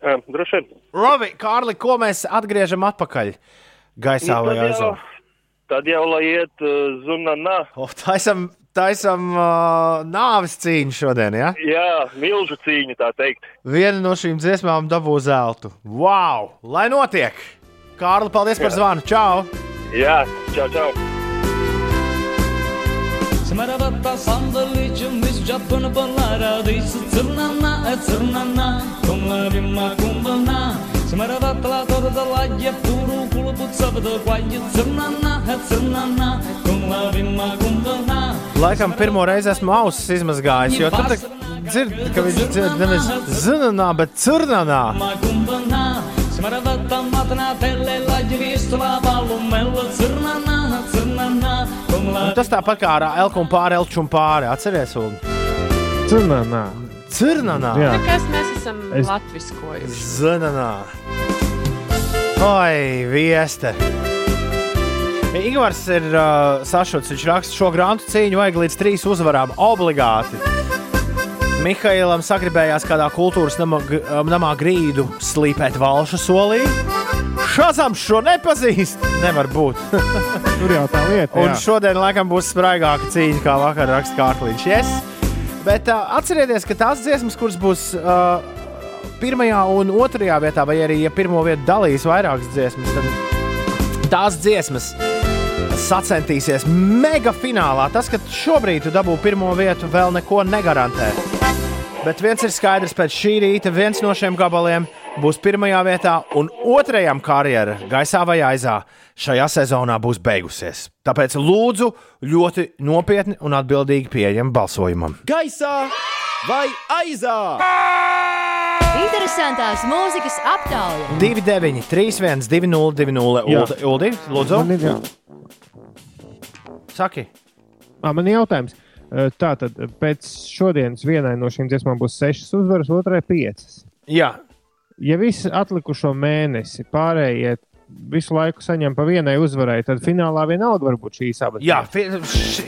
Speaker 14: uh, droši vien.
Speaker 1: Robi, Kārli, ko mēs atgriežam atpakaļ gaisā
Speaker 14: Nu,
Speaker 1: vai
Speaker 14: tad jau-
Speaker 1: aizā?
Speaker 14: Tad jau lai iet uh, zunanā.
Speaker 1: Oh, taisam, taisam uh, nāves cīņu šodien, ja?
Speaker 14: Jā, milzu cīņa tā teikt.
Speaker 1: Viena no šīm dziesmām dabū zeltu. Wow! Lai notiek! Kārli, paldies par
Speaker 14: Jā.
Speaker 1: zvanu! Čau!
Speaker 14: Jā, čau, čau!
Speaker 5: Smaravata sandaliçim biz capını ballara Dıysı tırnana e tırnana Kumla bimma kumbana Smaravata la torda la je puru kulubu savada Kwaji tırnana e tırnana Kumla bimma kumbana
Speaker 1: Laikam pirmo reizi esmu ausis izmazgājis, jo tu tā dzirdi, ka viņš dzird nevis zinanā, bet
Speaker 5: telle la je vistola Valumella tırnana tırnana Kumla
Speaker 1: Un tas tāpat kā ar elku un pāri, elču un pāri. Atceries, un
Speaker 2: Curnanā.
Speaker 1: Curnanā.
Speaker 2: Jā.
Speaker 4: Nekas mēs esam
Speaker 2: Es-
Speaker 4: latviskojuši.
Speaker 1: Zinanā. Oi, vieste! Igvars ir uh, sašuts. Viņš raksta, šo grāmatu cīņu vajag līdz trīs uzvarām. Obligāti. Mihailam sagribējās kādā kultūras namā, g- um, namā grīdu slīpēt valšu solī. Šāzam šo nepazīst. Nevar būt.
Speaker 2: Tur jau tā lieta.
Speaker 1: Un
Speaker 2: jā.
Speaker 1: šodien, laikam, būs spraigāka cīņa, kā vakar raksta Kārkliņš. Yes. Bet uh, atcerieties, ka tās dziesmas, kuras būs uh, pirmajā un otrajā vietā, vai arī, ja pirmo vietu dalīs vairākas dziesmas, tad tās dziesmas sacensties mega finālā. Tas, ka šobrīd tu dabū pirmo vietu, vēl neko negarantē. Bet viens ir skaidrs, pēc šī rīta viens no šiem gabaliem būs pirmajā vietā, un otrajam karjera gaisā vai aizā šajā sezonā būs beigusies. Tāpēc lūdzu ļoti nopietni un atbildīgi pieejam balsojumam.
Speaker 11: Gaisā vai aizā?
Speaker 12: Interesantās mūzikas aptauja.
Speaker 1: 29, 31, 20, 20.
Speaker 2: Jā.
Speaker 1: Uldi, Uldi, lūdzu,
Speaker 2: Man ir,
Speaker 1: saki.
Speaker 2: Ā, man ir jautājums. Eh, Tātad pēc šodienas vienai no šīm dziesmām būs sešas uzvaras, otrai piecas.
Speaker 1: Jā,
Speaker 2: Ja visi atlikušo mēnesi pārējie visu laiku saņem pa vienai uzvarai, tad finālā vienalga var būt šīs abas.
Speaker 1: Jā,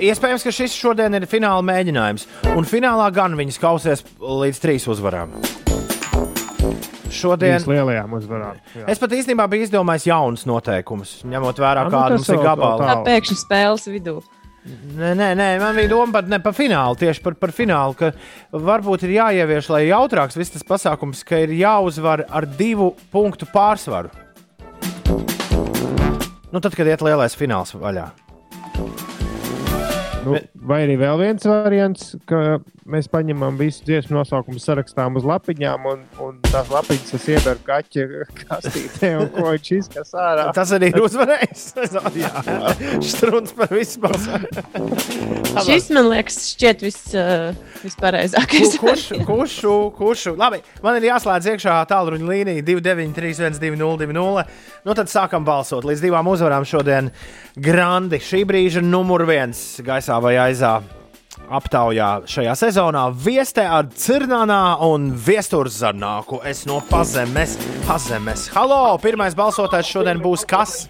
Speaker 1: iespējams, ka šis šodien ir fināla mēģinājums. Un finālā gan viņas kausies līdz trīs uzvarām. Šodien
Speaker 2: Trīs lielajām uzvarām. Jā.
Speaker 1: es pat īstenībā biju izdomājis jaunus noteikumus, ņemot vērā,
Speaker 2: Ah, nu
Speaker 1: ir
Speaker 2: vēl
Speaker 1: gabala.
Speaker 4: Tā pēkšņi spēles vidū.
Speaker 1: Nē, nē, nē, man bija doma pat ne par finālu, tieši par, par finālu, ka varbūt ir jāievieš, lai jautrāks viss tas pasākums, ka ir jāuzvar ar divu punktu pārsvaru. Nu, tad, kad iet lielais fināls vaļā.
Speaker 2: Nu, vai arī vēl viens variants, ka mēs paņemam visu dziesmu nosaukumu, sarakstām uz lapiņām, un, un tās lapiņas es ieberu kaķa kastītē, un ko viņš izkas ārā.
Speaker 1: Tas arī ir uzvarējis. Jā, strūns par visu balsojumu.
Speaker 4: Šis man liekas, šķiet vis, uh, vispareizākais.
Speaker 1: Kurš, kurš, kurš? Labi, man ir jāslēdz iekšā tālruņa līnija 293, 202, nu tad sākam balsot. Līdz divām uzvarām šodien Grandi. Šī brīža numur viens gaisā vai aizā. Aptaujā šajā sezonā viestē ar Cirnānā un Viesturzarnāku. Es no pazemes, pazemes. Halo! Pirmais balsotājs šodien būs kas?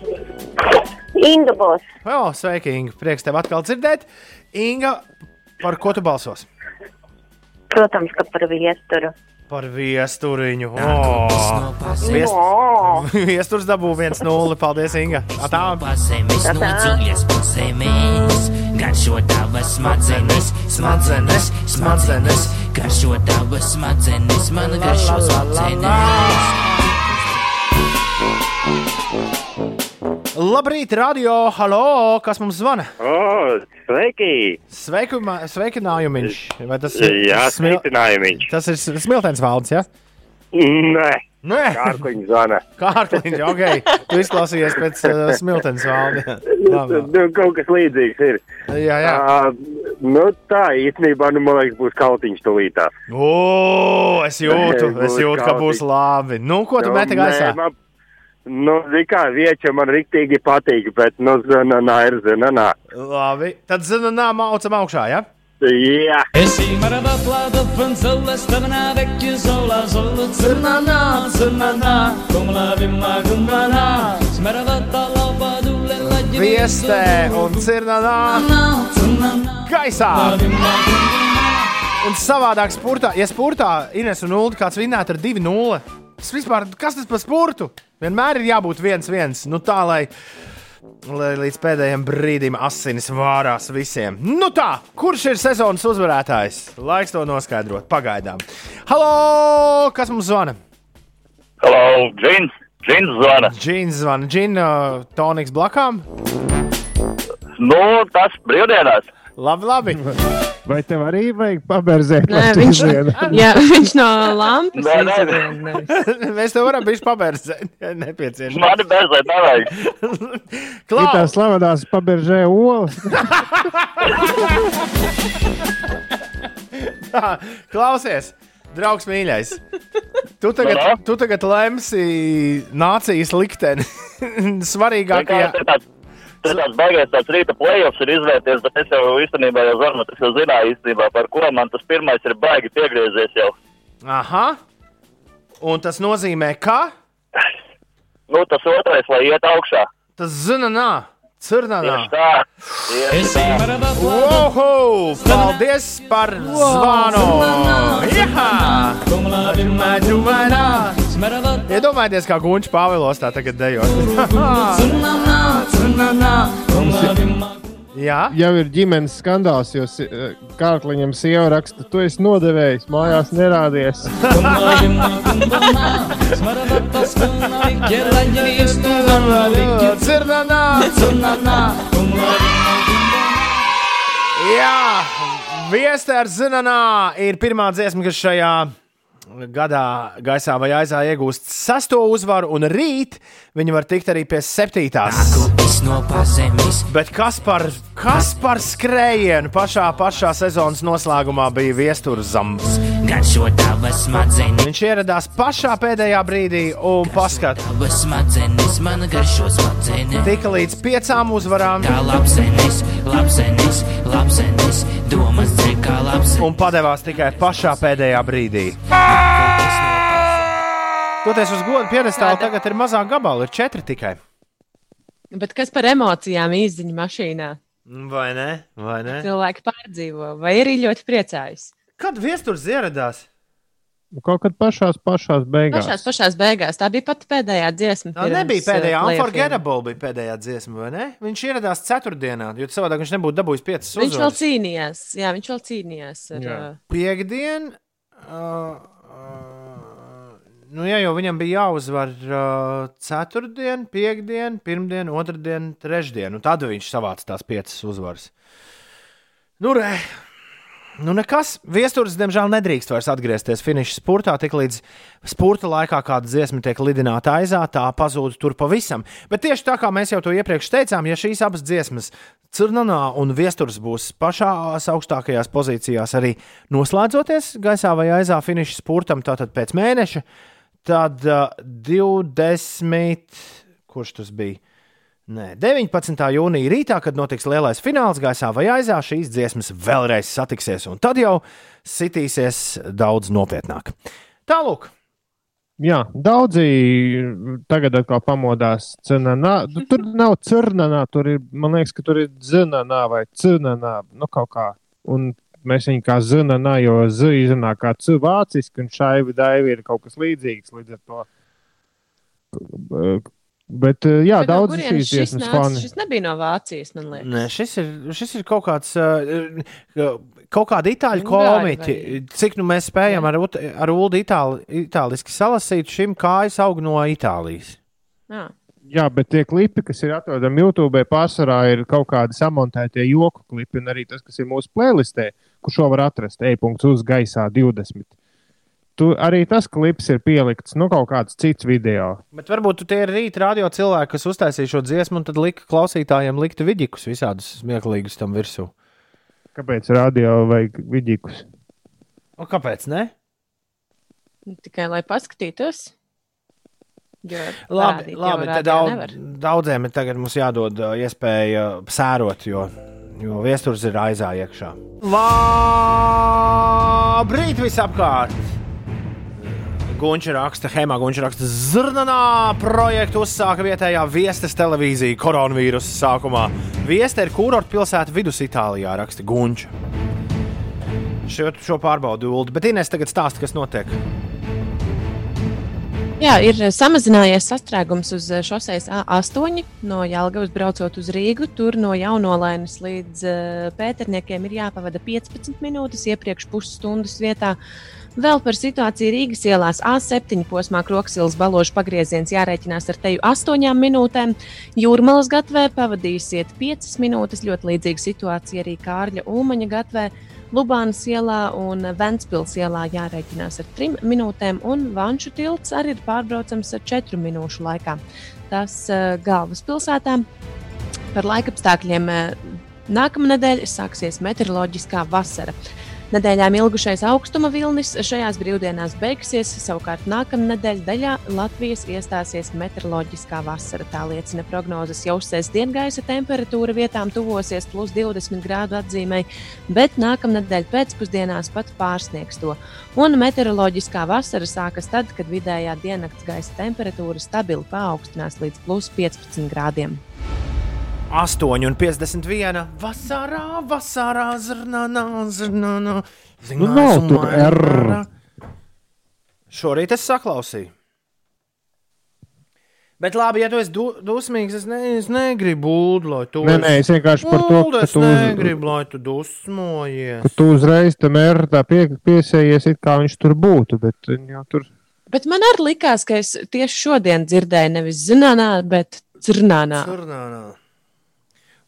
Speaker 15: Inga būs.
Speaker 1: O, sveiki, Inga! Prieks tev atkal dzirdēt. Inga, par ko tu balsos?
Speaker 15: Protams, ka par viesturu.
Speaker 1: Par viesturiņu. Oh, Viest...
Speaker 15: O!
Speaker 1: Viesturs dabū 1-0. Paldies, Inga. Tā.
Speaker 13: Pazemes no dziļas pazemes, garšo tavas smadzenes, smadzenes, smadzenes, garšo tavas smadzenes, man garšo smadzenes.
Speaker 1: Labrīt, radio, halo, kas mums zvana?
Speaker 14: O, sveiki!
Speaker 1: Sveiku, sveikinājums. Vai tas
Speaker 14: Jā,
Speaker 1: smil-
Speaker 14: sveicinājumiņš.
Speaker 1: Tas ir smiltens valds, jā?
Speaker 14: Nē,
Speaker 1: Nē.
Speaker 14: Kārkliņš zvana.
Speaker 1: Kārkliņš, ok. Tu izklausījies pēc uh, smiltens valda. Labi.
Speaker 14: Nu, kaut kas līdzīgs ir.
Speaker 1: Jā, jā.
Speaker 14: Uh, nu, tā īstenībā, nu, man liekas, būs kautiņš tulītā.
Speaker 1: O, es jūtu,
Speaker 14: Nē,
Speaker 1: es jūtu, ka būs
Speaker 14: kautiņš.
Speaker 1: labi. Nu, ko tu
Speaker 14: Nu,
Speaker 1: meti
Speaker 14: nē,
Speaker 1: gaisā?
Speaker 14: man- Nu, kā, vieča man riktīgi patīk, bet, nu, zina, nā, ir zina, nā.
Speaker 1: Labi, tad zina, nā, maucam augšā, jā?
Speaker 14: Jā.
Speaker 5: Esi marabatlada fanzala stavna vecchio sola solo zernana zernana come la vimma gumrana smarabata la padulle la
Speaker 1: Viestē un cirnanā gaisā. Un savādāk spurtā, ja spurtā Ines un Ulu kāds vinnētu ar 2-0, tas vispār, kas tas par spurtu? Vienmēr ir jābūt viens viens, nu tā, lai, lai līdz pēdējiem brīdim asinis vārās visiem. Nu tā, kurš ir sezonas uzvarētājs? Laiks to noskaidrot, pagaidām. Halo, kas mums zvana?
Speaker 16: Halo, Džins, Džins zvana.
Speaker 1: Džins zvana, Džina, uh, Toniks blakām.
Speaker 16: Nu, tas brīvdienās.
Speaker 1: Labi, labi.
Speaker 2: Vai tev arī vajag paberzēt?
Speaker 4: Nē, viņš, jā, viņš no lampas
Speaker 16: Nē, nē,
Speaker 4: izlien.
Speaker 1: Mēs tev varam bijis pabērzēt, ja nepieciešams.
Speaker 16: Mani berzēt nevajag.
Speaker 2: Ir tā slavenās paberzē olas.
Speaker 1: Tā, klausies, draugs mīļais. Tu tagad, tu tagad lemsi nācijas likteni. Svarīgākajā.
Speaker 16: Tas tāds, baigais tāds rīta playoffs ir izvērties, bet es jau īstenībā jau zinu, tas jau zināju īstenībā, par ko man tas pirmais ir baigi piegriezies jau.
Speaker 1: Aha. Un tas nozīmē, ka
Speaker 16: Nu, tas otrais, lai iet augšā.
Speaker 1: tas zina, nā, cirnanā. Wow! Paldies par zvanu! Iedomājieties, kā Gunčs Pāvilos tā tagad dejo. Jā,
Speaker 2: Jau ir ģimenes skandāls, jo kārkliņam sieva raksta, tu esi nodevējis, mājās nerādies.
Speaker 1: Jā, Viesters Zinanā ir pirmā dziesma, kas šajā gadā gaisā vai aizā iegūst sesto uzvaru, un rīt viņi var tikt arī pie septītās.
Speaker 13: no.
Speaker 1: Bet kas par, kas par skrējienu pašā, pašā sezonas noslēgumā bija
Speaker 13: smadzenes.
Speaker 1: Viņš ieradās pašā pēdējā brīdī un paskatījās. Tika līdz piecām uzvarām.
Speaker 13: Labsenis, labsenis, labsenis, domas
Speaker 1: un padevās tikai pašā pēdējā brīdī. Toties uz godu piedestāla tagad ir mazāk gabalu, ir četri tikai.
Speaker 4: Bet kas par emocijām īziņā mašīnā?
Speaker 1: Vai ne? Vai ne?
Speaker 4: Cilvēki pārdzīvo, vai arī ļoti priecājas.
Speaker 1: Kad viesturs ieradās?
Speaker 2: Kaut kad pašās, pašās beigās.
Speaker 4: Pašās, pašās beigās tā bija pati pēdējā dziesma.
Speaker 1: Tā nebija pēdējā,
Speaker 4: uh.
Speaker 1: Unforgettable bija pēdējā dziesma, vai ne? Viņš ieradās ceturtdienā, jo savādāk viņš nebūtu dabūjis piecas
Speaker 4: Viņš vēl
Speaker 1: uzvaras.
Speaker 4: cīnījās. Jā, viņš vēl cīnījās. Ar,
Speaker 1: Jā.
Speaker 4: uh,
Speaker 1: Piektdien, uh, uh, nu, jā, jau viņam bija jāuzvar uh, ceturtdien, piekdien, pirmdien, otrdien, trešdien. Un tad viņš savāca tās piecas uzvaras. Nu, re. Nu, nekas. Viestures, diemžēl, nedrīkst vairs atgriezties finiša spurtā. Tiklīdz spurta laikā kāda dziesma tiek lidināta aizā, tā pazūd tur pavisam. Bet tieši tā kā mēs jau to iepriekš teicām, ja šīs abas dziesmas, Cirnanā un Viestures, būs pašās augstākajās pozīcijās arī noslēdzoties gaisā vai aizā finiša spurtam, tātad pēc mēneša, tad uh, 20. Kurš tas bija? Nē, 19. jūnija rītā, kad notiks lielais fināls gaisā vai aizā, šīs dziesmas vēlreiz satiksies, un tad jau sitīsies daudz nopietnāk. Tālāk,
Speaker 2: Jā, daudzi tagad atkal pamodās. Cernanā. Nu, Tur nav cernanā, tur ir, man liekas, ka tur ir zinanā vai cernanā, nu kaut kā. Un mēs viņu kā zinanā, jo z izrunā kā c vāciski, un šai vidai ir kaut kas līdzīgs līdz ar to. Bet, jā,
Speaker 4: bet no
Speaker 2: daudz šīs
Speaker 4: šis
Speaker 2: dziesmas fani.
Speaker 4: Šis nebija no Vācijas, man liekas.
Speaker 1: Nē, šis, ir, šis ir kaut kāds. Uh, Kaut kāda itāļu
Speaker 4: Ungāri
Speaker 1: komiķi, cik nu mēs spējam ar, ut- ar Ulu itāli, itāliski salasīt, šim kājas aug no Itālijas.
Speaker 4: Jā.
Speaker 2: Jā, bet tie klipi, kas ir atrodami YouTube, pārsvarā ir kaut kādi samontētie joku klipi, un arī tas, kas ir mūsu playlistē, kur šo var atrast, e-punkts uz gaisā 20. Tu, arī tas klips ir pielikts, nu, kaut kāds cits video.
Speaker 1: Bet varbūt tu tie ir rīta radio cilvēki, kas uztaisīja šo dziesmu, un tad lika klausītājiem likt vidikus visādus smieklīgus tam virsū.
Speaker 2: Kāpēc radio vajag vidikus?
Speaker 1: O, kāpēc? Ne?
Speaker 4: Tikai lai paskatītos. Jo
Speaker 1: Labi, labi tad daudz, daudziem ir tagad mums jādod iespēja sērot, jo, jo viesturs ir aizā iekšā. Labrīt visapkārt! Gunča raksta, Hemā Gunča raksta, Zrnanā projektu uzsāka vietējā viestas televīzija koronavīrusa sākumā. Viesta ir kurorta pilsēta vidus Itālijā, raksta Gunča. Šo, šo pārbaudu Ulu, bet Inês tagad stāsta, kas notiek.
Speaker 4: Jā, ir samazinājies sastrēgums uz eh, šoseis A8 no Jālgavas braucot uz Rīgu. Tur no jaunolainas līdz uh, pēterniekiem ir jāpavada 15 minūtes iepriekš pusstundas vietā. Vēl par situāciju Rīgas ielās A7 posmā Kroksilas baložu pagrieziens jārēķinās ar teju 8 minūtēm. Jūrmalas gatvē pavadīsiet 5 minūtes. Ļoti līdzīga situācija arī Kārļa Ulmaņa gatvē. Lubānas ielā un Ventspils ielā jārēķinās ar 3 minūtēm, un Vanšu tilts arī ir pārbraucams ar 4 minūšu laikā. Tas uh, galvaspilsētā par laikapstākļiem uh, nākamā nedēļa sāksies meteoroloģiskā vasara. Nedēļām ilgušais augstuma vilnis šajās brīvdienās beigsies, savukārt nākamā nedēļa daļā Latvijas iestāsies meteoroloģiskā vasara. Tā liecina prognozes jau sestdien gaisa temperatūra vietām tuvosies plus 20 grādu atzīmei, bet nākamā nedēļa pēcpusdienās pat pārsniegs to. Un meteoroloģiskā vasara sākas tad, kad vidējā diennakts gaisa temperatūra stabili paaugstinās līdz plus 15 grādiem.
Speaker 1: 8,51. Vasarā, vasarā, zrnā, zrnā.
Speaker 2: Nu, nav tur R.
Speaker 1: Šorīt es saklausīju. Bet labi, ja tu esi du dusmīgs, es, ne, es negribu būt, lai tu
Speaker 2: Nē, nē, es vienkārši par to, ka
Speaker 1: es
Speaker 2: tu,
Speaker 1: negribu, lai tu dusmojies.
Speaker 2: tu uzreiz tam ir tā pie, piesējies, it kā viņš tur būtu, bet jau tur.
Speaker 4: Bet man arī likās, ka es tieši šodien dzirdēju nevis zināmā, bet curnānā.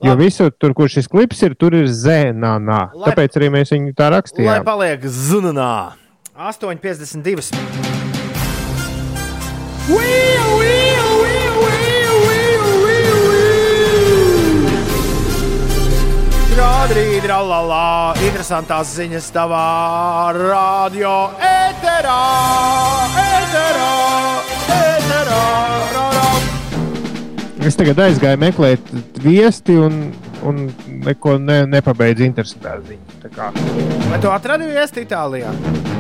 Speaker 1: Curnānā.
Speaker 2: Jo visur, tur, kur šis klips ir, tur ir zēnā.
Speaker 1: Lai-
Speaker 2: Tāpēc arī mēs viņu tā
Speaker 1: Lai
Speaker 2: rakstījām.
Speaker 1: paliek zunanā. 8,52. Rādīt, rallā, interesantās ziņas tavā radio ēterā, ēterā, ēterā, rārā.
Speaker 2: Es tagad aizgāju meklēt viesti un, un neko ne, nepabeidzu interesantā ziņā.
Speaker 1: Vai tu atradi viesti Itālijā?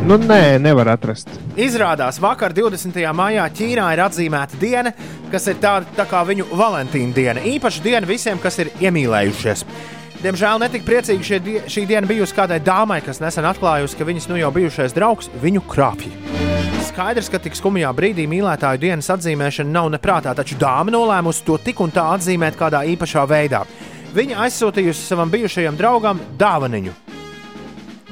Speaker 2: Nu, nē, nevar atrast.
Speaker 1: Izrādās, vakar 20. maijā Ķīnā ir atzīmēta diena, kas ir tāda tā kā viņu Valentīna diena. Īpaša diena visiem, kas ir iemīlējušies. Diemžēl netik priecīgi šie, šī diena bijusi kādai dāmai, kas nesen atklājusi, ka viņas nu jau bijušais draugs viņu krāpja. Skaidrs, ka tik skumjā brīdī mīlētāju dienas atzīmēšana nav neprātā, taču dāma nolēmusi to tik un tā atzīmēt kādā īpašā veidā. Viņa aizsūtījusi savam bijušajam draugam dāvaniņu.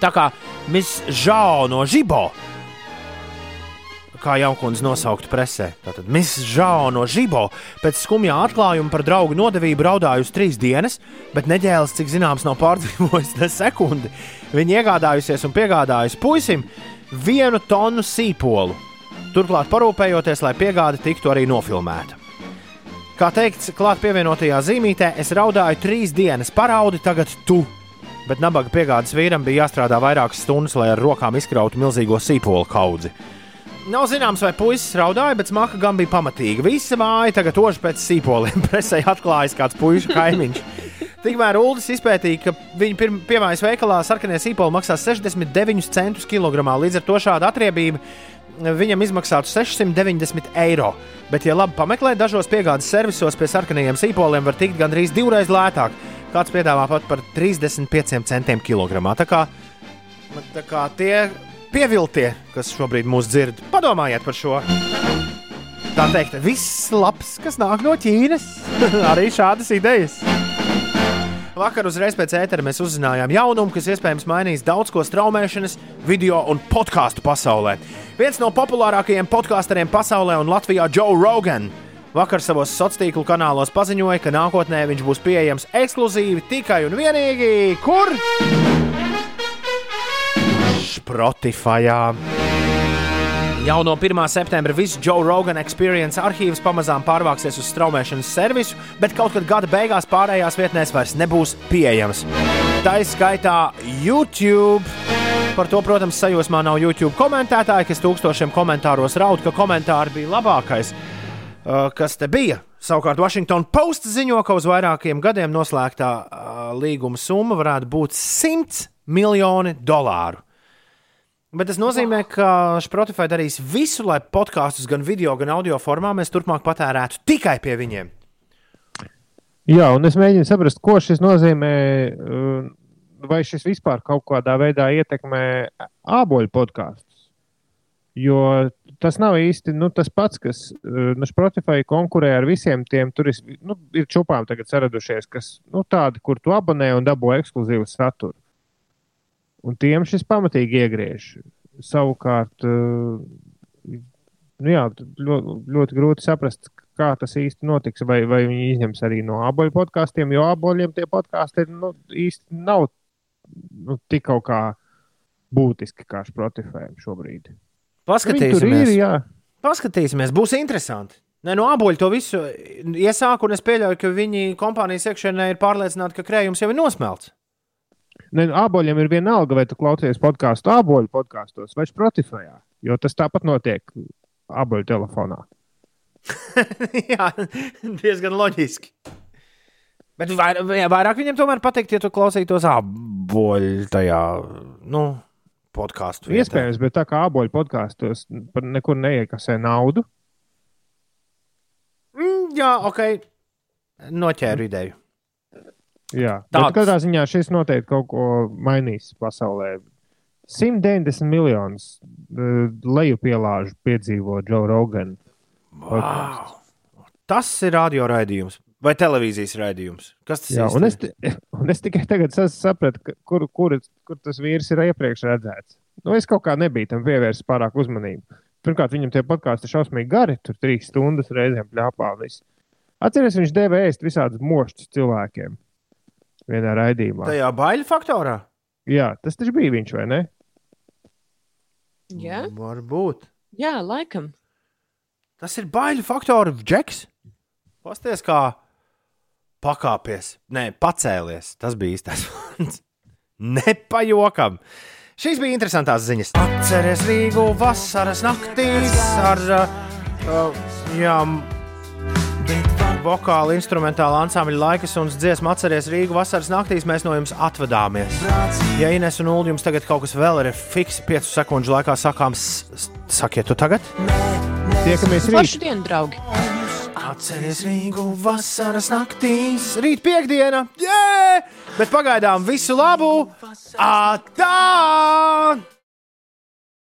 Speaker 1: Tā kā Miss Žao no Žibo, kā jaunkundze nosaukta presē. Tātad Miss Žao no Žibo pēc skumjā atklājuma par draugu nodevību raudājusi trīs dienas, bet neģēlis, cik zināms, nav pārdzīvojis ne sekundi. Viņa iegādājusies un piegādājusi puisim vienu tonu sīpolu. Turklāt parūpējoties, lai piegāde tiktu arī nofilmēta. Kā teikts, klāt pievienotajā zīmītē, es raudāju trīs dienas, paraudi tagad tu. Bet nabaga piegādes vīram bija jāstrādā vairākas stundas, lai ar rokām izkrautu milzīgo sīpolu kaudzi. Nav zināms, vai puisis raudāja, bet smaka gan bija pamatīga. Visa māja tagad tož pēc sīpoliem. Presē atklājas kāds puikas kaimiņš. Tikmēr Ulas izpētīja, ka viņa pirm- piemājas veikalā sarkanie sīpoli maksā 69 centus kilogramā. Līdz ar to šāda atriebība viņam izmaksātu 690 eiro. Bet, ja labi pameklē, dažos piegādes servisos pie sarkanajiem sīpoliem var tikt gandrīz divreiz lētāk. Kāds piedāvā pat par 35 centiem kilogramā. Tā kā, tā kā tie pieviltie, kas šobrīd mūs dzird, padomājiet par šo. Tā teikt, viss labs, kas nāk no Ķīnas, arī šādas idejas. Vakar uzreiz pēc ētera mēs uzzinājām jaunumu, kas iespējams mainīs daudz ko straumēšanas, video un podkāstu pasaulē. Viens no populārākajiem podkāstariem pasaulē un Latvijā - Joe Rogan. vakar savos sociālos tīklu kanālos paziņoja, ka nākotnē viņš būs pieejams ekskluzīvi tikai un vienīgi kur? Spotify. Jau no 1. septembra viss Joe Rogan Experience arhīvs pamazām pārvāksies uz straumēšanas servisu, bet kaut kad gada beigās pārējās vietnēs vairs nebūs pieejams. Tā izskaitā YouTube. Par to, protams, sajūsmā nav YouTube komentētāji, kas tūkstošiem komentāros raud, ka komentāri bija labākais, uh, kas te bija. Savukārt Washington Post ziņo, ka uz vairākiem gadiem noslēgtā uh, līguma summa varētu būt 100 miljoni dolāru. Bet tas nozīmē, ka Spotify darīs visu, lai podkāstus gan video, gan audio formā mēs turpmāk patērētu tikai pie viņiem.
Speaker 2: Jā, un es mēģinu saprast, ko šis nozīmē. uh, Vai šis vispār kaut kādā veidā ietekmē āboļu podkāstus? Jo tas nav īsti nu, tas pats, kas uh, nu, Spotify konkurē ar visiem tiem. Tur ir, nu, ir čūpām tagad saradušies, kas nu, tādi, kur tu abonē un dabū ekskluzīvu saturu. Un tiem šis pamatīgi iegriež. Savukārt, uh, nu jā, ļoti, ļoti grūti saprast, kā tas īsti notiks. Vai, vai viņi izņems arī no abuļu podkāstiem, jo abuļiem tie podkāsti nu, īsti nav nu, tik kaut kā būtiski kā Spotify šobrīd.
Speaker 1: Paskatīsimies.
Speaker 2: Ir, jā.
Speaker 1: Paskatīsimies, būs interesanti. Nē, no abuļu to visu iesāku, un es pieļauju, ka viņi kompānijas iekšienē ir pārliecināti, ka krējums jau ir nosmelts.
Speaker 2: Ne, āboļiem ir vienalga, vai tu klausies podkāstu āboļu podkāstos vai Spotify. Jo tas tāpat notiek āboļu telefonā.
Speaker 1: Jā, diezgan loģiski. Bet vair, vairāk viņam tomēr pateikt, ja tu klausītos āboļu tajā nu, podkāstu.
Speaker 2: Iespējams, bet tā kā āboļu podkāstos nekur neiekasē naudu.
Speaker 1: Mm, jā, ok. Noķēru ideju.
Speaker 2: Jā,
Speaker 1: Tāds.
Speaker 2: katrā ziņā šis noteikti kaut ko mainīs pasaulē. 190 miljonus uh, lejupielāžu piedzīvo Joe Rogan.
Speaker 1: Wow. Tas ir radio raidījums vai televīzijas raidījums. Kas tas īsti
Speaker 2: un
Speaker 1: ir?
Speaker 2: es, un es tikai tagad sapratu, kur, kur, kur tas vīrs ir iepriekš redzēts. Nu, es kaut kā nebiju tam pievērsis pārāk uzmanību. Pirmkārt, viņam tie podkāsti ir šausmīgi gari, tur trīs stundas reizēm plāpā. Atceries, viņš deva ēst visādus mošķus cilvēkiem vienā raidījumā.
Speaker 1: Tajā bailju faktorā?
Speaker 2: Jā, tas taču bija viņš, vai ne?
Speaker 4: Jā,
Speaker 1: Varbūt.
Speaker 4: jā laikam.
Speaker 1: Tas ir bailju faktora džeks. Pasties, kā pakāpies. Nē, pacēlies. Tas bija īstais vārds. Nepajokam. Šīs bija interesantas ziņas. Atceries Rīgu vasaras naktīs ar uh, jā, vokālu instrumentālu ansambļu laikas un dziesmu atceries Rīgu vasaras naktīs. Mēs no jums atvadāmies. Ja Ines un Ulu jums tagad kaut kas vēl ir fiksi 5 sekundžu laikā sakāms, sakiet to tagad.
Speaker 2: Tiekamies
Speaker 4: Pašu dienu, draugi!
Speaker 1: Atceries Rīgu vasaras naktīs, rīt piekdiena, jē! Bet pagaidām visu labu! Atā!